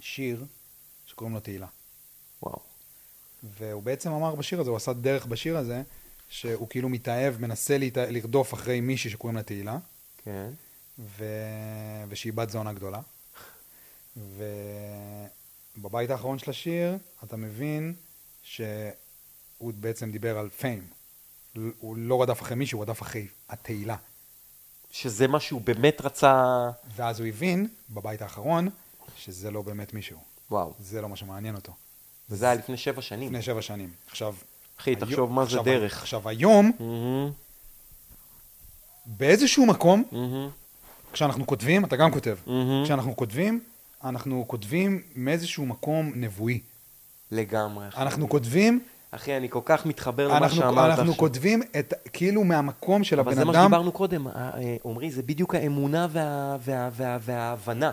[SPEAKER 2] שיר שקוראים לו תהילה.
[SPEAKER 1] וואו.
[SPEAKER 2] והוא בעצם אמר בשיר הזה, הוא עשה דרך בשיר הזה, שהוא כאילו מתאהב, מנסה להתא... לרדוף אחרי מישהי שקוראים לה תהילה,
[SPEAKER 1] כן.
[SPEAKER 2] ו... ושהיא בת זונה גדולה. ובבית האחרון של השיר, אתה מבין שהוא בעצם דיבר על פיים. הוא לא רדף אחרי מישהו, הוא רדף אחרי התהילה.
[SPEAKER 1] שזה מה שהוא באמת רצה...
[SPEAKER 2] ואז הוא הבין, בבית האחרון, שזה לא באמת מישהו.
[SPEAKER 1] וואו.
[SPEAKER 2] זה לא מה שמעניין אותו.
[SPEAKER 1] וזה היה לפני שבע שנים.
[SPEAKER 2] לפני שבע שנים. עכשיו...
[SPEAKER 1] אחי,
[SPEAKER 2] היום-
[SPEAKER 1] תחשוב מה זה
[SPEAKER 2] עכשיו-
[SPEAKER 1] דרך.
[SPEAKER 2] עכשיו, היום, באיזשהו מקום, כשאנחנו כותבים, אתה גם כותב. כשאנחנו כותבים, אנחנו כותבים מאיזשהו מקום נבואי.
[SPEAKER 1] לגמרי. אחי.
[SPEAKER 2] אנחנו כותבים,
[SPEAKER 1] אחי, אני כל כך מתחבר למה
[SPEAKER 2] אנחנו,
[SPEAKER 1] שאמרת
[SPEAKER 2] אנחנו
[SPEAKER 1] עכשיו.
[SPEAKER 2] כותבים את, כאילו מהמקום של
[SPEAKER 1] אבל
[SPEAKER 2] הבן
[SPEAKER 1] זה מה
[SPEAKER 2] אדם,
[SPEAKER 1] שדיברנו קודם, אה, אה, עמרי, זה בדיוק האמונה וה- וה- וה- וההבנה.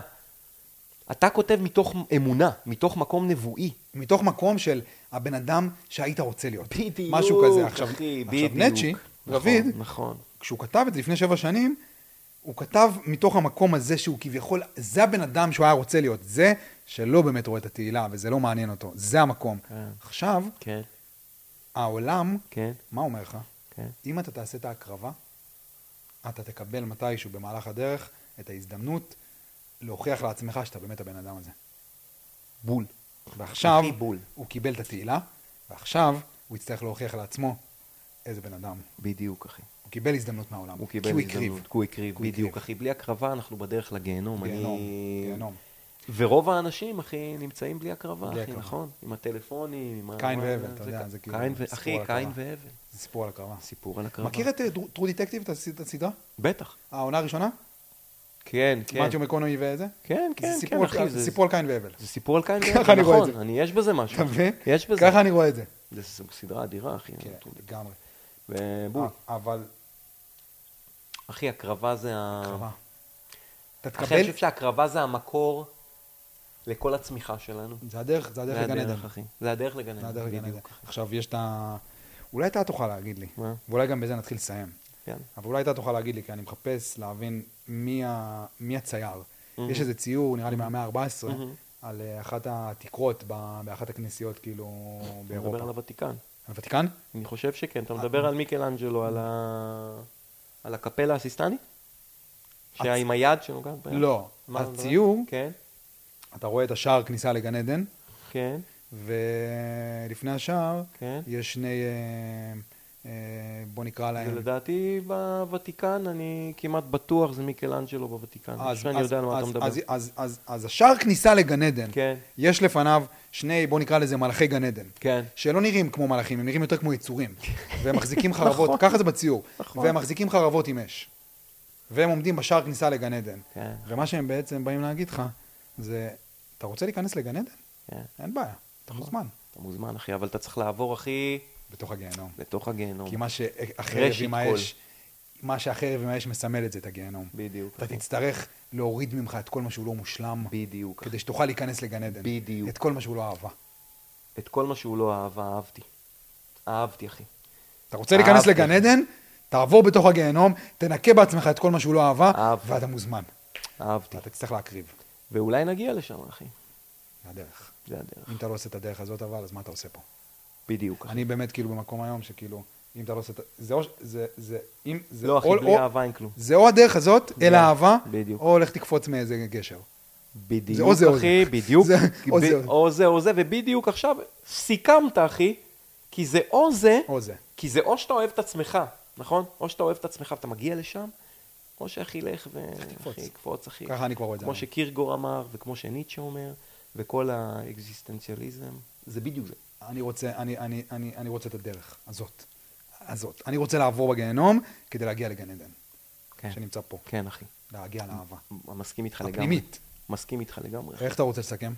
[SPEAKER 1] אתה כותב מתוך אמונה, מתוך מקום נבואי.
[SPEAKER 2] מתוך מקום של הבן אדם שהיית רוצה להיות.
[SPEAKER 1] בדיוק,
[SPEAKER 2] משהו כזה. עכשיו,
[SPEAKER 1] אחי,
[SPEAKER 2] עכשיו
[SPEAKER 1] בדיוק.
[SPEAKER 2] נצ'י,
[SPEAKER 1] נכון,
[SPEAKER 2] רביד,
[SPEAKER 1] נכון.
[SPEAKER 2] כשהוא כתב את זה לפני שבע שנים, הוא כתב מתוך המקום הזה שהוא כביכול, זה הבן אדם שהוא היה רוצה להיות. זה שלא באמת רואה את התהילה וזה לא מעניין אותו. זה המקום.
[SPEAKER 1] כן.
[SPEAKER 2] עכשיו,
[SPEAKER 1] כן,
[SPEAKER 2] העולם,
[SPEAKER 1] כן,
[SPEAKER 2] מה אומר לך?
[SPEAKER 1] כן.
[SPEAKER 2] אם אתה תעשה את ההקרבה, אתה תקבל מתישהו במהלך הדרך את ההזדמנות להוכיח לעצמך שאתה באמת הבן אדם הזה.
[SPEAKER 1] בול.
[SPEAKER 2] ועכשיו,
[SPEAKER 1] בול.
[SPEAKER 2] הוא קיבל את התהילה, ועכשיו הוא יצטרך להוכיח לעצמו איזה בן אדם.
[SPEAKER 1] בדיוק, אחי.
[SPEAKER 2] הוא קיבל הזדמנות מהעולם.
[SPEAKER 1] הוא קיבל
[SPEAKER 2] הוא
[SPEAKER 1] הזדמנות. כי הוא הקריב,
[SPEAKER 2] הוא
[SPEAKER 1] בדיוק,
[SPEAKER 2] הקריב.
[SPEAKER 1] אחי. בלי הקרבה אנחנו בדרך לגיהנום.
[SPEAKER 2] גיהנום,
[SPEAKER 1] אני...
[SPEAKER 2] גיהנום.
[SPEAKER 1] ורוב האנשים, אחי, נמצאים בלי הקרבה,
[SPEAKER 2] בלי
[SPEAKER 1] אחי,
[SPEAKER 2] הקרבה.
[SPEAKER 1] נכון? עם הטלפונים, עם ה...
[SPEAKER 2] קין והבל, אתה יודע, זה כאילו
[SPEAKER 1] קין ו... אחי, קין. והבל.
[SPEAKER 2] זה סיפור על הקרבה.
[SPEAKER 1] סיפור על הקרבה.
[SPEAKER 2] מכיר את טרו דטקטיב, את הסדרה?
[SPEAKER 1] בטח.
[SPEAKER 2] העונה הראשונה?
[SPEAKER 1] כן, כן.
[SPEAKER 2] מתיו מקונוי וזה?
[SPEAKER 1] כן,
[SPEAKER 2] זה
[SPEAKER 1] כן, כן, אחי.
[SPEAKER 2] זה
[SPEAKER 1] זה
[SPEAKER 2] סיפור על קין והבל.
[SPEAKER 1] זה סיפור על קין
[SPEAKER 2] ככה
[SPEAKER 1] והבל,
[SPEAKER 2] אני רואה את
[SPEAKER 1] נכון.
[SPEAKER 2] זה.
[SPEAKER 1] אני, יש בזה משהו.
[SPEAKER 2] אתה מבין?
[SPEAKER 1] יש בזה.
[SPEAKER 2] ככה אני רואה את זה.
[SPEAKER 1] זה סדרה אדירה, אחי.
[SPEAKER 2] כן, לגמרי.
[SPEAKER 1] ובול.
[SPEAKER 2] אה, אבל
[SPEAKER 1] אחי, הקרבה זה ה...
[SPEAKER 2] הקרבה. אתה
[SPEAKER 1] אחי, אני
[SPEAKER 2] תקבל,
[SPEAKER 1] חושב שהקרבה זה המקור לכל הצמיחה שלנו.
[SPEAKER 2] זה הדרך, זה הדרך לגן עדן.
[SPEAKER 1] זה הדרך לגן
[SPEAKER 2] זה
[SPEAKER 1] עדן.
[SPEAKER 2] הדרך לגן עדן. עכשיו יש את ה... אולי אתה תוכל להגיד לי,
[SPEAKER 1] מה?
[SPEAKER 2] ואולי גם בזה נתחיל לסיים.
[SPEAKER 1] כן.
[SPEAKER 2] אבל אולי אתה תוכל להגיד לי, כי אני מחפש להבין מי, ה... מי הצייר. יש איזה ציור, נראה לי מהמאה ה-14,
[SPEAKER 1] מהמם.
[SPEAKER 2] על אה, אחת התקרות ב- באחת הכנסיות, כאילו,
[SPEAKER 1] אתה מדבר
[SPEAKER 2] באירופה.
[SPEAKER 1] על הוותיקן.
[SPEAKER 2] הוותיקן?
[SPEAKER 1] אני חושב שכן. אתה מדבר על מיקלאנג'לו, על ה... על הקפלה הסיסטנית? שהיה עם היד שנוגעת ביד?
[SPEAKER 2] לא. הציור,
[SPEAKER 1] כן,
[SPEAKER 2] אתה רואה את השער כניסה לגן עדן,
[SPEAKER 1] כן,
[SPEAKER 2] ולפני השער
[SPEAKER 1] כן.
[SPEAKER 2] יש שני, אה, אה, בוא נקרא להם...
[SPEAKER 1] ולדעתי בוותיקן, אני כמעט בטוח זה מיקלאנג'לו בוותיקן. אני חושב שאני יודע על מה אתה
[SPEAKER 2] אז-
[SPEAKER 1] מדבר.
[SPEAKER 2] אז- אז- אז- אז השער כניסה לגן עדן,
[SPEAKER 1] כן,
[SPEAKER 2] יש לפניו שני, בוא נקרא לזה מלאכי גן עדן.
[SPEAKER 1] כן.
[SPEAKER 2] שלא נראים כמו מלאכים, הם נראים יותר כמו יצורים. והם מחזיקים חרבות,
[SPEAKER 1] נכון.
[SPEAKER 2] ככה זה בציור.
[SPEAKER 1] נכון.
[SPEAKER 2] והם מחזיקים חרבות עם אש. והם עומדים בשער כניסה לגן עדן.
[SPEAKER 1] כן,
[SPEAKER 2] ומה שהם בעצם באים להגיד לך, זה, אתה רוצה להיכנס לגן עדן?
[SPEAKER 1] כן.
[SPEAKER 2] אין בעיה, אתה מוזמן.
[SPEAKER 1] אתה מוזמן, אחי, אבל אתה צריך לעבור, אחי,
[SPEAKER 2] בתוך הגיהנום.
[SPEAKER 1] לתוך הגיהנום.
[SPEAKER 2] כי מה שהחרב עם
[SPEAKER 1] כל.
[SPEAKER 2] האש, מה שהחרב עם האש מסמל את זה, את הגיהנום.
[SPEAKER 1] בדיוק.
[SPEAKER 2] אתה. תצטרך להוריד ממך את כל מה שהוא לא מושלם,
[SPEAKER 1] בדיוק.
[SPEAKER 2] כדי שתוכל להיכנס לגן עדן.
[SPEAKER 1] בדיוק.
[SPEAKER 2] את כל מה שהוא לא אהבה.
[SPEAKER 1] את כל מה שהוא לא אהב, אהבתי. אהבתי, אחי.
[SPEAKER 2] אתה רוצה להיכנס
[SPEAKER 1] אהבתי.
[SPEAKER 2] לגן עדן, תעבור בתוך הגיהנום, תנקה בעצמך את כל מה שהוא לא אהבה,
[SPEAKER 1] אהבתי.
[SPEAKER 2] ואתה מוזמן.
[SPEAKER 1] אהבתי.
[SPEAKER 2] ואתה תצטרך להקריב.
[SPEAKER 1] ואולי נגיע לשם, אחי.
[SPEAKER 2] זה הדרך.
[SPEAKER 1] זה הדרך.
[SPEAKER 2] אם אתה לא עושה את הדרך הזאת, אבל, אז מה אתה עושה פה?
[SPEAKER 1] בדיוק.
[SPEAKER 2] אני באמת כאילו במקום היום, שכאילו, אם אתה לא עושה את... זה או... זה... זה... אם... זה
[SPEAKER 1] לא, אחי,
[SPEAKER 2] או-
[SPEAKER 1] בלי
[SPEAKER 2] או-
[SPEAKER 1] אהבה אין כלום.
[SPEAKER 2] זה או הדרך הזאת, אל האהבה,
[SPEAKER 1] בדיוק.
[SPEAKER 2] או הולך תקפוץ מאיזה גשר.
[SPEAKER 1] בדיוק,
[SPEAKER 2] זה או זה או
[SPEAKER 1] אחי,
[SPEAKER 2] זה.
[SPEAKER 1] בדיוק.
[SPEAKER 2] זה- או זה או זה.
[SPEAKER 1] או זה ובדיוק עכשיו סיכמת, אחי, כי זה או זה,
[SPEAKER 2] או זה.
[SPEAKER 1] כי זה או שאתה אוהב את עצמך, נכון? או שאתה אוהב את עצמך ואתה מגיע לשם, או שאחי לך ו... אחי, קפוץ, אחי.
[SPEAKER 2] ככה אני כבר רואה את זה.
[SPEAKER 1] כמו שקירגור אמר, וכמו שניטשה אומר, וכל האקזיסטנציאליזם, זה בדיוק זה.
[SPEAKER 2] אני רוצה, אני, אני, אני, אני רוצה את הדרך הזאת. הזאת. אני רוצה לעבור בגיהנום כדי להגיע לגן עדן,
[SPEAKER 1] כן,
[SPEAKER 2] שנמצא פה.
[SPEAKER 1] כן, אחי.
[SPEAKER 2] להגיע לאהבה.
[SPEAKER 1] מסכים איתך לגמרי.
[SPEAKER 2] הפנימית.
[SPEAKER 1] מסכים איתך לגמרי.
[SPEAKER 2] איך אתה רוצה לסכם?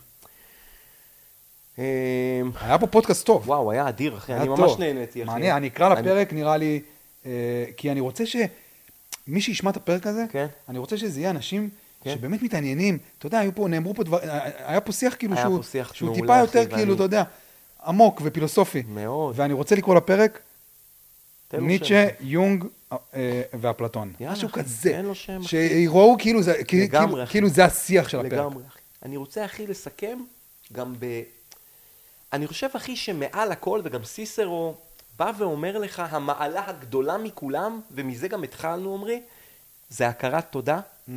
[SPEAKER 1] אמ,
[SPEAKER 2] היה פה פודקאסט טוב.
[SPEAKER 1] וואו, היה אדיר, אחי.
[SPEAKER 2] היה
[SPEAKER 1] אני ממש
[SPEAKER 2] טוב.
[SPEAKER 1] נהניתי, אחי.
[SPEAKER 2] מעניין, אני אקרא
[SPEAKER 1] אני-
[SPEAKER 2] לפרק, נראה לי, אה, כי אני רוצה שמי שישמע את הפרק הזה,
[SPEAKER 1] כן.
[SPEAKER 2] אני רוצה שזה יהיה אנשים
[SPEAKER 1] כן.
[SPEAKER 2] שבאמת מתעניינים. אתה יודע, היו פה, נאמרו פה דברים, היה פה שיח כאילו שהוא,
[SPEAKER 1] פה שיח
[SPEAKER 2] שהוא טיפה יותר כאילו, אתה יודע, עמוק ופילוסופי.
[SPEAKER 1] מאוד.
[SPEAKER 2] ואני רוצה לקרוא לפרק ניטשה. יונג אה, ואפלטון. משהו כזה.
[SPEAKER 1] תן לו שם.
[SPEAKER 2] שיראו כאילו זה, כאילו-
[SPEAKER 1] לגמרי,
[SPEAKER 2] כאילו-. כאילו זה השיח של הפרק.
[SPEAKER 1] לגמרי, אחי. אני רוצה, אחי, לסכם גם ב... אני חושב, אחי, שמעל הכל, וגם סיסרו בא ואומר לך, המעלה הגדולה מכולם, ומזה גם התחלנו, עמרי, זה הכרת תודה.
[SPEAKER 2] Mm,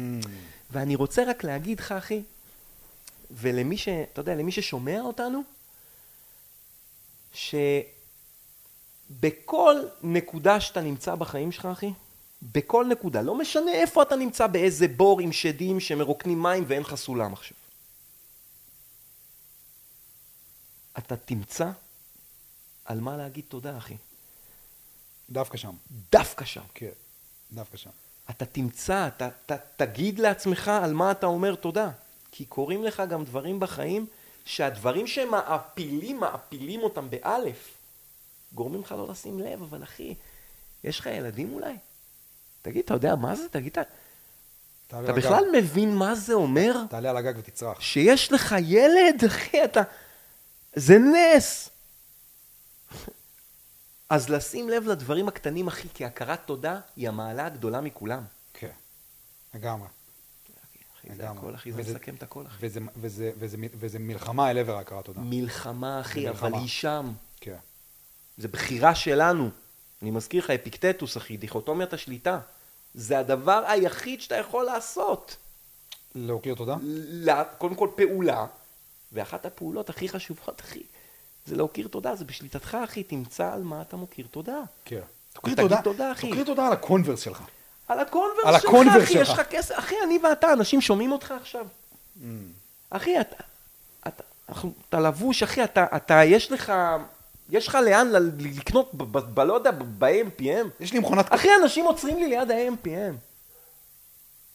[SPEAKER 1] ואני רוצה רק להגיד לך, אחי, ולמי ש... אתה יודע, למי ששומע אותנו, שבכל נקודה שאתה נמצא בחיים שלך, אחי, בכל נקודה, לא משנה איפה אתה נמצא, באיזה בור עם שדים שמרוקנים מים ואין לך סולם עכשיו. אתה תמצא על מה להגיד תודה, אחי.
[SPEAKER 2] דווקא שם.
[SPEAKER 1] דווקא שם.
[SPEAKER 2] כן, דווקא שם.
[SPEAKER 1] אתה תמצא, אתה, אתה תגיד לעצמך על מה אתה אומר תודה. כי קורים לך גם דברים בחיים, שהדברים שהם מעפילים, מעפילים אותם באלף, גורמים לך לא לשים לב, אבל אחי, יש לך ילדים אולי? תגיד, אתה יודע מה זה? תגיד, אתה, אתה
[SPEAKER 2] על הגג.
[SPEAKER 1] בכלל מבין מה זה אומר?
[SPEAKER 2] תעלה על הגג ותצרח.
[SPEAKER 1] שיש לך ילד, אחי, אתה... זה נס. אז לשים לב לדברים הקטנים, אחי, כי הכרת תודה היא המעלה הגדולה מכולם.
[SPEAKER 2] כן, לגמרי.
[SPEAKER 1] אחי, זה. הכל, אחי, זה מסכם את הכל, אחי.
[SPEAKER 2] וזה, וזה, וזה, וזה מלחמה אל עבר ההכרת תודה.
[SPEAKER 1] מלחמה, אחי, אבל. היא שם.
[SPEAKER 2] כן.
[SPEAKER 1] זה בחירה שלנו. אני מזכיר לך, אפיקטטוס, אחי, דיכוטומיית השליטה. זה הדבר היחיד שאתה יכול לעשות.
[SPEAKER 2] להוקיר תודה?
[SPEAKER 1] ל- קודם כל פעולה, ואחת הפעולות הכי חשובות, אחי, זה להוקיר תודה, זה בשליטתך, אחי, תמצא על מה אתה מוקיר תודה.
[SPEAKER 2] כן. תוקיר תודה,
[SPEAKER 1] תודה, אחי.
[SPEAKER 2] תוקיר תודה על הקונברס שלך.
[SPEAKER 1] על הקונברס
[SPEAKER 2] על
[SPEAKER 1] שלך, אחי. יש לך כסף, אחי, אני ואתה, אנשים שומעים אותך עכשיו.
[SPEAKER 2] Mm.
[SPEAKER 1] אחי, אתה, אתה, אתה לבוש, אחי, אתה, אתה, יש לך, יש לך לאן לקנות, ב, ב, ב, לא יודע, ב-AMPM?
[SPEAKER 2] יש לי מכונת...
[SPEAKER 1] אחי, אנשים עוצרים לי ליד ה-AMPM.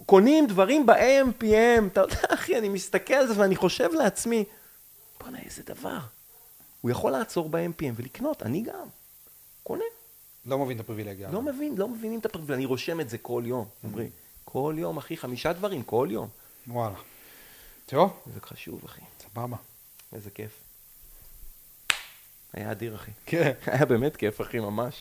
[SPEAKER 1] קונים דברים ב-AMPM, אתה יודע, אחי, אני מסתכל על זה ואני חושב לעצמי, בואנה, איזה דבר. הוא יכול לעצור ב-AMPM ולקנות, אני גם. קונה.
[SPEAKER 2] לא מבין את הפריבילגיה.
[SPEAKER 1] לא מבין, לא מבינים את הפרק, ואני רושם את זה כל יום, אומרים. כל יום, אחי, חמישה דברים, כל יום.
[SPEAKER 2] וואלה. טוב,
[SPEAKER 1] זה חשוב, אחי.
[SPEAKER 2] סבבה.
[SPEAKER 1] איזה כיף. היה אדיר, אחי.
[SPEAKER 2] כן.
[SPEAKER 1] היה באמת כיף, אחי, ממש.